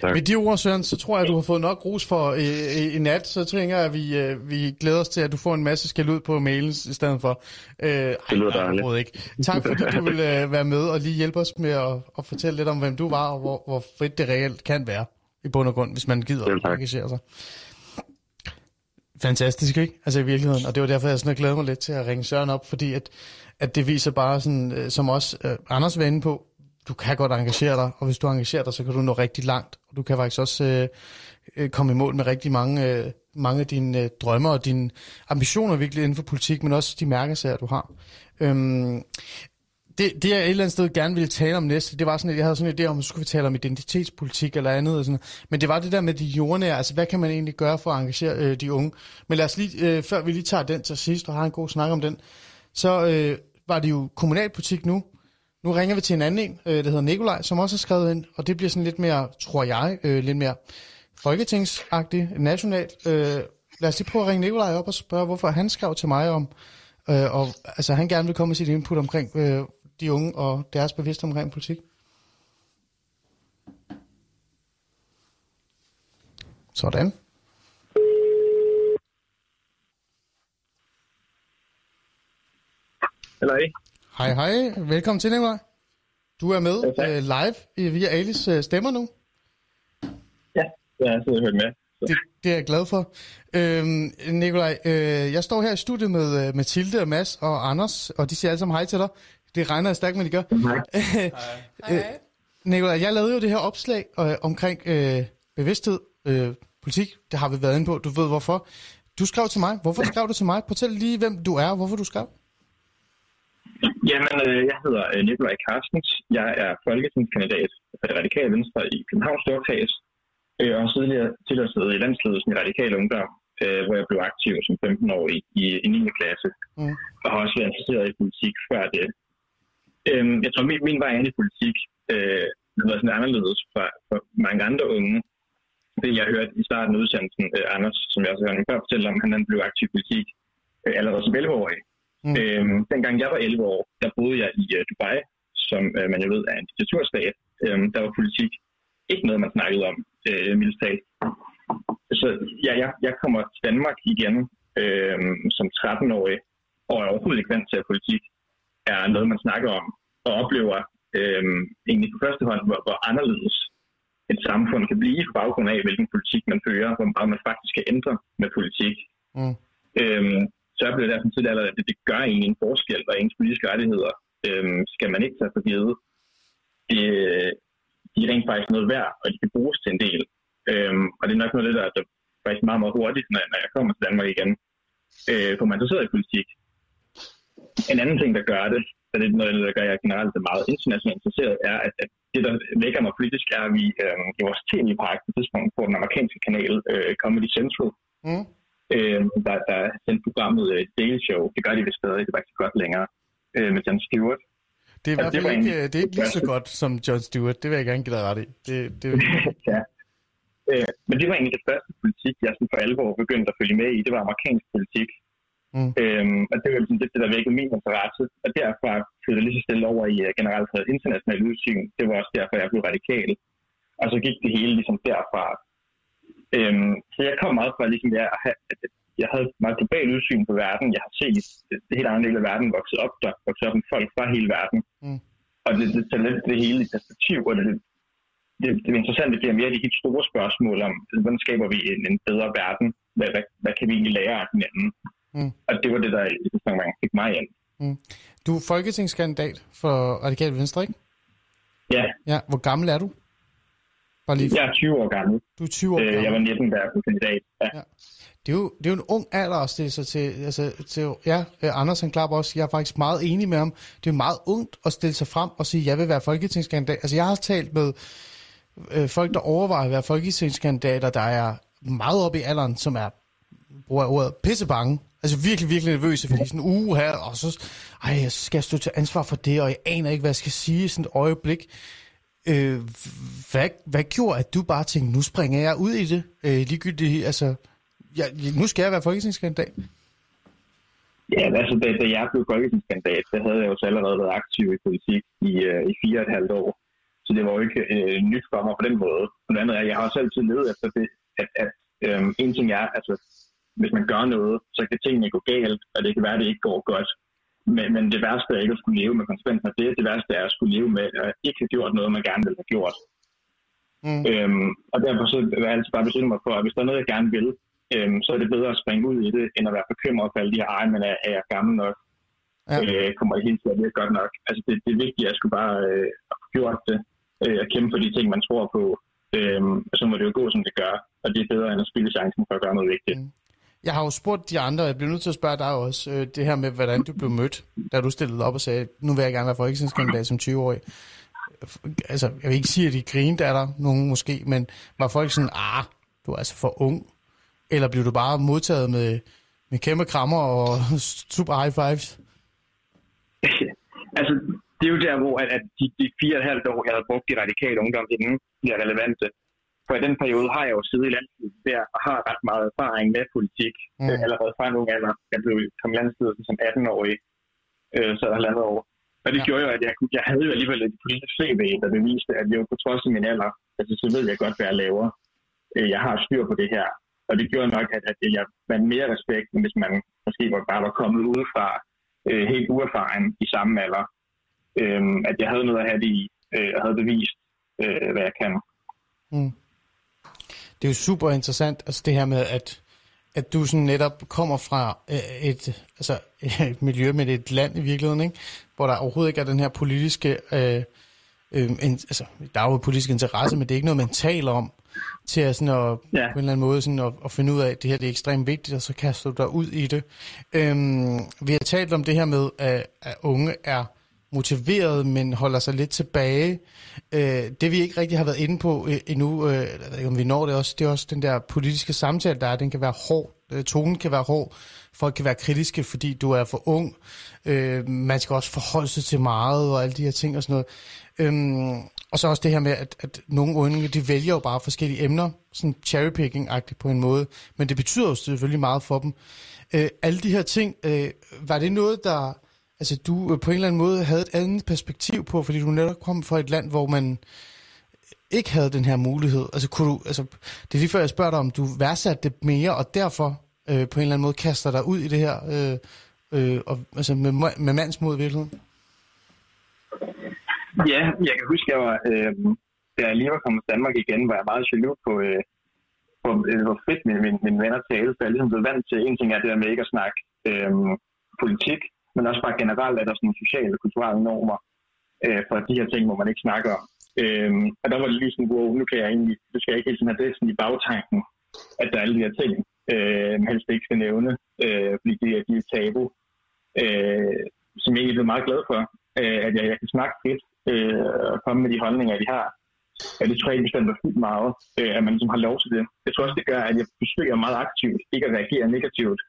Tak. Med de ord, Søren, så tror jeg, at du har fået nok ros for øh, øh, i nat. Så tænker jeg, at vi, øh, vi glæder os til, at du får en masse skæld ud på mailen i stedet for. Øh, det lyder dejligt. Ikke. Tak fordi du vil øh, være med og lige hjælpe os med at, at fortælle lidt om, hvem du var, og hvor, hvor fedt det reelt kan være i bund og grund, hvis man gider at engagere sig. Fantastisk, ikke? Altså i virkeligheden. Og det var derfor, jeg sådan glæder mig lidt til at ringe Søren op, fordi at, at det viser bare sådan, øh, som også øh, Anders var inde på, du kan godt engagere dig, og hvis du engagerer dig, så kan du nå rigtig langt. Og du kan faktisk også øh, øh, komme i mål med rigtig mange, øh, mange af dine øh, drømme og dine ambitioner virkelig inden for politik, men også de mærkesager, du har. Øhm, det, det, jeg et eller andet sted gerne ville tale om næste, det var sådan, at jeg havde sådan en idé om, at så skulle vi tale om identitetspolitik eller andet. Og sådan. Men det var det der med de jordnære, altså hvad kan man egentlig gøre for at engagere øh, de unge? Men lad os lige, øh, før vi lige tager den til sidst og har en god snak om den, så øh, var det jo kommunalpolitik nu, nu ringer vi til en anden en, øh, der hedder Nikolaj, som også har skrevet ind, og det bliver sådan lidt mere, tror jeg, øh, lidt mere folketingsagtigt, nationalt. Øh, lad os lige prøve at ringe Nikolaj op og spørge, hvorfor han skrev til mig om, øh, og altså han gerne vil komme med sit input omkring øh, de unge og deres bevidsthed omkring politik. Sådan. Hej. Hej, hej. Velkommen til, Nikolaj. Du er med ja, uh, live via Alice uh, stemmer nu. Ja, jeg har siddet og hørt med. Det, det er jeg glad for. Øhm, Nikolaj, øh, jeg står her i studiet med uh, Mathilde og Mads og Anders, og de siger alle sammen hej til dig. Det regner jeg stærkt med, de gør. (laughs) Hej. hej. Nikolaj, jeg lavede jo det her opslag øh, omkring øh, bevidsthed, øh, politik. Det har vi været inde på. Du ved hvorfor. Du skrev til mig. Hvorfor skrev du til mig? Fortæl lige, hvem du er og hvorfor du skrev. Jamen, øh, jeg hedder øh, Nikolaj Carstens. Jeg er folketingskandidat for det radikale venstre i Københavns Storkreds, øh, og har tidligere, tidligere siddet i landsledelsen i Radikale Ungdom, hvor jeg blev aktiv som 15-årig i, i 9. klasse, mm. og har også været interesseret i politik før det. Øhm, jeg tror, min, min vej ind i politik øh, har været sådan anderledes fra, for mange andre unge. Det, jeg hørte i starten af udsendelsen, Anders, som jeg også hørte før fortælle om, han, han blev aktiv i politik allerede som 11-årig. Mm. Øhm, dengang jeg var 11 år, der boede jeg i uh, Dubai, som uh, man jo ved er en diktaturstat. Øhm, der var politik ikke noget, man snakkede om, uh, mildt Så ja, jeg, jeg kommer til Danmark igen øh, som 13-årig, og er overhovedet ikke vant til, at politik er noget, man snakker om, og oplever øh, egentlig på første hånd, hvor, hvor anderledes et samfund kan blive på baggrund af, hvilken politik man fører, hvor meget man faktisk kan ændre med politik. Mm. Øhm, så oplever det sådan set, at det, det gør egentlig en forskel, og ens politiske rettigheder øhm, skal man ikke tage for givet. Det, de er rent faktisk noget værd, og de kan bruges til en del. Øhm, og det er nok noget af det, der, der faktisk meget, meget hurtigt, når, når jeg kommer til Danmark igen, øh, for man interesseret i politik. En anden ting, der gør det, så det er noget, der gør jeg generelt er meget internationalt interesseret, er, at, at det, der vækker mig politisk, er, at vi øh, i vores tv-park på tidspunkt på den amerikanske kanal øh, Comedy Central, mm øh, der, der sendte programmet øh, Daily Show. Det gør de vist stadig, det var ikke godt længere, øh, med Jon Stewart. Det er i hvert fald ikke, en, det er ikke lige så godt som Jon Stewart, det vil jeg gerne give dig ret i. Det, det... (laughs) ja. Øh, men det var egentlig det første politik, jeg sådan for alvor begyndte at følge med i. Det var amerikansk politik. Mm. Øhm, og det var ligesom det, der vækkede min interesse. Og derfra flyttede lige så stille over i uh, generelt international udsyn. Det var også derfor, jeg blev radikal. Og så gik det hele ligesom derfra. Øhm, så jeg kom meget fra ligesom jeg, jeg havde meget global udsyn på verden. Jeg har set det helt andre del af verden vokset op der, vokset op med folk fra hele verden. Mm. Og det, det tager lidt det hele i perspektiv, og det, det, det er interessant, det bliver mere de helt store spørgsmål om, hvordan skaber vi en, en bedre verden? Hvad, hvad, hvad kan vi egentlig lære af hinanden? Mm. Og det var det, der i første omgang fik mig ind. Mm. Du er folketingskandidat for Radikal Venstre, ikke? Ja. ja. Hvor gammel er du? Bare lige for... Jeg er 20 år gammel. Du er 20 år gammel? Øh, jeg var 19, da jeg blev kandidat. Ja. ja. Det er, jo, det er jo en ung alder at stille sig til. Altså, til ja, øh, Anders han klapper også. Jeg er faktisk meget enig med ham. Det er meget ungt at stille sig frem og sige, at jeg vil være folketingskandidat. Altså, jeg har talt med øh, folk, der overvejer at være folketingskandidater, der er meget oppe i alderen, som er, bruger ordet, pissebange. Altså virkelig, virkelig nervøse, fordi sådan, uge her, og så, ej, jeg skal stå til ansvar for det, og jeg aner ikke, hvad jeg skal sige i sådan et øjeblik. Øh, hvad, hvad gjorde, at du bare tænkte, nu springer jeg ud i det? Øh, ligegyldigt, altså, jeg, nu skal jeg være folketingskandidat. Ja, altså da, da jeg blev folketingskandidat, så havde jeg jo så allerede været aktiv i politik i, øh, i fire og et halvt år. Så det var jo ikke øh, nyt for mig på den måde. Og det andet er, jeg har også altid levet efter det, at, at øh, en ting er, altså hvis man gør noget, så kan tingene gå galt, og det kan være, at det ikke går godt. Men, men det værste er ikke at skulle leve med konsekvensen af det. Det værste er at skulle leve med at ikke have gjort noget, man gerne ville have gjort. Mm. Øhm, og derfor så vil jeg altid bare beslutte mig for, at hvis der er noget, jeg gerne vil, øhm, så er det bedre at springe ud i det, end at være bekymret for alle de her, ej, men er, er jeg gammel nok? Ja. Øh, kommer jeg helt til at virke godt nok? Altså det, det er vigtigt, at jeg skulle bare øh, få gjort det, øh, at kæmpe for de ting, man tror på. Øhm, så må det jo gå, som det gør, og det er bedre end at spille chancen for at gøre noget vigtigt. Mm. Jeg har jo spurgt de andre, og jeg bliver nødt til at spørge dig også, øh, det her med, hvordan du blev mødt, da du stillede op og sagde, nu vil jeg gerne være folketingskandidat som 20-årig. Altså, jeg vil ikke sige, at de grinede af dig, nogen måske, men var folk sådan, ah, du er altså for ung, eller blev du bare modtaget med, med kæmpe krammer og (laughs) super high fives? altså, det er jo der, hvor at, at de, de fire og et halvt år, jeg havde brugt i radikale ungdom, inden bliver relevante. For i den periode har jeg jo siddet i landsstyret der og har ret meget erfaring med politik mm. øh, allerede fra nogle alder. Jeg blev kom landsstyret som 18-årig, øh, så halvandet år. Og det ja. gjorde jo, at jeg, jeg havde jo alligevel et politisk CV, der beviste, at jeg på trods af min alder, altså så ved jeg godt, hvad jeg laver. Øh, jeg har styr på det her. Og det gjorde nok, at, at jeg vandt mere respekt, end hvis man måske bare var kommet udefra øh, helt uerfaren i samme alder. Øh, at jeg havde noget at have det i, øh, og havde bevist, øh, hvad jeg kan. Mm. Det er jo super interessant, altså det her med, at, at du sådan netop kommer fra øh, et, altså (laughs) et miljø med et land i virkeligheden, ikke? hvor der overhovedet ikke er den her politiske, øh, øh, en, altså der er jo politisk interesse, men det er ikke noget, man taler om til at, sådan at, ja. på en eller anden måde sådan at, at finde ud af, at det her det er ekstremt vigtigt, og så kaster du dig ud i det. Øhm, vi har talt om det her med, at, at unge er motiveret, men holder sig lidt tilbage. Øh, det vi ikke rigtig har været inde på øh, endnu, øh, jeg ved ikke om vi når det også, det er også den der politiske samtale, der er, den kan være hård, øh, tonen kan være hård, folk kan være kritiske, fordi du er for ung, øh, man skal også forholde sig til meget, og alle de her ting og sådan noget. Øh, og så også det her med, at, at nogle unge, de vælger jo bare forskellige emner, sådan cherrypicking-agtigt på en måde, men det betyder jo selvfølgelig meget for dem. Øh, alle de her ting, øh, var det noget, der altså, du øh, på en eller anden måde havde et andet perspektiv på, fordi du netop kom fra et land, hvor man ikke havde den her mulighed. Altså, kunne du, altså, det er lige før, jeg spørger dig, om du værdsatte det mere, og derfor øh, på en eller anden måde kaster dig ud i det her, øh, øh, og, altså med, med mandsmod i virkeligheden? Ja, jeg kan huske, jeg var, øh, da jeg lige var kommet til Danmark igen, var jeg meget jaloux på, øh, på øh, hvor fedt mine, mine, mine venner talte, for jeg ligesom blev vant til, en ting er det der med ikke at snakke øh, politik, men også bare generelt er der sådan sociale og kulturelle normer øh, for de her ting, hvor man ikke snakker om. Øh, og der var det lige sådan, wow, nu kan jeg egentlig, du skal jeg ikke sådan have det sådan i bagtanken, at der er alle de her ting, øh, man helst ikke skal nævne, øh, fordi det er, de er tabu, øh, som jeg egentlig er meget glad for, øh, at jeg, jeg kan snakke lidt øh, og komme med de holdninger, de har. Ja, det tror jeg bestemt er fuldt meget, øh, at man ligesom har lov til det. Jeg tror også, det gør, at jeg forsøger meget aktivt ikke at reagere negativt,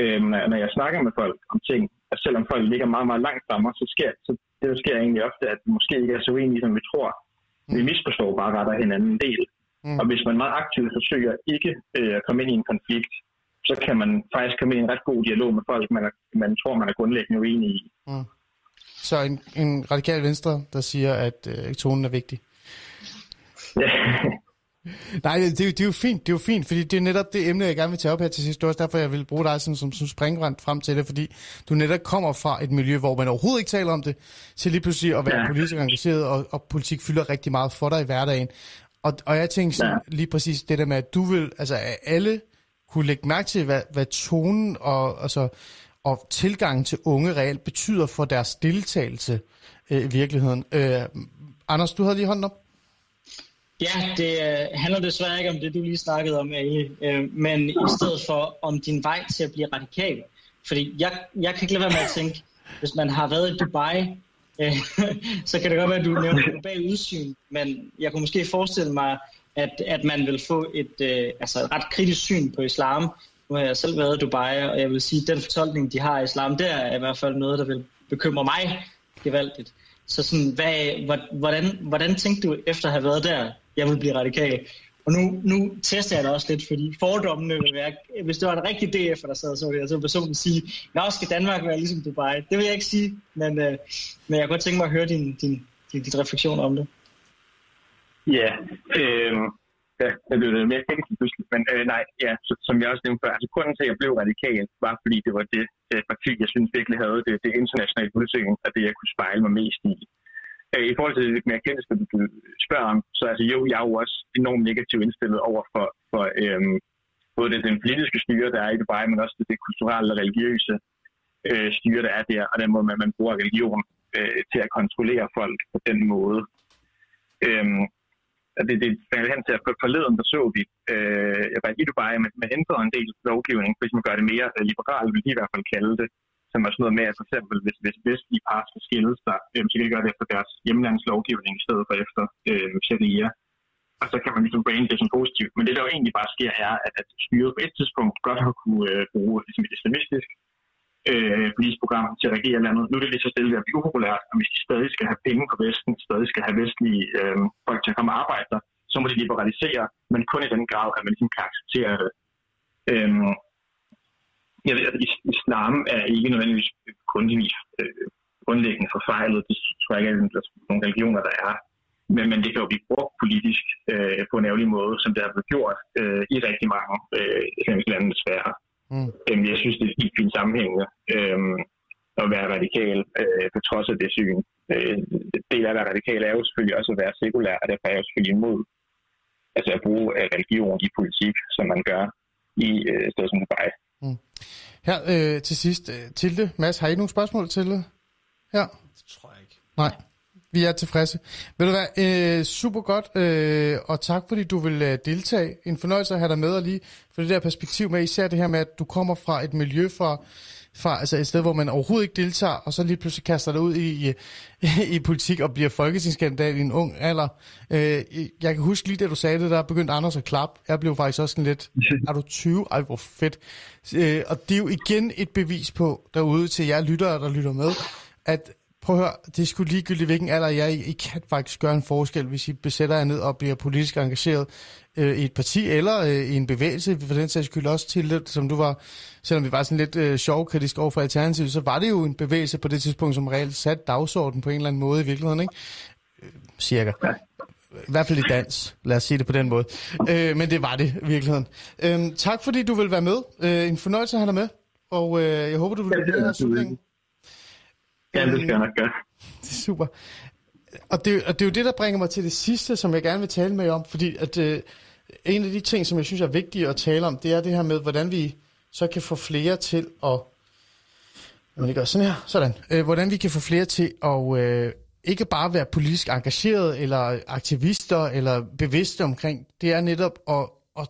øh, når jeg snakker med folk om ting. At selvom folk ligger meget, meget langt fra mig, så sker så det sker egentlig ofte, at vi måske ikke er så uenige, som vi tror. Vi misforstår bare ret hinanden en del. Mm. Og hvis man meget aktivt forsøger ikke øh, at komme ind i en konflikt, så kan man faktisk komme ind i en ret god dialog med folk, man, er, man tror, man er grundlæggende uenig i. Mm. Så en, en radikal venstre, der siger, at øh, tonen er vigtig? (laughs) Nej, det, er jo, det er jo fint, det er jo fint, fordi det er netop det emne, jeg gerne vil tage op her til sidst. Det er også derfor, jeg vil bruge dig som, som, som springrand frem til det, fordi du netop kommer fra et miljø, hvor man overhovedet ikke taler om det, til lige pludselig at være ja. politisk engageret, og, og politik fylder rigtig meget for dig i hverdagen. Og, og jeg tænker sådan, ja. lige præcis det der med, at du vil, altså at alle kunne lægge mærke til, hvad, hvad tonen og, altså, og tilgangen til unge reelt betyder for deres deltagelse øh, i virkeligheden. Øh, Anders, du havde lige hånden op. Ja, det øh, handler desværre ikke om det, du lige snakkede om, Ali, øh, men i stedet for om din vej til at blive radikal. Fordi jeg, jeg kan ikke lade være med at tænke, hvis man har været i Dubai, øh, (laughs) så kan det godt være, at du nævner global udsyn, men jeg kunne måske forestille mig, at, at man vil få et, øh, altså et ret kritisk syn på islam. Nu har jeg selv været i Dubai, og jeg vil sige, at den fortolkning, de har af islam, der er i hvert fald noget, der vil bekymre mig gevaldigt. Så sådan, hvad, hvordan, hvordan tænkte du efter at have været der, jeg vil blive radikal? Og nu, nu tester jeg det også lidt, fordi fordommene vil være, hvis det var en rigtig DF, der sad så, ville jeg så personen sige, nå, skal Danmark være ligesom Dubai? Det vil jeg ikke sige, men, øh, men jeg kunne godt tænke mig at høre din, din, din, din refleksion om det. Ja, øh, ja det blev lidt mere teknisk pludselig, men øh, nej, ja, så, som jeg også nævnte før, altså grunden til, at jeg blev radikal, var fordi det var det, det parti, jeg synes virkelig havde det, det internationale udsyn, og det, jeg kunne spejle mig mest i. Øh, I forhold til det mere erkendelse, du, spørger om, så altså jo, jeg er jo også enormt negativt indstillet over for, for øhm, både den politiske styre, der er i Dubai, men også det, det kulturelle og religiøse øh, styre, der er der, og den måde, man, man bruger religion øh, til at kontrollere folk på den måde. Øhm, det, det fandt hen til, at forleden der så vi, øh, jeg var i Dubai, med, man ændrede en del lovgivning, hvis man gør det mere øh, liberalt, vil de i hvert fald kalde det, som er sådan noget med, at for eksempel, hvis, hvis vestlige par skal skille sig, øh, så kan de gøre det efter deres hjemlandslovgivning i stedet for efter øh, sharia. Og så kan man ligesom brande det som positivt. Men det, der jo egentlig bare sker, er, at, at styret på et tidspunkt godt har kunne øh, bruge ligesom et islamistisk øh, politisk program til at regere landet. Nu er det lige så stille ved at blive upopulært, og hvis de stadig skal have penge på Vesten, stadig skal have vestlige øh, folk til at komme og arbejde der, så må de liberalisere, men kun i den grad, at man ligesom kan acceptere det. Øh, jeg ved, at islam er ikke nødvendigvis grundlæggende, øh, grundlæggende forfejlet. Det tror jeg ikke er nogle religioner, der er. Men, men det kan jo blive brugt politisk øh, på en ærgerlig måde, som det har blevet gjort øh, i rigtig mange øh, lande desværre. Mm. Øh, jeg synes, det er helt fint sammenhængende øh, at være radikal øh, på trods af det syn. Øh, del af at være radikal er jo selvfølgelig også at være sekulær, og derfor er jeg jo selvfølgelig imod altså at bruge øh, religion i politik, som man gør i øh, stedet som Dubai. Mm. Her øh, til sidst, øh, Tilde, Mads, har I nogle spørgsmål til det? Her? Det tror jeg ikke. Nej, vi er tilfredse. Vil du være øh, super godt, øh, og tak fordi du vil øh, deltage. En fornøjelse at have dig med og lige få det der perspektiv med, især det her med, at du kommer fra et miljø fra fra altså et sted, hvor man overhovedet ikke deltager, og så lige pludselig kaster dig ud i, i, i politik og bliver folketingskandidat i en ung alder. Øh, jeg kan huske lige, da du sagde det, der begyndte Anders at klappe. Jeg blev faktisk også sådan lidt, (laughs) er du 20? Ej, hvor fedt. Øh, og det er jo igen et bevis på derude til jer lyttere, der lytter med, at prøv at høre, det er sgu ligegyldigt, hvilken alder jeg er I kan faktisk gøre en forskel, hvis I besætter jer ned og bliver politisk engageret øh, i et parti eller øh, i en bevægelse, for den sags skyld også til det, som du var, selvom vi var sådan lidt øh, sjovkritisk over for Alternativet, så var det jo en bevægelse på det tidspunkt, som reelt satte dagsordenen på en eller anden måde i virkeligheden, ikke? Øh, cirka. I hvert fald i dans, lad os sige det på den måde. Øh, men det var det i virkeligheden. Øh, tak fordi du vil være med. Øh, en fornøjelse at have dig med, og øh, jeg håber, du vil være med her Ja, det skal jeg nok gøre. (laughs) Det er super. Og det, og det er jo det, der bringer mig til det sidste, som jeg gerne vil tale med jer om, fordi at øh, en af de ting, som jeg synes er vigtige at tale om, det er det her med, hvordan vi så kan få flere til at Jamen, det gør sådan her. Sådan. Øh, hvordan vi kan få flere til at øh, ikke bare være politisk engageret, eller aktivister, eller bevidste omkring, det er netop at, at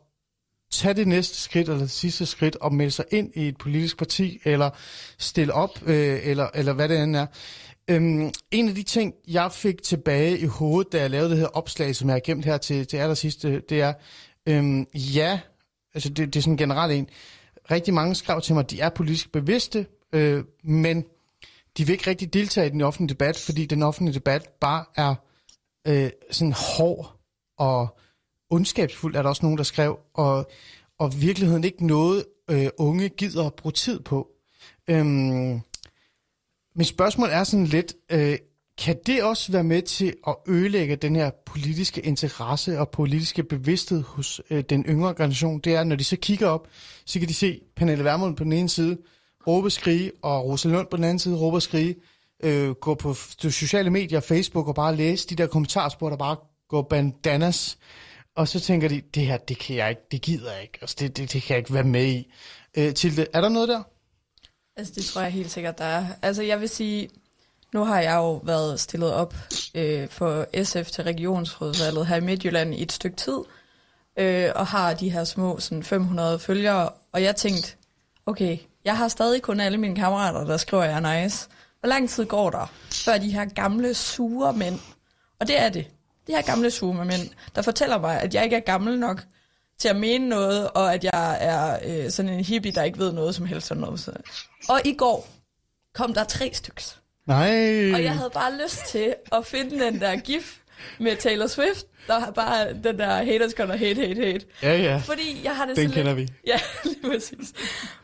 tage det næste skridt, eller det sidste skridt, og melde sig ind i et politisk parti, eller stille op, øh, eller, eller hvad det end er. Øhm, en af de ting, jeg fik tilbage i hovedet, da jeg lavede det her opslag, som jeg har gemt her til, til allersidste, det er, øhm, ja, altså det, det er sådan generelt en, rigtig mange skrev til mig, at de er politisk bevidste, øh, men de vil ikke rigtig deltage i den offentlige debat, fordi den offentlige debat bare er øh, sådan hård og ondskabsfuld, er der også nogen, der skrev, og, og virkeligheden ikke noget, øh, unge gider at bruge tid på. Øhm, mit spørgsmål er sådan lidt, øh, kan det også være med til at ødelægge den her politiske interesse og politiske bevidsthed hos øh, den yngre generation? Det er, når de så kigger op, så kan de se Pernille Vermund på den ene side, råbe skrige, og Rosalund på den anden side råbe skrige, øh, gå på sociale medier, Facebook og bare læse de der kommentarspor, der bare går bandanas. Og så tænker de, det her, det kan jeg ikke, det gider jeg ikke, altså det, det, det kan jeg ikke være med i. Øh, Tilde, er der noget der? Altså, det tror jeg helt sikkert, der er. Altså, jeg vil sige, nu har jeg jo været stillet op øh, for SF til regionsrådsvalget her i Midtjylland i et stykke tid, øh, og har de her små sådan 500 følgere, og jeg tænkte, okay, jeg har stadig kun alle mine kammerater, der skriver, jeg er nice. Hvor lang tid går der, før de her gamle, sure mænd, og det er det, de her gamle, sure mænd, der fortæller mig, at jeg ikke er gammel nok til at mene noget, og at jeg er øh, sådan en hippie, der ikke ved noget som helst. Sådan noget. Og i går kom der tre stykker. Nej. Og jeg havde bare lyst til at finde den der gif med Taylor Swift, der har bare den der haters gonna hate, hate, hate. Ja, ja. Fordi jeg har det Den sådan kender lidt, vi. Ja, (laughs) lige præcis.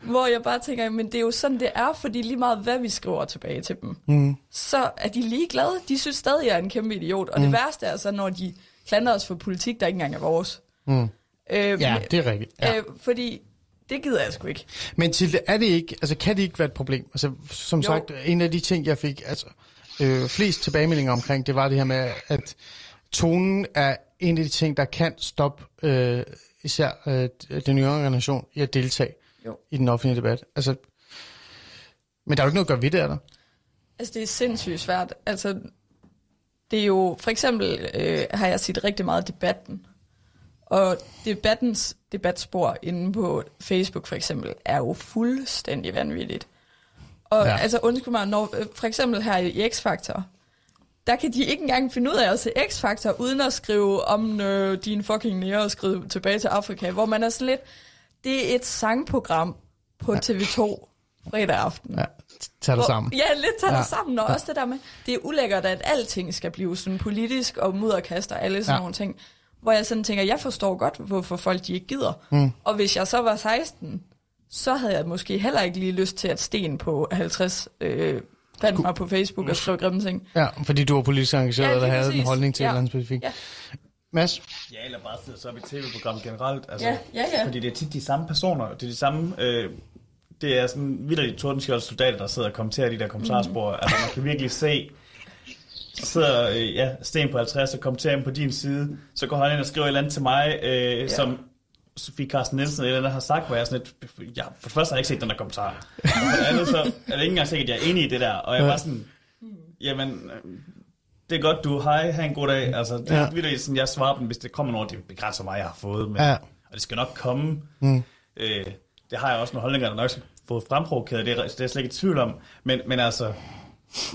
Hvor jeg bare tænker, men det er jo sådan, det er, fordi lige meget hvad vi skriver tilbage til dem, Mm. så er de ligeglade. De synes stadig, jeg er en kæmpe idiot. Og mm. det værste er så, når de klandrer os for politik, der ikke engang er vores. Mm. Øh, Ja, det er rigtigt. Ja. Øh, fordi det gider jeg sgu ikke. Men til er det ikke, altså kan det ikke være et problem? Altså som Jo. jo. sagt, en af de ting, jeg fik altså, øh, flest tilbagemeldinger omkring, det var det her med, at tonen er en af de ting, der kan stoppe øh, især øh, den yngre generation i at deltage Jo. i den offentlige debat. Altså, men der er jo ikke noget at gøre ved det, er der? Altså, det er sindssygt svært. Altså, det er jo, for eksempel øh, har jeg set rigtig meget debatten. Og debattens debatspor inde på Facebook for eksempel, er jo fuldstændig vanvittigt. Og ja. Altså, undskyld mig, når, øh, for eksempel her i X-Factor, der kan de ikke engang finde ud af at se X-Factor, uden at skrive om øh, din fucking nære og skrive tilbage til Afrika, hvor man er sådan lidt, det er et sangprogram på TV2 fredag aften. Ja, tag dig sammen. Ja, lidt tager ja. Ja. sammen, og ja. også det der med, det er ulækkert, at alting skal blive sådan politisk og mudderkast og alle sådan. Ja. nogle ting. Hvor jeg sådan tænker, jeg forstår godt, hvorfor folk de ikke gider. Mm. Og hvis jeg så var 16, så havde jeg måske heller ikke lige lyst til at sten på 50 øh, fandt mig på Facebook og skrev grimme ting. Ja, fordi du var politisk engageret, Ja, lige havde præcis. en holdning til Ja. et eller andet specifikt. Ja. Mads? Ja, eller bare sidde så op i tv-program generelt. Altså, Ja, ja, ja. Fordi det er tit de samme personer. Det er de samme... Øh, det er sådan vidderligt tordenskjold soldater, der sidder og kommenterer de der kommentarspor. Mm. Altså, man kan virkelig se... Så sidder øh, ja, Sten på 50 og kommenterer på din side. Så går han ind og skriver et eller andet til mig, øh, ja. som Sofie Carsten Nielsen eller andet har sagt, hvor jeg er sådan lidt... Ja, for det første har jeg ikke set den der kommentar. Og for det andet, så er det ikke engang sikkert, at jeg er enig i det der. Og jeg var sådan... Jamen, øh, det er godt, du hej, have en god dag. Altså, det er Ja. ja. sådan, jeg svarer dem, hvis det kommer noget, det begrænser mig, jeg har fået. Men, Ja. Og det skal nok komme. Mm. Øh, det har jeg også nogle holdninger, der nok skal få fremprovokeret. Det er, det er jeg slet ikke i tvivl om. Men, men altså,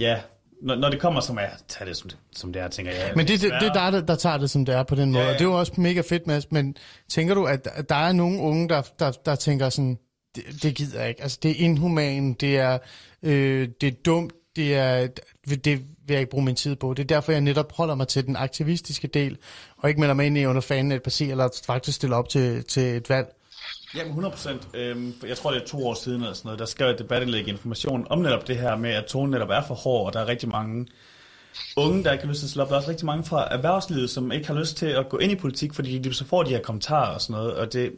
ja, når, når det kommer, så må jeg tage det, som det, som det er, tænker jeg. Men det, det, det er dig, der, der tager det, som det er på den måde. Ja, Ja. Og det er jo også mega fedt, Mads. Men tænker du, at der er nogle unge, der, der, der tænker sådan, det, det gider jeg ikke. Altså, det er inhuman, det er, øh, det er dumt, det er, det vil jeg ikke bruge min tid på. Det er derfor, jeg netop holder mig til den aktivistiske del, og ikke melder mig ind i under fanen et parti, eller faktisk stiller op til, til et valg. Jamen 100 procent. Øhm, jeg tror, det er to år siden eller sådan noget, der skrev et debatindlæg i information om netop det her med, at tonen netop er for hård, og der er rigtig mange unge, der ikke har lyst til at slå op. Der er også rigtig mange fra erhvervslivet, som ikke har lyst til at gå ind i politik, fordi de så får de her kommentarer og sådan noget. Og det,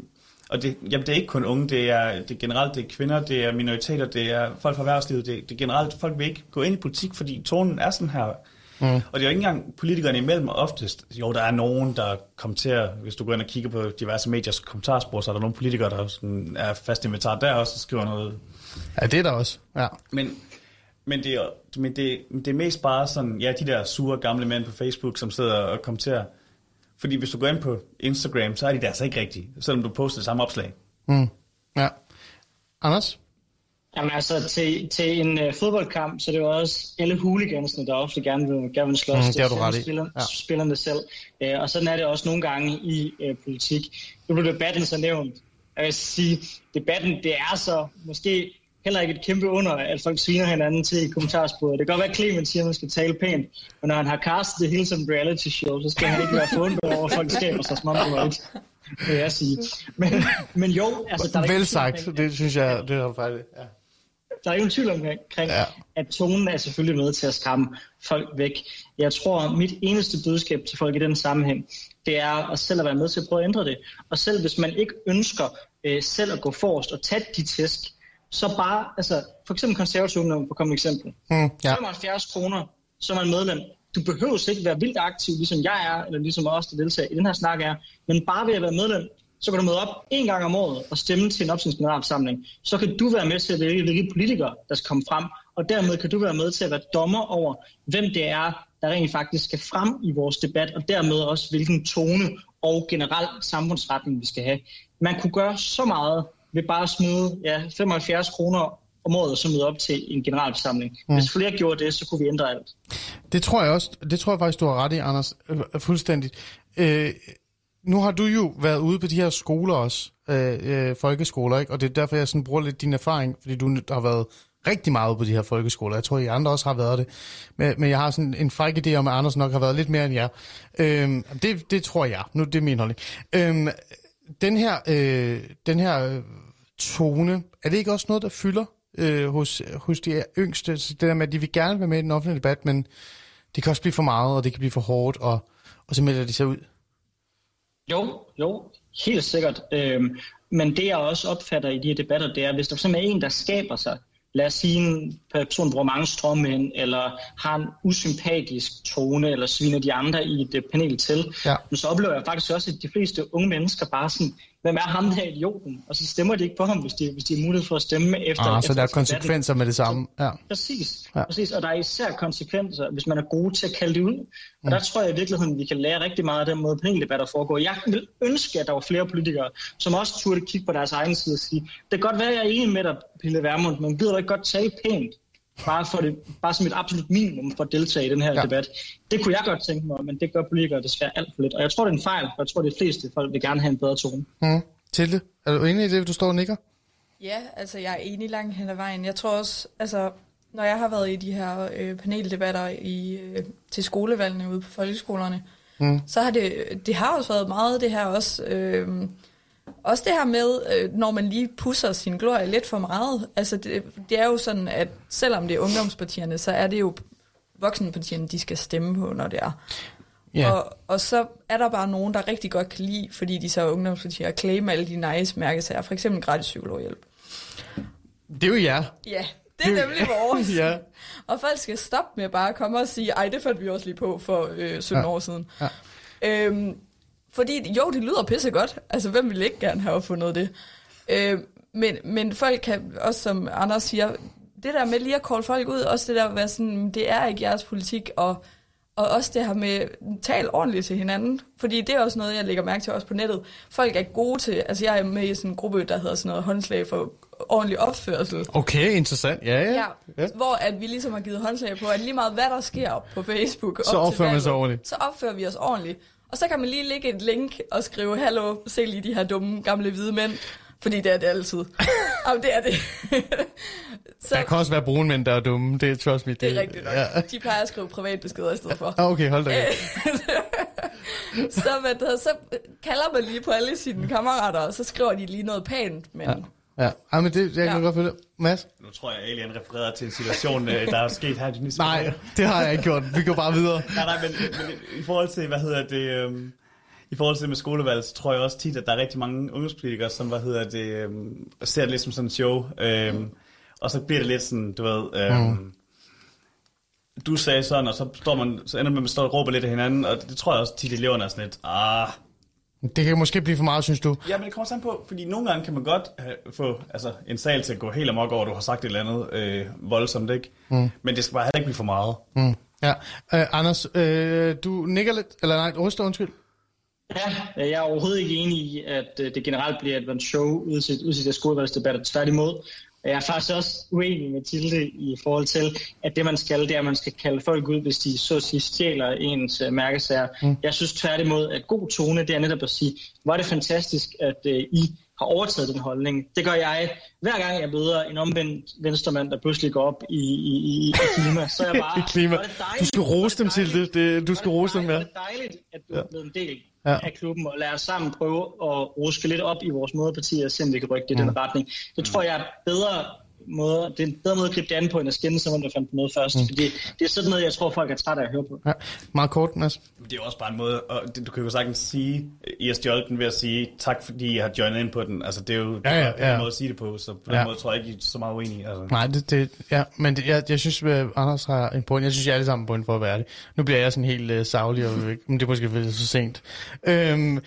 og det, jamen, det er ikke kun unge, det er, det er generelt det er kvinder, det er minoriteter, det er folk fra erhvervslivet, det, det er generelt, folk vil ikke gå ind i politik, fordi tonen er sådan her. Mm. Og det er jo ikke engang politikerne imellem oftest. Jo, der er nogen, der kommenterer, hvis du går ind og kigger på diverse mediers kommentarspor, så er der nogle politikere, der sådan er fast inventar der også og skriver noget. Ja, det er der også, ja. Men, men, det, er, men det, det er mest bare sådan, ja, de der sure gamle mænd på Facebook, som sidder og kommenterer. Fordi hvis du går ind på Instagram, så er de der altså ikke rigtige, selvom du poster det samme opslag. Mm. Ja. Anders? Jamen altså, til, til en uh, fodboldkamp, så det er jo også alle huligansene, der ofte gerne vil, gerne vil slås. Mm, det har du ret i. Spiller, ja. Spillerne selv. Uh, og sådan er det også nogle gange i uh, politik. Nu blev debatten så nævnt. Jeg vil sige, debatten, det er så måske heller ikke et kæmpe under, at folk sviner hinanden til i kommentarsporet. Det kan godt være, at Clement siger, at man skal tale pænt, men når han har castet det hele som reality show, så skal han ikke være forundret over, at folk skaber sig som om det var ikke vil jeg sige. Men, men jo, altså... Der er Vel sagt, det synes jeg, det er faktisk, ja. Der er ingen tvivl omkring, ja. at tonen er selvfølgelig med til at skræmme folk væk. Jeg tror, mit eneste budskab til folk i den sammenhæng, det er at selv at være med til at prøve at ændre det. Og selv hvis man ikke ønsker øh, selv at gå forrest og tage de tæsk, så bare, altså for eksempel konservativ ungdom, på komme eksempel. Mm, ja. 75 kroner, så er medlem. Du behøver ikke være vildt aktiv, ligesom jeg er, eller ligesom os, der deltager i den her snak er, men bare ved at være medlem, så kan du møde op en gang om året og stemme til en opstillingsgeneralforsamling. Så kan du være med til at vælge, hvilke politikere, der skal komme frem, og dermed kan du være med til at være dommer over, hvem det er, der rent faktisk skal frem i vores debat, og dermed også, hvilken tone og generel samfundsretning vi skal have. Man kunne gøre så meget ved bare at smide ja, 75 kroner om året, så møde op til en generalforsamling. Mm. Hvis flere gjorde det, så kunne vi ændre alt. Det tror jeg også. Det tror jeg faktisk, du har ret i, Anders. Fuldstændigt. Øh, nu har du jo været ude på de her skoler også, øh, øh, folkeskoler, ikke? og det er derfor, jeg sådan bruger lidt din erfaring, fordi du har været rigtig meget på de her folkeskoler. Jeg tror, I andre også har været det. Men, men jeg har sådan en fræk idé om, at Anders nok har været lidt mere end jer. Øh, det, det tror jeg. Nu det er min holdning. Øh, den her, øh, den her øh, tone, er det ikke også noget, der fylder øh, hos, hos de yngste? Så det der med, at de vil gerne være med i den offentlige debat, men det kan også blive for meget, og det kan blive for hårdt, og, og så melder de sig ud. Jo, jo, helt sikkert. Øhm, men det jeg også opfatter i de her debatter, det er, hvis der simpelthen er en, der skaber sig, lad os sige, en person bruger mange stråmænd, eller har en usympatisk tone, eller sviner de andre i et panel til, ja. men så oplever jeg faktisk også, at de fleste unge mennesker bare sådan, hvem er ham her idioten? Og så stemmer de ikke på ham, hvis de, hvis de har mulighed for at stemme efter. Ah, efter så der er konsekvenser med det samme. Ja. Præcis, ja. præcis, og der er især konsekvenser, hvis man er god til at kalde det ud. Og mm. der tror jeg i virkeligheden, vi kan lære rigtig meget af den måde, paneldebatter foregår. Jeg vil ønske, at der var flere politikere, som også turde kigge på deres egen side og sige, det kan godt være, at jeg er enig med dig, Pille Vermund, men gider du ikke godt tale pænt? Bare, for det, bare som et absolut minimum for at deltage i den her ja. debat. Det kunne jeg godt tænke mig, men det gør politikere desværre alt for lidt. Og jeg tror, det er en fejl, for jeg tror, de fleste folk vil gerne have en bedre tone. Mm. Tilde, er du enig i det, du står og nikker? Ja, altså jeg er enig langt hen ad vejen. Jeg tror også, altså når jeg har været i de her øh, paneldebatter i, øh, til skolevalgene ude på folkeskolerne, mm. så har det, det har også været meget det her også, øh, også det her med, øh, når man lige pusser sin glorie lidt for meget. Altså det, det er jo sådan, at selvom det er ungdomspartierne, så er det jo voksenpartierne, de skal stemme på, når det er. Yeah. Og, og så er der bare nogen, der rigtig godt kan lide, fordi de så er ungdomspartier, at claim alle de nice mærkesager, for eksempel gratis psykologhjælp. Det er jo jer. Ja, det er nemlig (laughs) vores. ja. Og folk skal stoppe med bare at komme og sige, ej, det fandt vi også lige på for øh, 17 ja. år siden. Ja. Øhm, fordi jo, det lyder pisse godt. Altså, hvem ville ikke gerne have fundet det? Øh, men, men folk kan også, som Anders siger, det der med lige at call folk ud, også det der at være sådan, det er ikke jeres politik, og, og også det her med, tal ordentligt til hinanden, fordi det er også noget, jeg lægger mærke til også på nettet. Folk er gode til, altså jeg er med i sådan en gruppe, der hedder sådan noget håndslag for ordentlig opførsel. Okay, interessant. Ja, ja. ja, ja. Hvor at vi ligesom har givet håndslag på, at lige meget hvad der sker på Facebook, så opfører man sig ordentligt. Så opfører vi os ordentligt. Og så kan man lige lægge et link og skrive, hallo, se lige de her dumme, gamle hvide mænd. Fordi det er det altid. (laughs) Jamen, det er det. (laughs) så, der kan også være brune mænd, der er dumme. Det er trust me. Det, det er rigtigt nok. Ja. De plejer at skrive privatbeskeder i stedet for. Ah, okay, hold da. (laughs) så, hvad så kalder man lige på alle sine kammerater, og så skriver de lige noget pænt. Men... Ja. Ja, Ej, men det, jeg kan ja. godt følge Mads? Nu tror jeg, Alien refererer til en situation, øh, der er sket her i Dennis. Nej, det har jeg ikke gjort. Vi går bare videre. (laughs) nej, nej, men, men, i forhold til, hvad hedder det, øhm, i forhold til med skolevalg, så tror jeg også tit, at der er rigtig mange ungdomspolitikere, som, hvad hedder det, øhm, ser det lidt som sådan en show, øhm, og så bliver det lidt sådan, du ved, øhm, mm. du sagde sådan, og så, står man, så ender man med at stå og råbe lidt af hinanden, og det, det tror jeg også tit eleverne er sådan lidt, ah, Det kan måske blive for meget, synes du? Ja, men det kommer sammen på, fordi nogle gange kan man godt have, få altså, en sal til at gå helt amok over, at du har sagt et eller andet øh, voldsomt, ikke? Mm. Men det skal bare heller ikke blive for meget. Mm. Ja. Uh, Anders, uh, du nikker lidt, eller nej, ryster, undskyld. Ja, jeg er overhovedet ikke enig i, at øh, det generelt bliver et show ud til, ud til det skolevalgsdebatter. Tværtimod. Jeg er faktisk også uenig med Tilde i forhold til, at det man skal, det er, at man skal kalde folk ud, hvis de så at sige stjæler ens uh, mærkesager. Mm. Jeg synes tværtimod, at god tone, det er netop at sige, hvor er det fantastisk, at uh, I har overtaget den holdning. Det gør jeg hver gang, jeg møder en omvendt venstremand, der pludselig går op i, i, i, i klima. Så er jeg (laughs) bare... I klima. Du skal rose dem til det. det. Du skal rose dem, ja. Det er dejligt, at du er blevet en del ja. af klubben, og lad os sammen prøve at ruske lidt op i vores moderpartier, og se om vi kan rykke det i mm. den retning. Det tror jeg er bedre måde, det er en bedre måde at gribe det an på, end at skænde sig, der fandt på noget først. Mm. Fordi det er sådan noget, jeg tror, folk er trætte af at høre på. Ja, meget kort, Mads. Det er jo også bare en måde, og du kan jo sagtens sige, I har stjålet den ved at sige, tak fordi jeg har joinet ind på den. Altså det er jo ja, ja, ja. en måde at sige det på, så på den ja. måde tror jeg ikke, I er så meget uenige. Altså. Nej, det, det, ja, men det, jeg, jeg synes, at øh, Anders har en point. Jeg synes, jeg er alle sammen point for at være det. Nu bliver jeg sådan helt uh, savlig, og, men det er måske så sent. Øhm,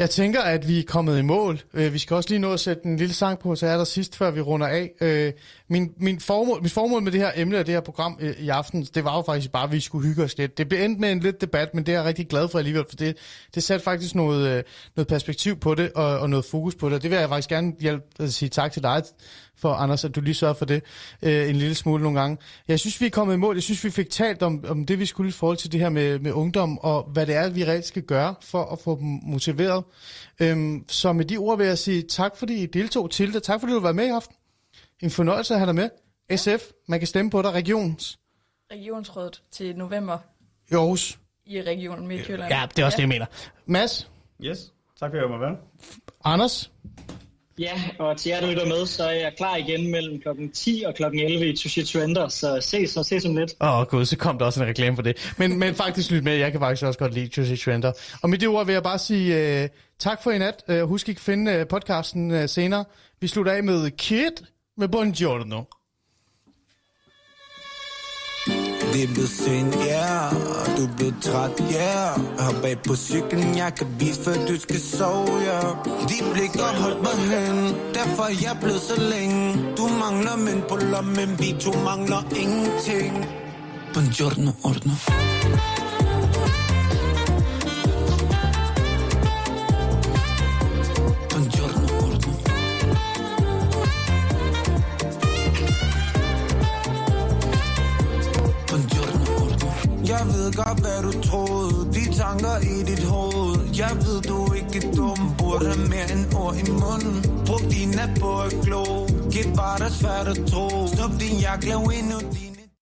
jeg tænker, at vi er kommet i mål. Øh, vi skal også lige nå at sætte en lille sang på, så er der sidst, før vi runder af. Øh, min, min formål, mit formål med det her emne og det her program øh, i aften, det var jo faktisk bare, at vi skulle hygge os lidt. Det blev endt med en lidt debat, men det er jeg rigtig glad for alligevel, for det, det satte faktisk noget, noget perspektiv på det og, og noget fokus på det. Det vil jeg faktisk gerne hjælpe at sige tak til dig for, Anders, at du lige sørger for det øh, en lille smule nogle gange. Jeg synes, vi er kommet i mål. Jeg synes, vi fik talt om, om det, vi skulle i forhold til det her med, med ungdom, og hvad det er, vi reelt skal gøre for at få dem motiveret. Øhm, så med de ord vil jeg sige tak, fordi I deltog til det. Tak, fordi du var med i aften. En fornøjelse at have dig med. SF, man kan stemme på dig. Regions. Regionsrådet til november. I Aarhus. I regionen Midtjylland. Ja, det er også ja. det, jeg mener. Mads. Yes, tak for at jeg var med. Anders. Ja, og til jer, der lytter med, så er jeg klar igen mellem klokken 10 og klokken 11 i Tushi Trender, så ses og ses om lidt. Åh oh, gud, så kom der også en reklame for det. Men, men faktisk lyt med, jeg kan faktisk også godt lide Tushi Trender. Og med det ord vil jeg bare sige uh, tak for i nat. Uh, husk ikke at finde uh, podcasten uh, senere. Vi slutter af med Kid med Buongiorno. Det er blevet sent, ja, yeah. du er blevet træt, ja yeah. Hop bag på cyklen, jeg kan vise, før du skal sove, ja yeah. De blik har holdt mig hen, derfor er jeg blevet så længe Du mangler mænd på lommen, vi to mangler ingenting Buongiorno, ordno ved godt, hvad du troede. De tanker i dit hoved. Jeg ved, du er ikke dum. Burde have mere end ord i munden. Brug din nat på at glo Giv bare dig svært at tro. Snup din jakke, lav endnu din